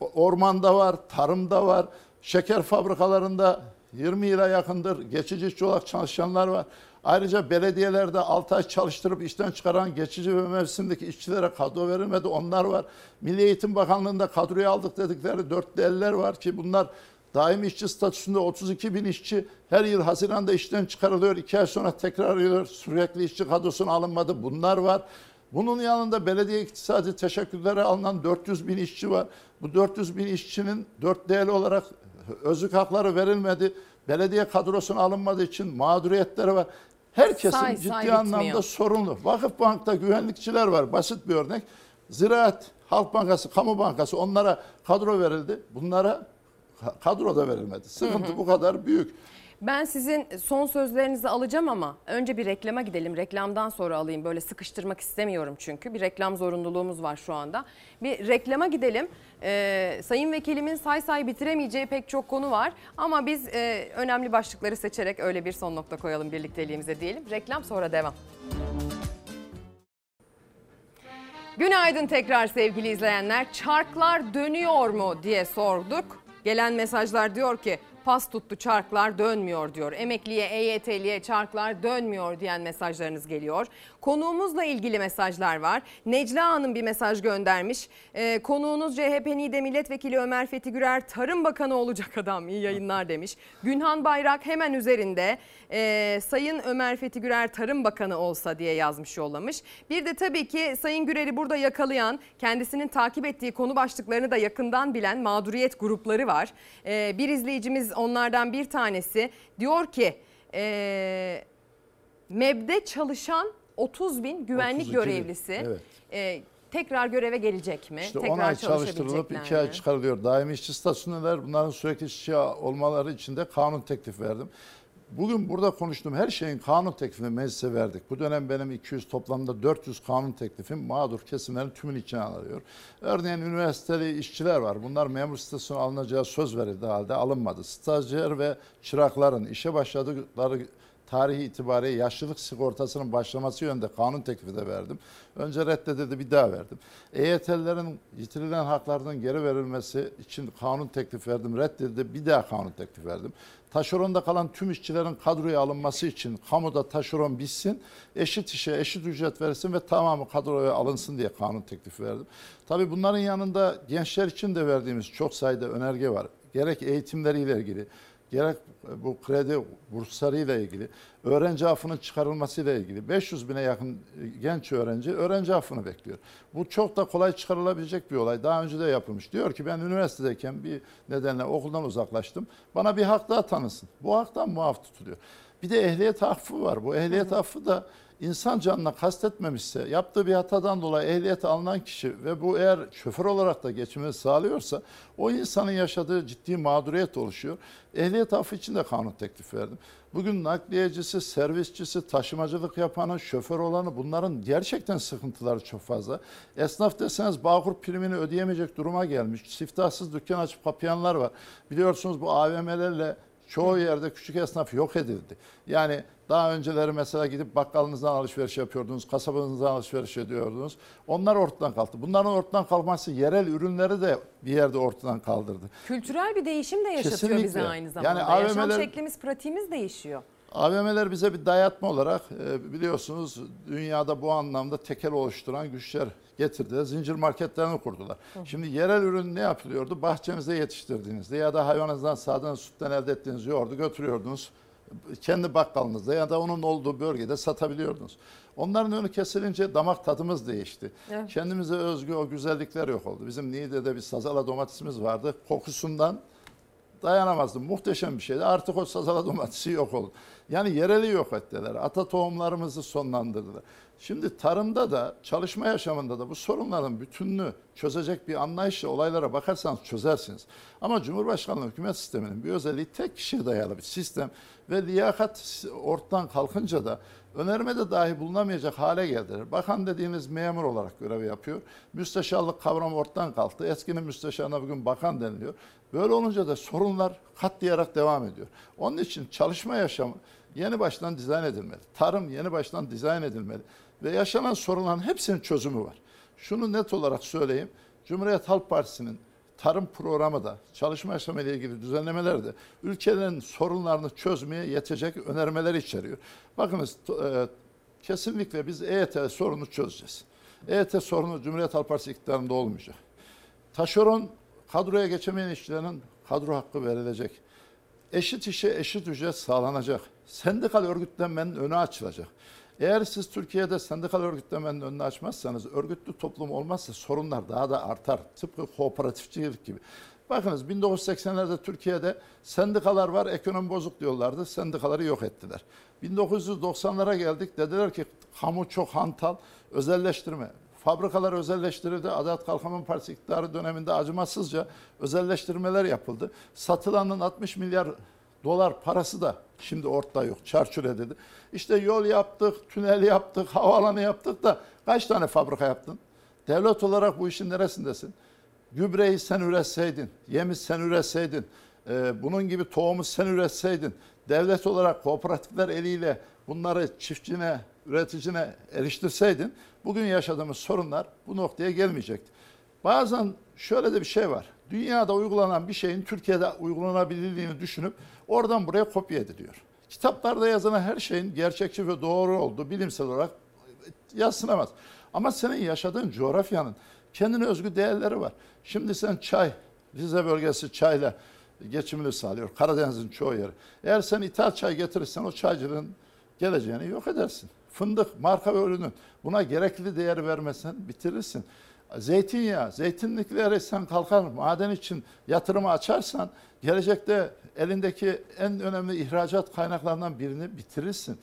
ormanda var, tarımda var, şeker fabrikalarında 20 yıla yakındır geçici işçi olarak çalışanlar var. Ayrıca belediyelerde 6 ay çalıştırıp işten çıkaran geçici ve mevsimdeki işçilere kadro verilmedi. Onlar var. Milli Eğitim Bakanlığı'nda kadroya aldık dedikleri dörtlü eller var ki bunlar daimi işçi statüsünde 32 bin işçi her yıl Haziran'da işten çıkarılıyor. 2 ay sonra tekrar arıyor. Sürekli işçi kadrosuna alınmadı. Bunlar var. Bunun yanında belediye iktisadi teşekkürlere alınan 400 bin işçi var. Bu 400 bin işçinin 4 değerli olarak özlük hakları verilmedi. Belediye kadrosuna alınmadığı için mağduriyetleri var. Herkesin Say, ciddi say bitmiyor. anlamda sorunlu. Vakıf Bank'ta güvenlikçiler var. Basit bir örnek. Ziraat, Halk Bankası, Kamu Bankası onlara kadro verildi. Bunlara ka- kadro da verilmedi. Sıkıntı bu kadar büyük. Ben sizin son sözlerinizi alacağım ama önce bir reklama gidelim. Reklamdan sonra alayım. Böyle sıkıştırmak istemiyorum çünkü. Bir reklam zorunluluğumuz var şu anda. Bir reklama gidelim. Ee, Sayın Vekilimin say say bitiremeyeceği pek çok konu var. Ama biz e, önemli başlıkları seçerek öyle bir son nokta koyalım birlikteliğimize diyelim. Reklam sonra devam. Günaydın tekrar sevgili izleyenler. Çarklar dönüyor mu diye sorduk. Gelen mesajlar diyor ki pas tuttu çarklar dönmüyor diyor. Emekliye, EYT'liye çarklar dönmüyor diyen mesajlarınız geliyor. Konuğumuzla ilgili mesajlar var. Necla Hanım bir mesaj göndermiş. Ee, konuğunuz CHP NİDE Milletvekili Ömer Fethi Gürer Tarım Bakanı olacak adam iyi yayınlar demiş. Günhan Bayrak hemen üzerinde e, Sayın Ömer Fethi Gürer Tarım Bakanı olsa diye yazmış yollamış. Bir de tabii ki Sayın Gürer'i burada yakalayan kendisinin takip ettiği konu başlıklarını da yakından bilen mağduriyet grupları var. Ee, bir izleyicimiz onlardan bir tanesi diyor ki e, MEB'de çalışan 30 bin güvenlik 32 bin, görevlisi evet. e, tekrar göreve gelecek mi? İşte tekrar 10 ay çalıştırılıp çalışabilecekler 2 ay çıkarılıyor. Daimi işçi statüsündeler. Bunların sürekli işçi olmaları için de kanun teklif verdim. Bugün burada konuştuğum her şeyin kanun teklifini meclise verdik. Bu dönem benim 200 toplamda 400 kanun teklifim mağdur kesimlerin tümünü içine alıyor. Örneğin üniversiteli işçiler var. Bunlar memur statüsüne alınacağı söz verildi halde alınmadı. Stajyer ve çırakların işe başladıkları tarihi itibariyle yaşlılık sigortasının başlaması yönünde kanun teklifi de verdim. Önce reddedildi bir daha verdim. EYT'lilerin yitirilen haklarının geri verilmesi için kanun teklifi verdim. Reddedildi bir daha kanun teklifi verdim. Taşeronda kalan tüm işçilerin kadroya alınması için kamuda taşeron bitsin, eşit işe eşit ücret verilsin ve tamamı kadroya alınsın diye kanun teklifi verdim. Tabii bunların yanında gençler için de verdiğimiz çok sayıda önerge var. Gerek eğitimleriyle ilgili, gerek bu kredi burslarıyla ilgili, öğrenci affının çıkarılmasıyla ilgili 500 bine yakın genç öğrenci öğrenci affını bekliyor. Bu çok da kolay çıkarılabilecek bir olay. Daha önce de yapılmış. Diyor ki ben üniversitedeyken bir nedenle okuldan uzaklaştım. Bana bir hak daha tanısın. Bu haktan muaf tutuluyor. Bir de ehliyet affı var. Bu ehliyet affı da insan canına kastetmemişse, yaptığı bir hatadan dolayı ehliyeti alınan kişi ve bu eğer şoför olarak da geçimini sağlıyorsa o insanın yaşadığı ciddi mağduriyet oluşuyor. Ehliyet affı için de kanun teklif verdim. Bugün nakliyecisi, servisçisi, taşımacılık yapanı, şoför olanı bunların gerçekten sıkıntıları çok fazla. Esnaf deseniz Bağkur primini ödeyemeyecek duruma gelmiş. Siftahsız dükkan açıp kapayanlar var. Biliyorsunuz bu AVM'lerle çoğu yerde küçük esnaf yok edildi. Yani daha önceleri mesela gidip bakkalınızdan alışveriş yapıyordunuz, kasabınızdan alışveriş ediyordunuz. Onlar ortadan kalktı. Bunların ortadan kalkması yerel ürünleri de bir yerde ortadan kaldırdı. Kültürel bir değişim de yaşatıyor bize Kesinlikle. aynı zamanda. Yani Yaşam AVM'ler şeklimiz, pratiğimiz değişiyor. AVM'ler bize bir dayatma olarak e, biliyorsunuz dünyada bu anlamda tekel oluşturan güçler getirdiler. Zincir marketlerini kurdular. Şimdi yerel ürün ne yapılıyordu? Bahçenizde yetiştirdiğinizde ya da hayvanınızdan sağdığınız sütten elde ettiğiniz yoğurdu götürüyordunuz. Kendi bakkalınızda ya da onun olduğu bölgede satabiliyordunuz. Onların önü kesilince damak tadımız değişti. Evet. Kendimize özgü o güzellikler yok oldu. Bizim Niğde'de bir sazala domatesimiz vardı. Kokusundan dayanamazdım. Muhteşem bir şeydi. Artık o sazala domatesi yok oldu. Yani yereli yok ettiler. Ata tohumlarımızı sonlandırdılar. Şimdi tarımda da çalışma yaşamında da bu sorunların bütününü çözecek bir anlayışla olaylara bakarsanız çözersiniz. Ama Cumhurbaşkanlığı hükümet sisteminin bir özelliği tek kişiye dayalı bir sistem ve liyakat ortadan kalkınca da önermede dahi bulunamayacak hale geldiler. Bakan dediğiniz memur olarak görev yapıyor. Müsteşarlık kavramı ortadan kalktı. Eskinin müsteşarına bugün bakan deniliyor. Böyle olunca da sorunlar katlayarak devam ediyor. Onun için çalışma yaşamı yeni baştan dizayn edilmeli. Tarım yeni baştan dizayn edilmeli. Ve yaşanan sorunların hepsinin çözümü var. Şunu net olarak söyleyeyim. Cumhuriyet Halk Partisi'nin tarım programı da çalışma yaşamı ile ilgili düzenlemeler de ülkelerin sorunlarını çözmeye yetecek önermeler içeriyor. Bakınız e, kesinlikle biz EYT sorunu çözeceğiz. EYT sorunu Cumhuriyet Halk Partisi iktidarında olmayacak. Taşeron kadroya geçemeyen işçilerin kadro hakkı verilecek. Eşit işe eşit ücret sağlanacak. Sendikal örgütlenmenin önü açılacak. Eğer siz Türkiye'de sendikal örgütlenmenin önünü açmazsanız, örgütlü toplum olmazsa sorunlar daha da artar. Tıpkı kooperatifçilik gibi. Bakınız 1980'lerde Türkiye'de sendikalar var, ekonomi bozuk diyorlardı. Sendikaları yok ettiler. 1990'lara geldik dediler ki kamu çok hantal, özelleştirme. Fabrikalar özelleştirildi. Adalet Kalkınma Partisi iktidarı döneminde acımasızca özelleştirmeler yapıldı. Satılanın 60 milyar dolar parası da şimdi ortada yok. Çarçur edildi. İşte yol yaptık, tünel yaptık, havaalanı yaptık da kaç tane fabrika yaptın? Devlet olarak bu işin neresindesin? Gübreyi sen üretseydin, yemi sen üretseydin, e, bunun gibi tohumu sen üretseydin, devlet olarak kooperatifler eliyle bunları çiftçine, üreticine eriştirseydin, bugün yaşadığımız sorunlar bu noktaya gelmeyecekti. Bazen şöyle de bir şey var. Dünyada uygulanan bir şeyin Türkiye'de uygulanabilirliğini düşünüp oradan buraya kopya ediliyor. Kitaplarda yazılan her şeyin gerçekçi ve doğru olduğu bilimsel olarak yadsınamaz. Ama senin yaşadığın coğrafyanın kendine özgü değerleri var. Şimdi sen çay, Rize bölgesi çayla geçimini sağlıyor. Karadeniz'in çoğu yeri. Eğer sen ithal çay getirirsen o çaycılığın geleceğini yok edersin. Fındık, marka ürünün buna gerekli değer vermesen bitirirsin. Zeytinyağı, zeytinlikleri sen kalkar maden için yatırımı açarsan gelecekte elindeki en önemli ihracat kaynaklarından birini bitirirsin.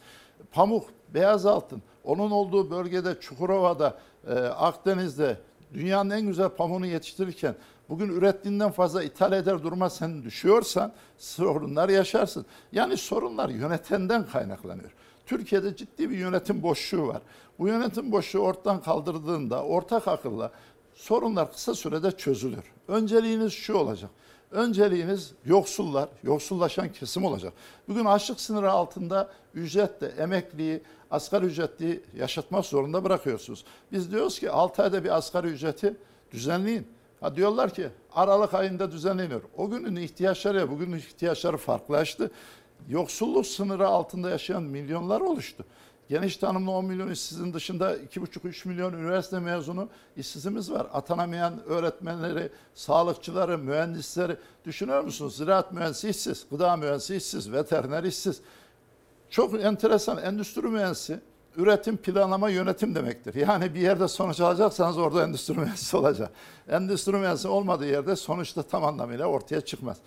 Pamuk, beyaz altın, onun olduğu bölgede Çukurova'da, e, Akdeniz'de dünyanın en güzel pamuğunu yetiştirirken bugün ürettiğinden fazla ithal eder duruma sen düşüyorsan sorunlar yaşarsın. Yani sorunlar yönetenden kaynaklanıyor. Türkiye'de ciddi bir yönetim boşluğu var. Bu yönetim boşluğu ortadan kaldırdığında ortak akılla sorunlar kısa sürede çözülür. Önceliğiniz şu olacak. Önceliğiniz yoksullar, yoksullaşan kesim olacak. Bugün açlık sınırı altında ücretle emekliyi, asgari ücretli yaşatmak zorunda bırakıyorsunuz. Biz diyoruz ki 6 ayda bir asgari ücreti düzenleyin. Ha diyorlar ki Aralık ayında düzenleniyor. O günün ihtiyaçları bugünün ihtiyaçları farklılaştı. Yoksulluk sınırı altında yaşayan milyonlar oluştu. Geniş tanımlı 10 milyon işsizin dışında 2,5-3 milyon üniversite mezunu işsizimiz var. Atanamayan öğretmenleri, sağlıkçıları, mühendisleri düşünüyor musunuz? Ziraat mühendisi işsiz, gıda mühendisi işsiz, veteriner işsiz. Çok enteresan endüstri mühendisi üretim, planlama, yönetim demektir. Yani bir yerde sonuç alacaksanız orada endüstri mühendisi olacak. Endüstri mühendisi olmadığı yerde sonuçta tam anlamıyla ortaya çıkmaz.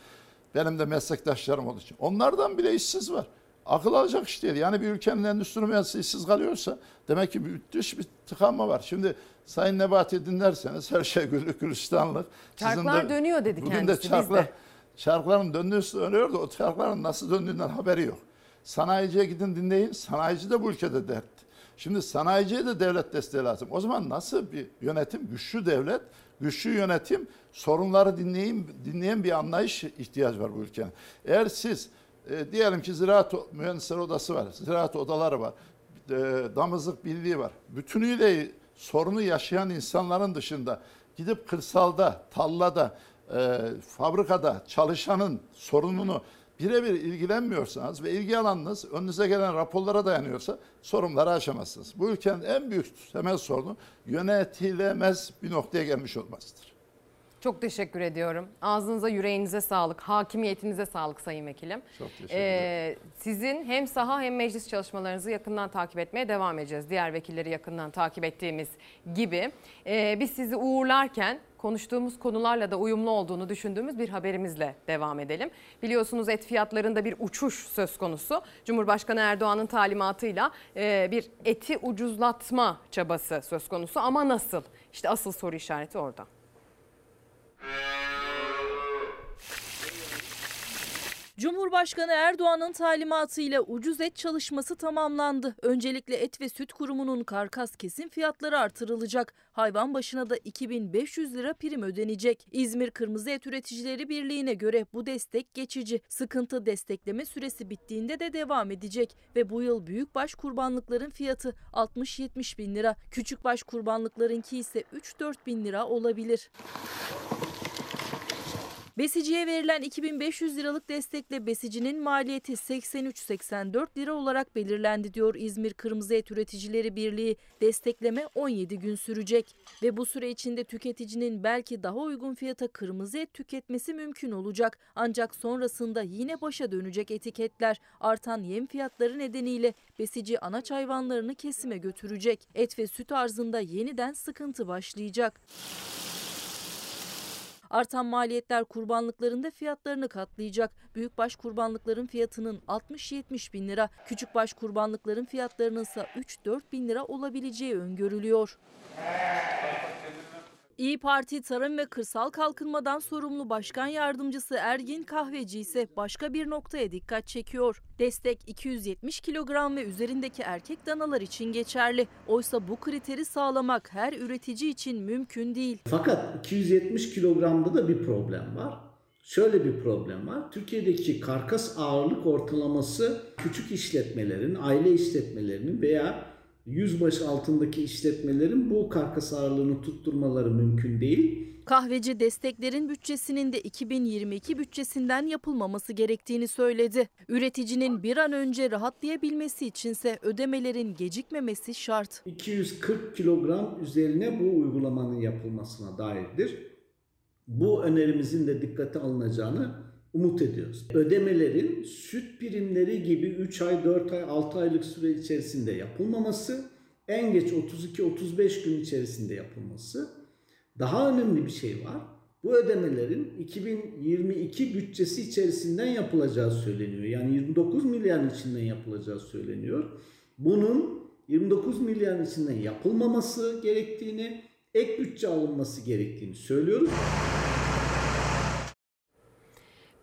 Benim de meslektaşlarım olduğu için. Onlardan bile işsiz var. akıl alacak iş değil. Yani bir ülkenin endüstri mühendisi işsiz kalıyorsa demek ki müthiş bir tıkanma var. Şimdi Sayın Nebati dinlerseniz her şey güllük gülistanlık. Çarklar dönüyor dedi bugün kendisi, de çarklar, de. çarkların döndüğü dönüyor da o çarkların nasıl döndüğünden haberi yok. Sanayiciye gidin dinleyin. Sanayici de bu ülkede dert. Şimdi sanayiciye de devlet desteği lazım. O zaman nasıl bir yönetim? Güçlü devlet, güçlü yönetim, sorunları dinleyin, dinleyen bir anlayış ihtiyacı var bu ülkenin. Eğer siz e, diyelim ki ziraat o- mühendisler odası var, ziraat odaları var, e, damızlık birliği var. Bütünüyle sorunu yaşayan insanların dışında gidip kırsalda, tallada, e, fabrikada çalışanın sorununu birebir ilgilenmiyorsanız ve ilgi alanınız önünüze gelen raporlara dayanıyorsa sorunları aşamazsınız. Bu ülkenin en büyük temel sorunu yönetilemez bir noktaya gelmiş olmasıdır. Çok teşekkür ediyorum. Ağzınıza yüreğinize sağlık, hakimiyetinize sağlık Sayın Vekilim. Çok teşekkür Ee, sizin hem saha hem meclis çalışmalarınızı yakından takip etmeye devam edeceğiz. Diğer vekilleri yakından takip ettiğimiz gibi. Ee, biz sizi uğurlarken konuştuğumuz konularla da uyumlu olduğunu düşündüğümüz bir haberimizle devam edelim. Biliyorsunuz et fiyatlarında bir uçuş söz konusu. Cumhurbaşkanı Erdoğan'ın talimatıyla e, bir eti ucuzlatma çabası söz konusu ama nasıl? İşte asıl soru işareti orada. Cumhurbaşkanı Erdoğan'ın talimatıyla ucuz et çalışması tamamlandı. Öncelikle Et ve Süt Kurumu'nun karkas kesim fiyatları artırılacak. Hayvan başına da 2500 lira prim ödenecek. İzmir Kırmızı Et Üreticileri Birliği'ne göre bu destek geçici. Sıkıntı destekleme süresi bittiğinde de devam edecek. Ve bu yıl büyükbaş kurbanlıkların fiyatı 60-70 bin lira. Küçükbaş kurbanlıklarınki ise 3-4 bin lira olabilir. Besiciye verilen 2500 liralık destekle besicinin maliyeti 83-84 lira olarak belirlendi diyor İzmir Kırmızı Et Üreticileri Birliği. Destekleme 17 gün sürecek ve bu süre içinde tüketicinin belki daha uygun fiyata kırmızı et tüketmesi mümkün olacak. Ancak sonrasında yine başa dönecek etiketler. Artan yem fiyatları nedeniyle besici anaç hayvanlarını kesime götürecek. Et ve süt arzında yeniden sıkıntı başlayacak. Artan maliyetler kurbanlıklarında fiyatlarını katlayacak. Büyükbaş kurbanlıkların fiyatının 60-70 bin lira, küçükbaş kurbanlıkların fiyatlarının ise 3-4 bin lira olabileceği öngörülüyor. İyi Parti Tarım ve Kırsal Kalkınmadan sorumlu Başkan Yardımcısı Ergin Kahveci ise başka bir noktaya dikkat çekiyor. Destek 270 kilogram ve üzerindeki erkek danalar için geçerli. Oysa bu kriteri sağlamak her üretici için mümkün değil. Fakat 270 kilogramda da bir problem var. Şöyle bir problem var. Türkiye'deki karkas ağırlık ortalaması küçük işletmelerin, aile işletmelerinin veya yüzbaşı altındaki işletmelerin bu karkas ağırlığını tutturmaları mümkün değil. Kahveci desteklerin bütçesinin de 2022 bütçesinden yapılmaması gerektiğini söyledi. Üreticinin bir an önce rahatlayabilmesi içinse ödemelerin gecikmemesi şart. 240 kilogram üzerine bu uygulamanın yapılmasına dairdir. Bu önerimizin de dikkate alınacağını umut ediyoruz. Ödemelerin süt primleri gibi 3 ay, 4 ay, 6 aylık süre içerisinde yapılmaması, en geç 32-35 gün içerisinde yapılması. Daha önemli bir şey var. Bu ödemelerin 2022 bütçesi içerisinden yapılacağı söyleniyor. Yani 29 milyarın içinden yapılacağı söyleniyor. Bunun 29 milyarın içinden yapılmaması gerektiğini, ek bütçe alınması gerektiğini söylüyoruz.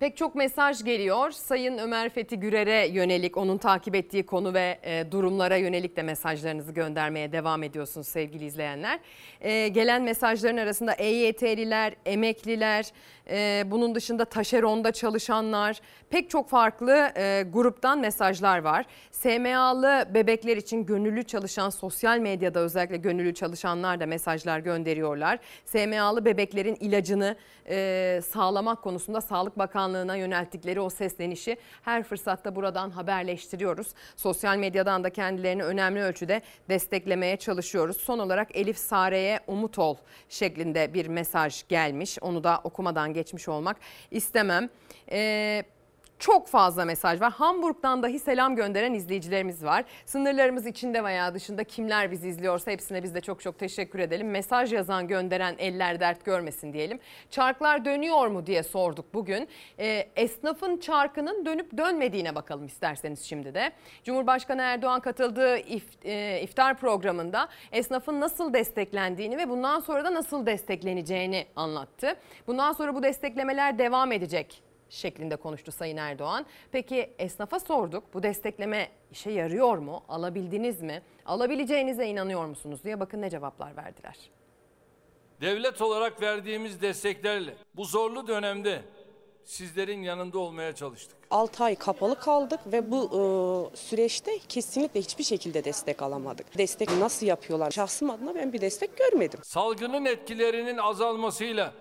Pek çok mesaj geliyor. Sayın Ömer Fethi Gürer'e yönelik onun takip ettiği konu ve e, durumlara yönelik de mesajlarınızı göndermeye devam ediyorsunuz sevgili izleyenler. E, gelen mesajların arasında EYT'liler, emekliler, e, bunun dışında taşeronda çalışanlar, pek çok farklı e, gruptan mesajlar var. SMA'lı bebekler için gönüllü çalışan sosyal medyada özellikle gönüllü çalışanlar da mesajlar gönderiyorlar. SMA'lı bebeklerin ilacını e, sağlamak konusunda Sağlık Bakanlığı'na yönelttikleri o seslenişi her fırsatta buradan haberleştiriyoruz. Sosyal medyadan da kendilerini önemli ölçüde desteklemeye çalışıyoruz. Son olarak Elif Sare'ye umut ol şeklinde bir mesaj gelmiş. Onu da okumadan geçmiş olmak istemem. Ee, çok fazla mesaj var. Hamburg'dan dahi selam gönderen izleyicilerimiz var. Sınırlarımız içinde veya dışında kimler bizi izliyorsa hepsine biz de çok çok teşekkür edelim. Mesaj yazan gönderen eller dert görmesin diyelim. Çarklar dönüyor mu diye sorduk bugün. E, esnafın çarkının dönüp dönmediğine bakalım isterseniz şimdi de. Cumhurbaşkanı Erdoğan katıldığı if, e, iftar programında esnafın nasıl desteklendiğini ve bundan sonra da nasıl destekleneceğini anlattı. Bundan sonra bu desteklemeler devam edecek şeklinde konuştu Sayın Erdoğan. Peki esnafa sorduk bu destekleme işe yarıyor mu? Alabildiniz mi? Alabileceğinize inanıyor musunuz diye bakın ne cevaplar verdiler. Devlet olarak verdiğimiz desteklerle bu zorlu dönemde sizlerin yanında olmaya çalıştık. 6 ay kapalı kaldık ve bu e, süreçte kesinlikle hiçbir şekilde destek alamadık. Destek nasıl yapıyorlar? Şahsım adına ben bir destek görmedim. Salgının etkilerinin azalmasıyla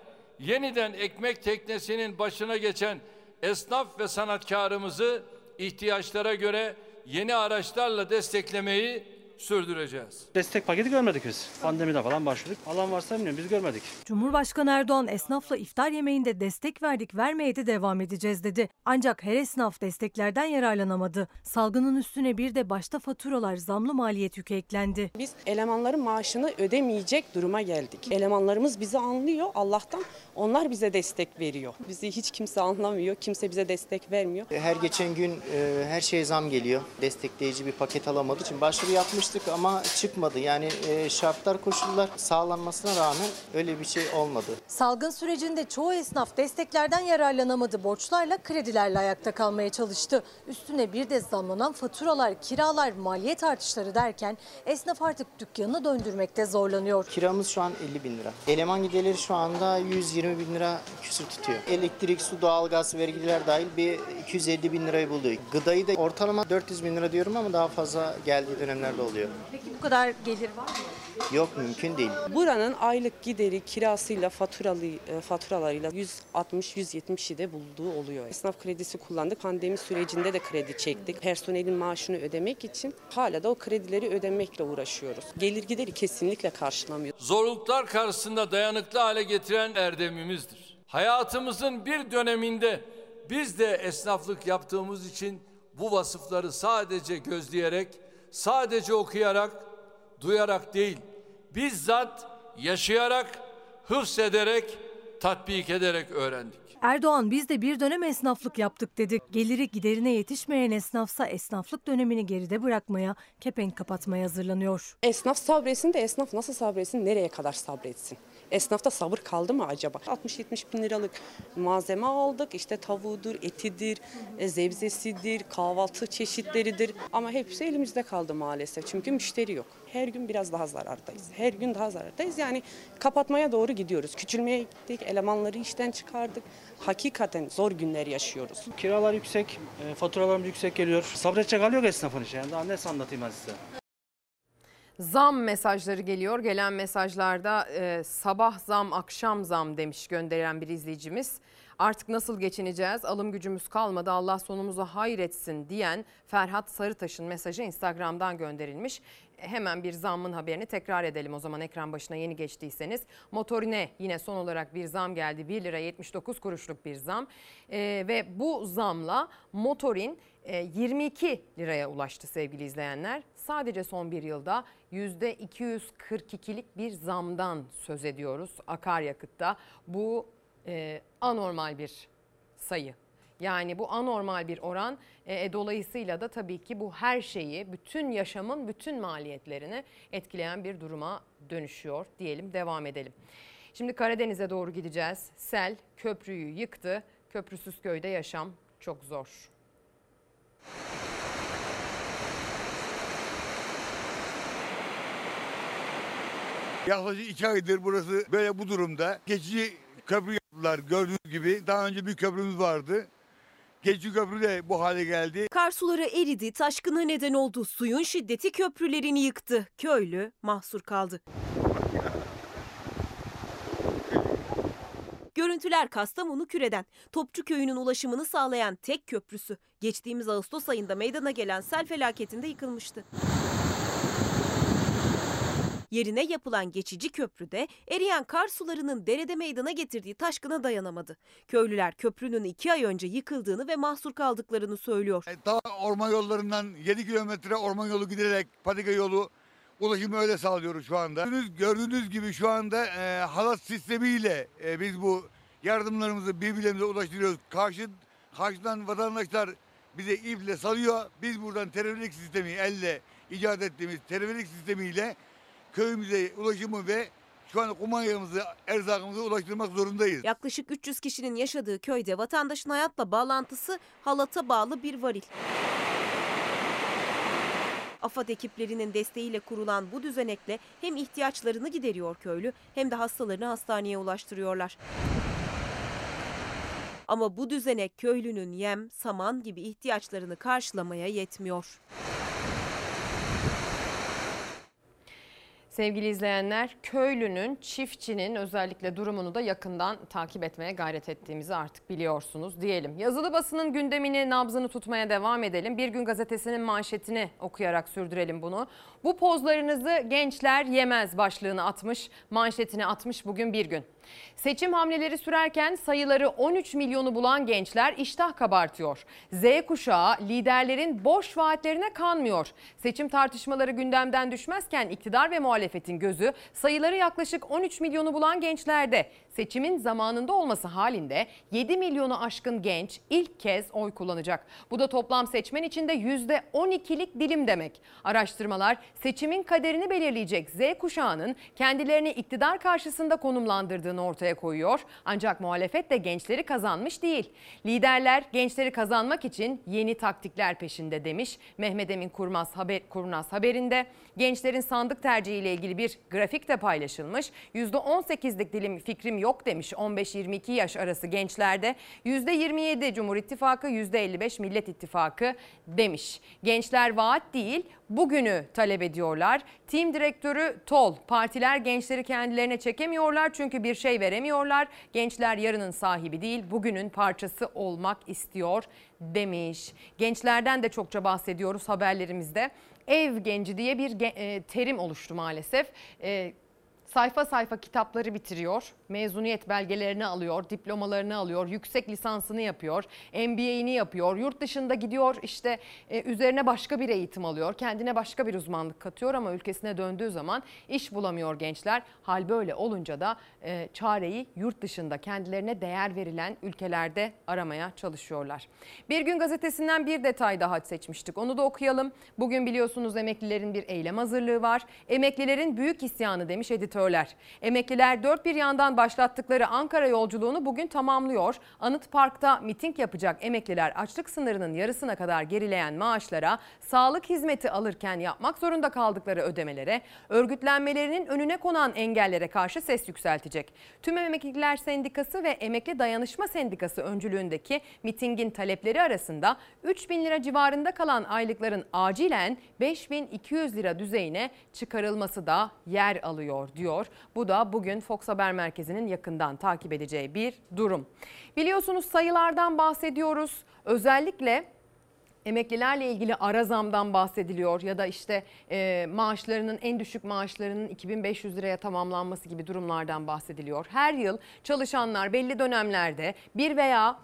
yeniden ekmek teknesinin başına geçen esnaf ve sanatkarımızı ihtiyaçlara göre yeni araçlarla desteklemeyi sürdüreceğiz. Destek paketi görmedik biz. Pandemide falan başladık. Alan varsa bilmiyorum biz görmedik. Cumhurbaşkanı Erdoğan esnafla iftar yemeğinde destek verdik vermeye de devam edeceğiz dedi. Ancak her esnaf desteklerden yararlanamadı. Salgının üstüne bir de başta faturalar zamlı maliyet yükü eklendi. Biz elemanların maaşını ödemeyecek duruma geldik. Elemanlarımız bizi anlıyor Allah'tan. Onlar bize destek veriyor. Bizi hiç kimse anlamıyor. Kimse bize destek vermiyor. Her geçen gün e, her şeye zam geliyor. Destekleyici bir paket alamadığı için başvuru yapmıştık ama çıkmadı. Yani e, şartlar koşullar sağlanmasına rağmen öyle bir şey olmadı. Salgın sürecinde çoğu esnaf desteklerden yararlanamadı. Borçlarla, kredilerle ayakta kalmaya çalıştı. Üstüne bir de zamlanan faturalar, kiralar, maliyet artışları derken esnaf artık dükkanını döndürmekte zorlanıyor. Kiramız şu an 50 bin lira. Eleman giderleri şu anda 120 bin lira küsür tutuyor. Elektrik, su, doğalgaz, vergiler dahil bir 250 bin lirayı buldu. Gıdayı da ortalama 400 bin lira diyorum ama daha fazla geldiği dönemlerde oluyor. Peki bu kadar gelir var mı? Yok mümkün değil. Buranın aylık gideri kirasıyla faturalı e, faturalarıyla 160-170'i de bulduğu oluyor. Esnaf kredisi kullandık. Pandemi sürecinde de kredi çektik. Personelin maaşını ödemek için hala da o kredileri ödemekle uğraşıyoruz. Gelir gideri kesinlikle karşılamıyor. Zorluklar karşısında dayanıklı hale getiren erdemimizdir. Hayatımızın bir döneminde biz de esnaflık yaptığımız için bu vasıfları sadece gözleyerek, sadece okuyarak, duyarak değil, bizzat yaşayarak, hıfzederek, tatbik ederek öğrendik. Erdoğan biz de bir dönem esnaflık yaptık dedi. Geliri giderine yetişmeyen esnafsa esnaflık dönemini geride bırakmaya, kepenk kapatmaya hazırlanıyor. Esnaf sabretsin de esnaf nasıl sabretsin, nereye kadar sabretsin? Esnafta sabır kaldı mı acaba? 60-70 bin liralık malzeme aldık. İşte tavuğudur, etidir, e, zebzesidir, kahvaltı çeşitleridir. Ama hepsi elimizde kaldı maalesef. Çünkü müşteri yok. Her gün biraz daha zarardayız. Her gün daha zarardayız. Yani kapatmaya doğru gidiyoruz. Küçülmeye gittik, elemanları işten çıkardık. Hakikaten zor günler yaşıyoruz. Kiralar yüksek, e, faturalarımız yüksek geliyor. Sabredecek hali yok esnafın işi. Yani daha ne anlatayım ben size. Zam mesajları geliyor. Gelen mesajlarda e, sabah zam, akşam zam demiş gönderen bir izleyicimiz. Artık nasıl geçineceğiz? Alım gücümüz kalmadı. Allah sonumuzu hayretsin diyen Ferhat Sarıtaş'ın mesajı Instagram'dan gönderilmiş. Hemen bir zammın haberini tekrar edelim o zaman ekran başına yeni geçtiyseniz. Motorine yine son olarak bir zam geldi. 1 lira 79 kuruşluk bir zam. Ee, ve bu zamla motorin e, 22 liraya ulaştı sevgili izleyenler. Sadece son bir yılda %242'lik bir zamdan söz ediyoruz akaryakıtta. Bu e, anormal bir sayı. Yani bu anormal bir oran e, dolayısıyla da tabii ki bu her şeyi, bütün yaşamın bütün maliyetlerini etkileyen bir duruma dönüşüyor diyelim, devam edelim. Şimdi Karadeniz'e doğru gideceğiz. Sel köprüyü yıktı. Köprüsüz köyde yaşam çok zor. Yaklaşık iki aydır burası böyle bu durumda. Geçici köprü yaptılar gördüğünüz gibi. Daha önce bir köprümüz vardı. Geçici köprü de bu hale geldi. Kar suları eridi, taşkına neden oldu. Suyun şiddeti köprülerini yıktı. Köylü mahsur kaldı. Görüntüler Kastamonu Küre'den. Topçu Köyü'nün ulaşımını sağlayan tek köprüsü. Geçtiğimiz Ağustos ayında meydana gelen sel felaketinde yıkılmıştı. Yerine yapılan geçici köprüde eriyen kar sularının derede meydana getirdiği taşkına dayanamadı. Köylüler köprünün iki ay önce yıkıldığını ve mahsur kaldıklarını söylüyor. Daha orman yollarından 7 kilometre orman yolu giderek patika yolu ulaşımı öyle sağlıyoruz şu anda. Gördüğünüz, gördüğünüz gibi şu anda e, halat sistemiyle e, biz bu yardımlarımızı birbirlerimize ulaştırıyoruz. Karşı, karşıdan vatandaşlar bize iple salıyor. Biz buradan teleferik sistemi elle icat ettiğimiz teleferik sistemiyle köyümüze ulaşımı ve şu anda kumanyamızı, erzakımızı ulaştırmak zorundayız. Yaklaşık 300 kişinin yaşadığı köyde vatandaşın hayatla bağlantısı halata bağlı bir varil. AFAD ekiplerinin desteğiyle kurulan bu düzenekle hem ihtiyaçlarını gideriyor köylü hem de hastalarını hastaneye ulaştırıyorlar. Ama bu düzenek köylünün yem, saman gibi ihtiyaçlarını karşılamaya yetmiyor. Sevgili izleyenler, köylünün, çiftçinin özellikle durumunu da yakından takip etmeye gayret ettiğimizi artık biliyorsunuz diyelim. Yazılı basının gündemini, nabzını tutmaya devam edelim. Bir gün gazetesinin manşetini okuyarak sürdürelim bunu. Bu pozlarınızı gençler yemez başlığını atmış, manşetini atmış bugün bir gün. Seçim hamleleri sürerken sayıları 13 milyonu bulan gençler iştah kabartıyor. Z kuşağı liderlerin boş vaatlerine kanmıyor. Seçim tartışmaları gündemden düşmezken iktidar ve muhalefetin gözü sayıları yaklaşık 13 milyonu bulan gençlerde. Seçimin zamanında olması halinde 7 milyonu aşkın genç ilk kez oy kullanacak. Bu da toplam seçmen içinde %12'lik dilim demek. Araştırmalar seçimin kaderini belirleyecek Z kuşağının kendilerini iktidar karşısında konumlandırdığını ortaya koyuyor. Ancak muhalefet de gençleri kazanmış değil. Liderler gençleri kazanmak için yeni taktikler peşinde demiş. Mehmet Emin Kurmaz, haber, Kurnaz haberinde gençlerin sandık tercihiyle ilgili bir grafik de paylaşılmış. %18'lik dilim fikrim yok demiş 15-22 yaş arası gençlerde. %27 Cumhur İttifakı, %55 Millet İttifakı demiş. Gençler vaat değil bugünü talep ediyorlar. Tim direktörü Tol, partiler gençleri kendilerine çekemiyorlar çünkü bir şey veremiyorlar. Gençler yarının sahibi değil, bugünün parçası olmak istiyor demiş. Gençlerden de çokça bahsediyoruz haberlerimizde. Ev genci diye bir e, terim oluştu maalesef. Sayfa sayfa kitapları bitiriyor, mezuniyet belgelerini alıyor, diplomalarını alıyor, yüksek lisansını yapıyor, MBA'ini yapıyor, yurt dışında gidiyor işte e, üzerine başka bir eğitim alıyor, kendine başka bir uzmanlık katıyor ama ülkesine döndüğü zaman iş bulamıyor gençler. Hal böyle olunca da e, çareyi yurt dışında kendilerine değer verilen ülkelerde aramaya çalışıyorlar. Bir gün gazetesinden bir detay daha seçmiştik. Onu da okuyalım. Bugün biliyorsunuz emeklilerin bir eylem hazırlığı var. Emeklilerin büyük isyanı demiş editörler. Emekliler dört bir yandan başlattıkları Ankara yolculuğunu bugün tamamlıyor. Anıt Park'ta miting yapacak emekliler açlık sınırının yarısına kadar gerileyen maaşlara, sağlık hizmeti alırken yapmak zorunda kaldıkları ödemelere, örgütlenmelerinin önüne konan engellere karşı ses yükseltecek. Tüm Emekliler Sendikası ve Emekli Dayanışma Sendikası öncülüğündeki mitingin talepleri arasında 3 bin lira civarında kalan aylıkların acilen 5200 lira düzeyine çıkarılması da yer alıyor diyor. Bu da bugün Fox Haber Merkezi'nin yakından takip edeceği bir durum. Biliyorsunuz sayılardan bahsediyoruz. Özellikle Emeklilerle ilgili ara zamdan bahsediliyor ya da işte e, maaşlarının en düşük maaşlarının 2500 liraya tamamlanması gibi durumlardan bahsediliyor. Her yıl çalışanlar belli dönemlerde bir veya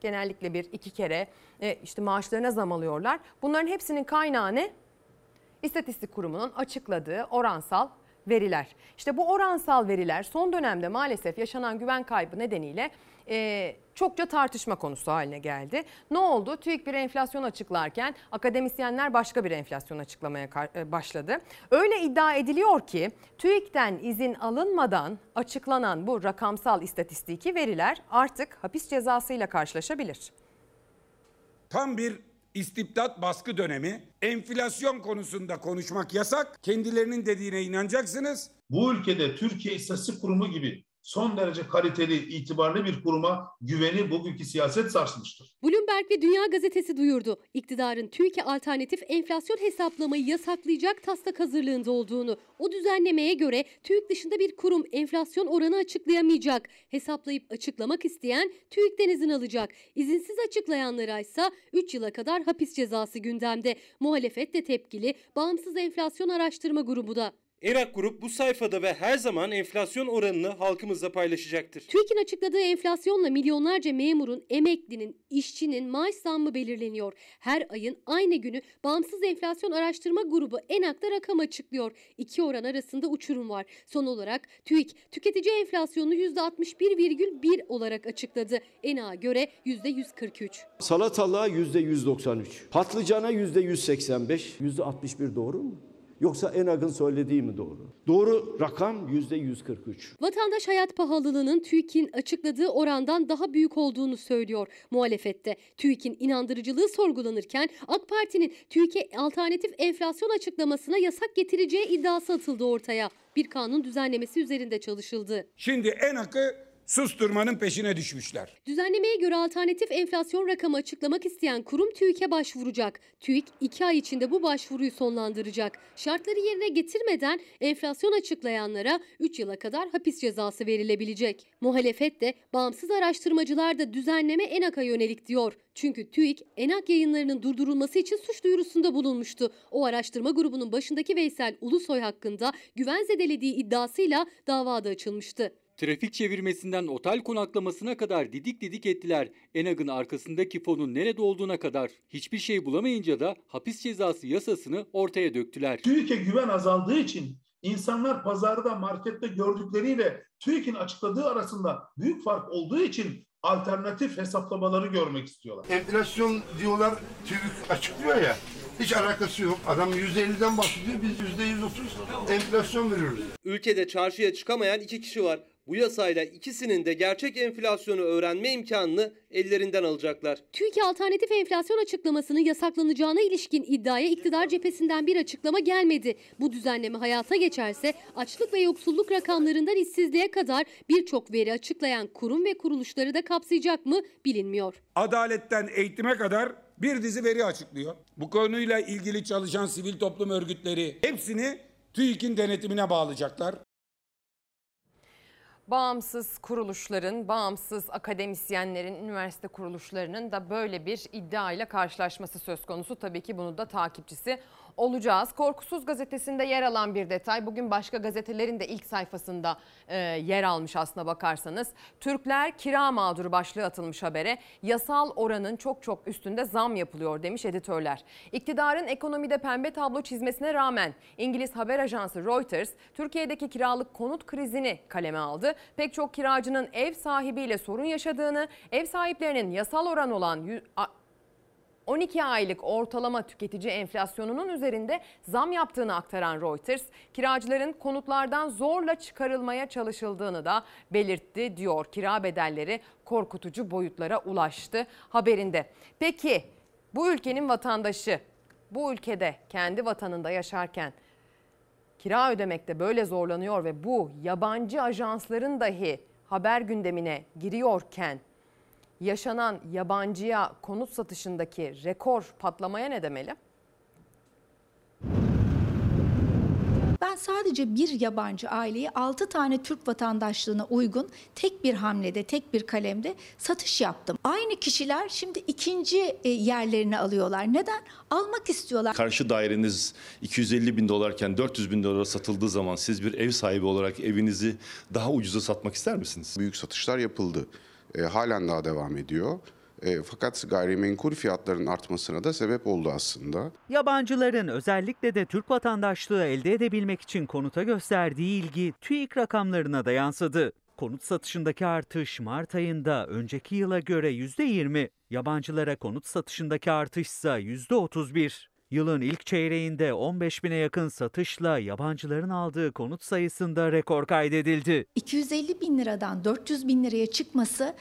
genellikle bir iki kere e, işte maaşlarına zam alıyorlar. Bunların hepsinin kaynağı ne? İstatistik Kurumu'nun açıkladığı oransal veriler. İşte bu oransal veriler son dönemde maalesef yaşanan güven kaybı nedeniyle e, çokça tartışma konusu haline geldi. Ne oldu? TÜİK bir enflasyon açıklarken akademisyenler başka bir enflasyon açıklamaya e, başladı. Öyle iddia ediliyor ki TÜİK'ten izin alınmadan açıklanan bu rakamsal istatistiki veriler artık hapis cezasıyla karşılaşabilir. Tam bir istibdat baskı dönemi. Enflasyon konusunda konuşmak yasak. Kendilerinin dediğine inanacaksınız. Bu ülkede Türkiye İstatistik Kurumu gibi son derece kaliteli, itibarlı bir kuruma güveni bugünkü siyaset sarsmıştır. Bloomberg ve Dünya Gazetesi duyurdu. İktidarın TÜİK'e alternatif enflasyon hesaplamayı yasaklayacak taslak hazırlığında olduğunu. O düzenlemeye göre TÜİK dışında bir kurum enflasyon oranı açıklayamayacak. Hesaplayıp açıklamak isteyen TÜİK'ten izin alacak. İzinsiz açıklayanlara ise 3 yıla kadar hapis cezası gündemde. Muhalefet de tepkili, bağımsız enflasyon araştırma grubu da. Erak Grup bu sayfada ve her zaman enflasyon oranını halkımızla paylaşacaktır. TÜİK'in açıkladığı enflasyonla milyonlarca memurun, emeklinin, işçinin maaş zammı belirleniyor. Her ayın aynı günü Bağımsız Enflasyon Araştırma Grubu ENAK'ta rakam açıklıyor. İki oran arasında uçurum var. Son olarak TÜİK tüketici enflasyonunu %61,1 olarak açıkladı. ENAK'a göre %143. Salatalığa yüzde 193, patlıcana yüzde 185, yüzde 61 doğru mu? Yoksa Enag'ın söylediği mi doğru? Doğru rakam yüzde 143. Vatandaş hayat pahalılığının TÜİK'in açıkladığı orandan daha büyük olduğunu söylüyor muhalefette. TÜİK'in inandırıcılığı sorgulanırken AK Parti'nin TÜİK'e alternatif enflasyon açıklamasına yasak getireceği iddiası atıldı ortaya. Bir kanun düzenlemesi üzerinde çalışıldı. Şimdi en akı susturmanın peşine düşmüşler. Düzenlemeye göre alternatif enflasyon rakamı açıklamak isteyen kurum TÜİK'e başvuracak. TÜİK 2 ay içinde bu başvuruyu sonlandıracak. Şartları yerine getirmeden enflasyon açıklayanlara 3 yıla kadar hapis cezası verilebilecek. Muhalefet de bağımsız araştırmacılar da düzenleme ENAK'a yönelik diyor. Çünkü TÜİK ENAK yayınlarının durdurulması için suç duyurusunda bulunmuştu. O araştırma grubunun başındaki Veysel Ulusoy hakkında güven zedelediği iddiasıyla davada açılmıştı. Trafik çevirmesinden otel konaklamasına kadar didik didik ettiler. Enag'ın arkasındaki fonun nerede olduğuna kadar. Hiçbir şey bulamayınca da hapis cezası yasasını ortaya döktüler. TÜİK'e güven azaldığı için insanlar pazarda, markette gördükleriyle TÜİK'in açıkladığı arasında büyük fark olduğu için alternatif hesaplamaları görmek istiyorlar. Enflasyon diyorlar TÜİK açıklıyor ya. Hiç alakası yok. Adam %50'den bahsediyor. Biz %130 enflasyon veriyoruz. Ülkede çarşıya çıkamayan iki kişi var. Bu yasayla ikisinin de gerçek enflasyonu öğrenme imkanını ellerinden alacaklar. TÜİK alternatif enflasyon açıklamasının yasaklanacağına ilişkin iddiaya iktidar cephesinden bir açıklama gelmedi. Bu düzenleme hayata geçerse açlık ve yoksulluk rakamlarından işsizliğe kadar birçok veri açıklayan kurum ve kuruluşları da kapsayacak mı bilinmiyor. Adaletten eğitime kadar bir dizi veri açıklıyor. Bu konuyla ilgili çalışan sivil toplum örgütleri hepsini TÜİK'in denetimine bağlayacaklar. Bağımsız kuruluşların, bağımsız akademisyenlerin, üniversite kuruluşlarının da böyle bir iddia ile karşılaşması söz konusu. Tabii ki bunu da takipçisi olacağız. Korkusuz gazetesinde yer alan bir detay. Bugün başka gazetelerin de ilk sayfasında e, yer almış aslına bakarsanız. Türkler kira mağduru başlığı atılmış habere. Yasal oranın çok çok üstünde zam yapılıyor demiş editörler. İktidarın ekonomide pembe tablo çizmesine rağmen İngiliz haber ajansı Reuters Türkiye'deki kiralık konut krizini kaleme aldı. Pek çok kiracının ev sahibiyle sorun yaşadığını, ev sahiplerinin yasal oran olan 12 aylık ortalama tüketici enflasyonunun üzerinde zam yaptığını aktaran Reuters, kiracıların konutlardan zorla çıkarılmaya çalışıldığını da belirtti diyor. Kira bedelleri korkutucu boyutlara ulaştı haberinde. Peki bu ülkenin vatandaşı bu ülkede kendi vatanında yaşarken kira ödemekte böyle zorlanıyor ve bu yabancı ajansların dahi haber gündemine giriyorken yaşanan yabancıya konut satışındaki rekor patlamaya ne demeli? Ben sadece bir yabancı aileyi 6 tane Türk vatandaşlığına uygun tek bir hamlede, tek bir kalemde satış yaptım. Aynı kişiler şimdi ikinci e, yerlerini alıyorlar. Neden? Almak istiyorlar. Karşı daireniz 250 bin dolarken 400 bin dolara satıldığı zaman siz bir ev sahibi olarak evinizi daha ucuza satmak ister misiniz? Büyük satışlar yapıldı. E, halen daha devam ediyor. E, fakat gayrimenkul fiyatlarının artmasına da sebep oldu aslında. Yabancıların özellikle de Türk vatandaşlığı elde edebilmek için konuta gösterdiği ilgi TÜİK rakamlarına da yansıdı. Konut satışındaki artış Mart ayında önceki yıla göre %20, yabancılara konut satışındaki artışsa %31. Yılın ilk çeyreğinde 15 bine yakın satışla yabancıların aldığı konut sayısında rekor kaydedildi. 250 bin liradan 400 bin liraya çıkması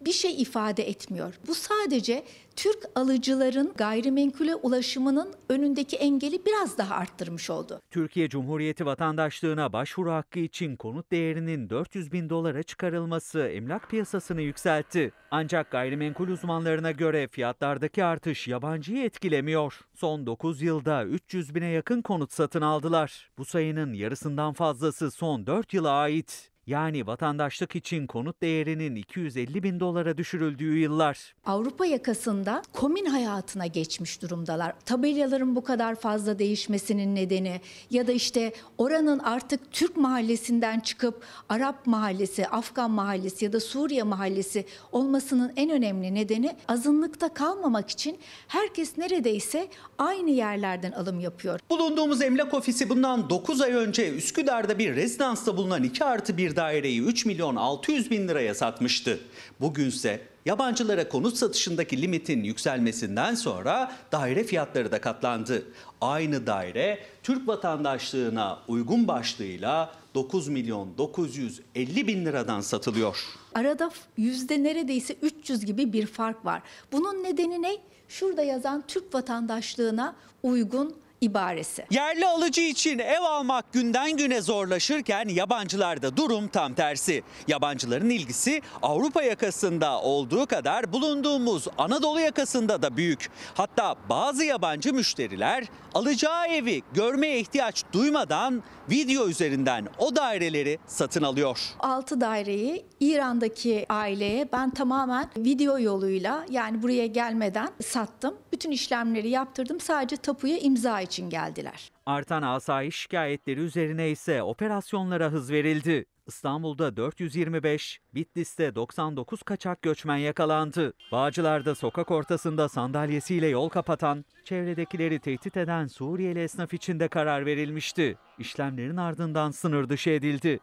bir şey ifade etmiyor. Bu sadece Türk alıcıların gayrimenkule ulaşımının önündeki engeli biraz daha arttırmış oldu. Türkiye Cumhuriyeti vatandaşlığına başvuru hakkı için konut değerinin 400 bin dolara çıkarılması emlak piyasasını yükseltti. Ancak gayrimenkul uzmanlarına göre fiyatlardaki artış yabancıyı etkilemiyor. Son 9 yılda 300 bine yakın konut satın aldılar. Bu sayının yarısından fazlası son 4 yıla ait. Yani vatandaşlık için konut değerinin 250 bin dolara düşürüldüğü yıllar. Avrupa yakasında komün hayatına geçmiş durumdalar. Tabelaların bu kadar fazla değişmesinin nedeni ya da işte oranın artık Türk mahallesinden çıkıp Arap mahallesi, Afgan mahallesi ya da Suriye mahallesi olmasının en önemli nedeni azınlıkta kalmamak için herkes neredeyse aynı yerlerden alım yapıyor. Bulunduğumuz emlak ofisi bundan 9 ay önce Üsküdar'da bir rezidansta bulunan 2 artı bir daireyi 3 milyon 600 bin liraya satmıştı. Bugünse yabancılara konut satışındaki limitin yükselmesinden sonra daire fiyatları da katlandı. Aynı daire Türk vatandaşlığına uygun başlığıyla 9 milyon 950 bin liradan satılıyor. Arada yüzde neredeyse 300 gibi bir fark var. Bunun nedeni ne? Şurada yazan Türk vatandaşlığına uygun ibaresi. Yerli alıcı için ev almak günden güne zorlaşırken yabancılarda durum tam tersi. Yabancıların ilgisi Avrupa yakasında olduğu kadar bulunduğumuz Anadolu yakasında da büyük. Hatta bazı yabancı müşteriler alacağı evi görmeye ihtiyaç duymadan video üzerinden o daireleri satın alıyor. 6 daireyi İran'daki aileye ben tamamen video yoluyla yani buraya gelmeden sattım. Bütün işlemleri yaptırdım. Sadece tapuya imza için geldiler. Artan asayiş şikayetleri üzerine ise operasyonlara hız verildi. İstanbul'da 425, Bitlis'te 99 kaçak göçmen yakalandı. Bağcılar'da sokak ortasında sandalyesiyle yol kapatan, çevredekileri tehdit eden Suriyeli esnaf için de karar verilmişti. İşlemlerin ardından sınır dışı edildi.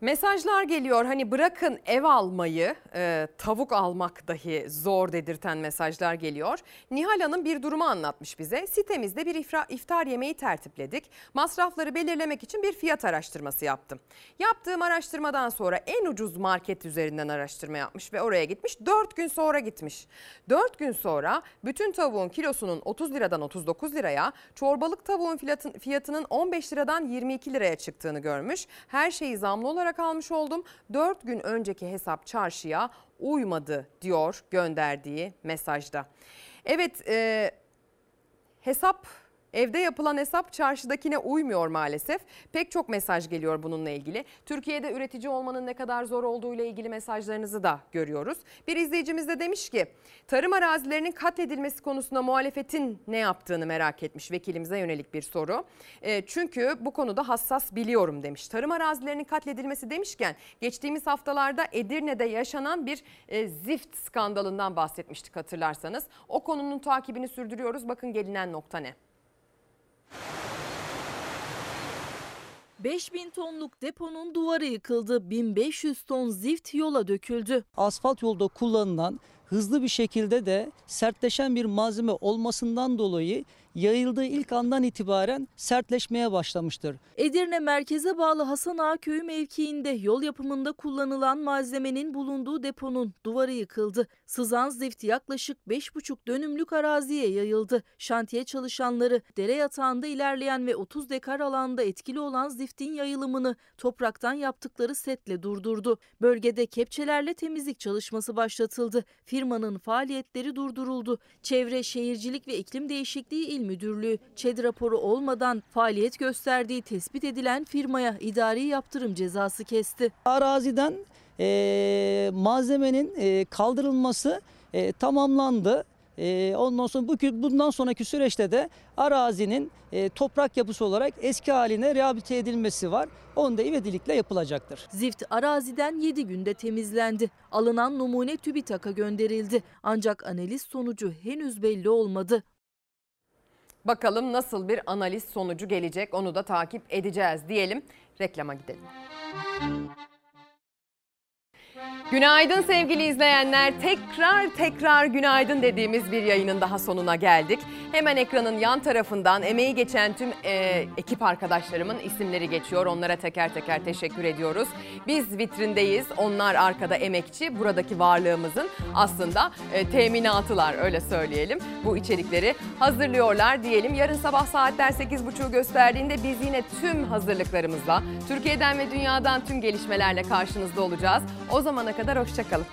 Mesajlar geliyor hani bırakın ev almayı e, tavuk almak dahi zor dedirten mesajlar geliyor. Nihal Hanım bir durumu anlatmış bize. Sitemizde bir ifra, iftar yemeği tertipledik. Masrafları belirlemek için bir fiyat araştırması yaptım. Yaptığım araştırmadan sonra en ucuz market üzerinden araştırma yapmış ve oraya gitmiş. 4 gün sonra gitmiş. 4 gün sonra bütün tavuğun kilosunun 30 liradan 39 liraya, çorbalık tavuğun fiyatının 15 liradan 22 liraya çıktığını görmüş. Her şeyi zamlı olarak almış oldum. 4 gün önceki hesap çarşıya uymadı diyor gönderdiği mesajda. Evet e, hesap Evde yapılan hesap çarşıdakine uymuyor maalesef. Pek çok mesaj geliyor bununla ilgili. Türkiye'de üretici olmanın ne kadar zor olduğu ile ilgili mesajlarınızı da görüyoruz. Bir izleyicimiz de demiş ki tarım arazilerinin katledilmesi konusunda muhalefetin ne yaptığını merak etmiş vekilimize yönelik bir soru. E, çünkü bu konuda hassas biliyorum demiş. Tarım arazilerinin katledilmesi demişken geçtiğimiz haftalarda Edirne'de yaşanan bir e, zift skandalından bahsetmiştik hatırlarsanız. O konunun takibini sürdürüyoruz. Bakın gelinen nokta ne? 5000 tonluk deponun duvarı yıkıldı. 1500 ton zift yola döküldü. Asfalt yolda kullanılan hızlı bir şekilde de sertleşen bir malzeme olmasından dolayı yayıldığı ilk andan itibaren sertleşmeye başlamıştır. Edirne merkeze bağlı Hasan Ağa köyü mevkiinde yol yapımında kullanılan malzemenin bulunduğu deponun duvarı yıkıldı. Sızan zift yaklaşık 5,5 dönümlük araziye yayıldı. Şantiye çalışanları dere yatağında ilerleyen ve 30 dekar alanda etkili olan ziftin yayılımını topraktan yaptıkları setle durdurdu. Bölgede kepçelerle temizlik çalışması başlatıldı. Firmanın faaliyetleri durduruldu. Çevre, Şehircilik ve İklim Değişikliği İl Müdürlüğü ÇED raporu olmadan faaliyet gösterdiği tespit edilen firmaya idari yaptırım cezası kesti. Araziden e, malzemenin e, kaldırılması e, tamamlandı. E, ondan sonra bu bundan sonraki süreçte de arazinin e, toprak yapısı olarak eski haline rehabilite edilmesi var. Onu da ivedilikle yapılacaktır. Zift araziden 7 günde temizlendi. Alınan numune TÜBİTAK'a gönderildi. Ancak analiz sonucu henüz belli olmadı. Bakalım nasıl bir analiz sonucu gelecek onu da takip edeceğiz diyelim. Reklama gidelim. Günaydın sevgili izleyenler. Tekrar tekrar günaydın dediğimiz bir yayının daha sonuna geldik. Hemen ekranın yan tarafından emeği geçen tüm e, ekip arkadaşlarımın isimleri geçiyor. Onlara teker teker teşekkür ediyoruz. Biz vitrindeyiz. Onlar arkada emekçi. Buradaki varlığımızın aslında e, teminatılar öyle söyleyelim. Bu içerikleri hazırlıyorlar diyelim. Yarın sabah saatler 8.30'u gösterdiğinde biz yine tüm hazırlıklarımızla Türkiye'den ve dünyadan tüm gelişmelerle karşınızda olacağız. O zamana kadar hoşçakalın.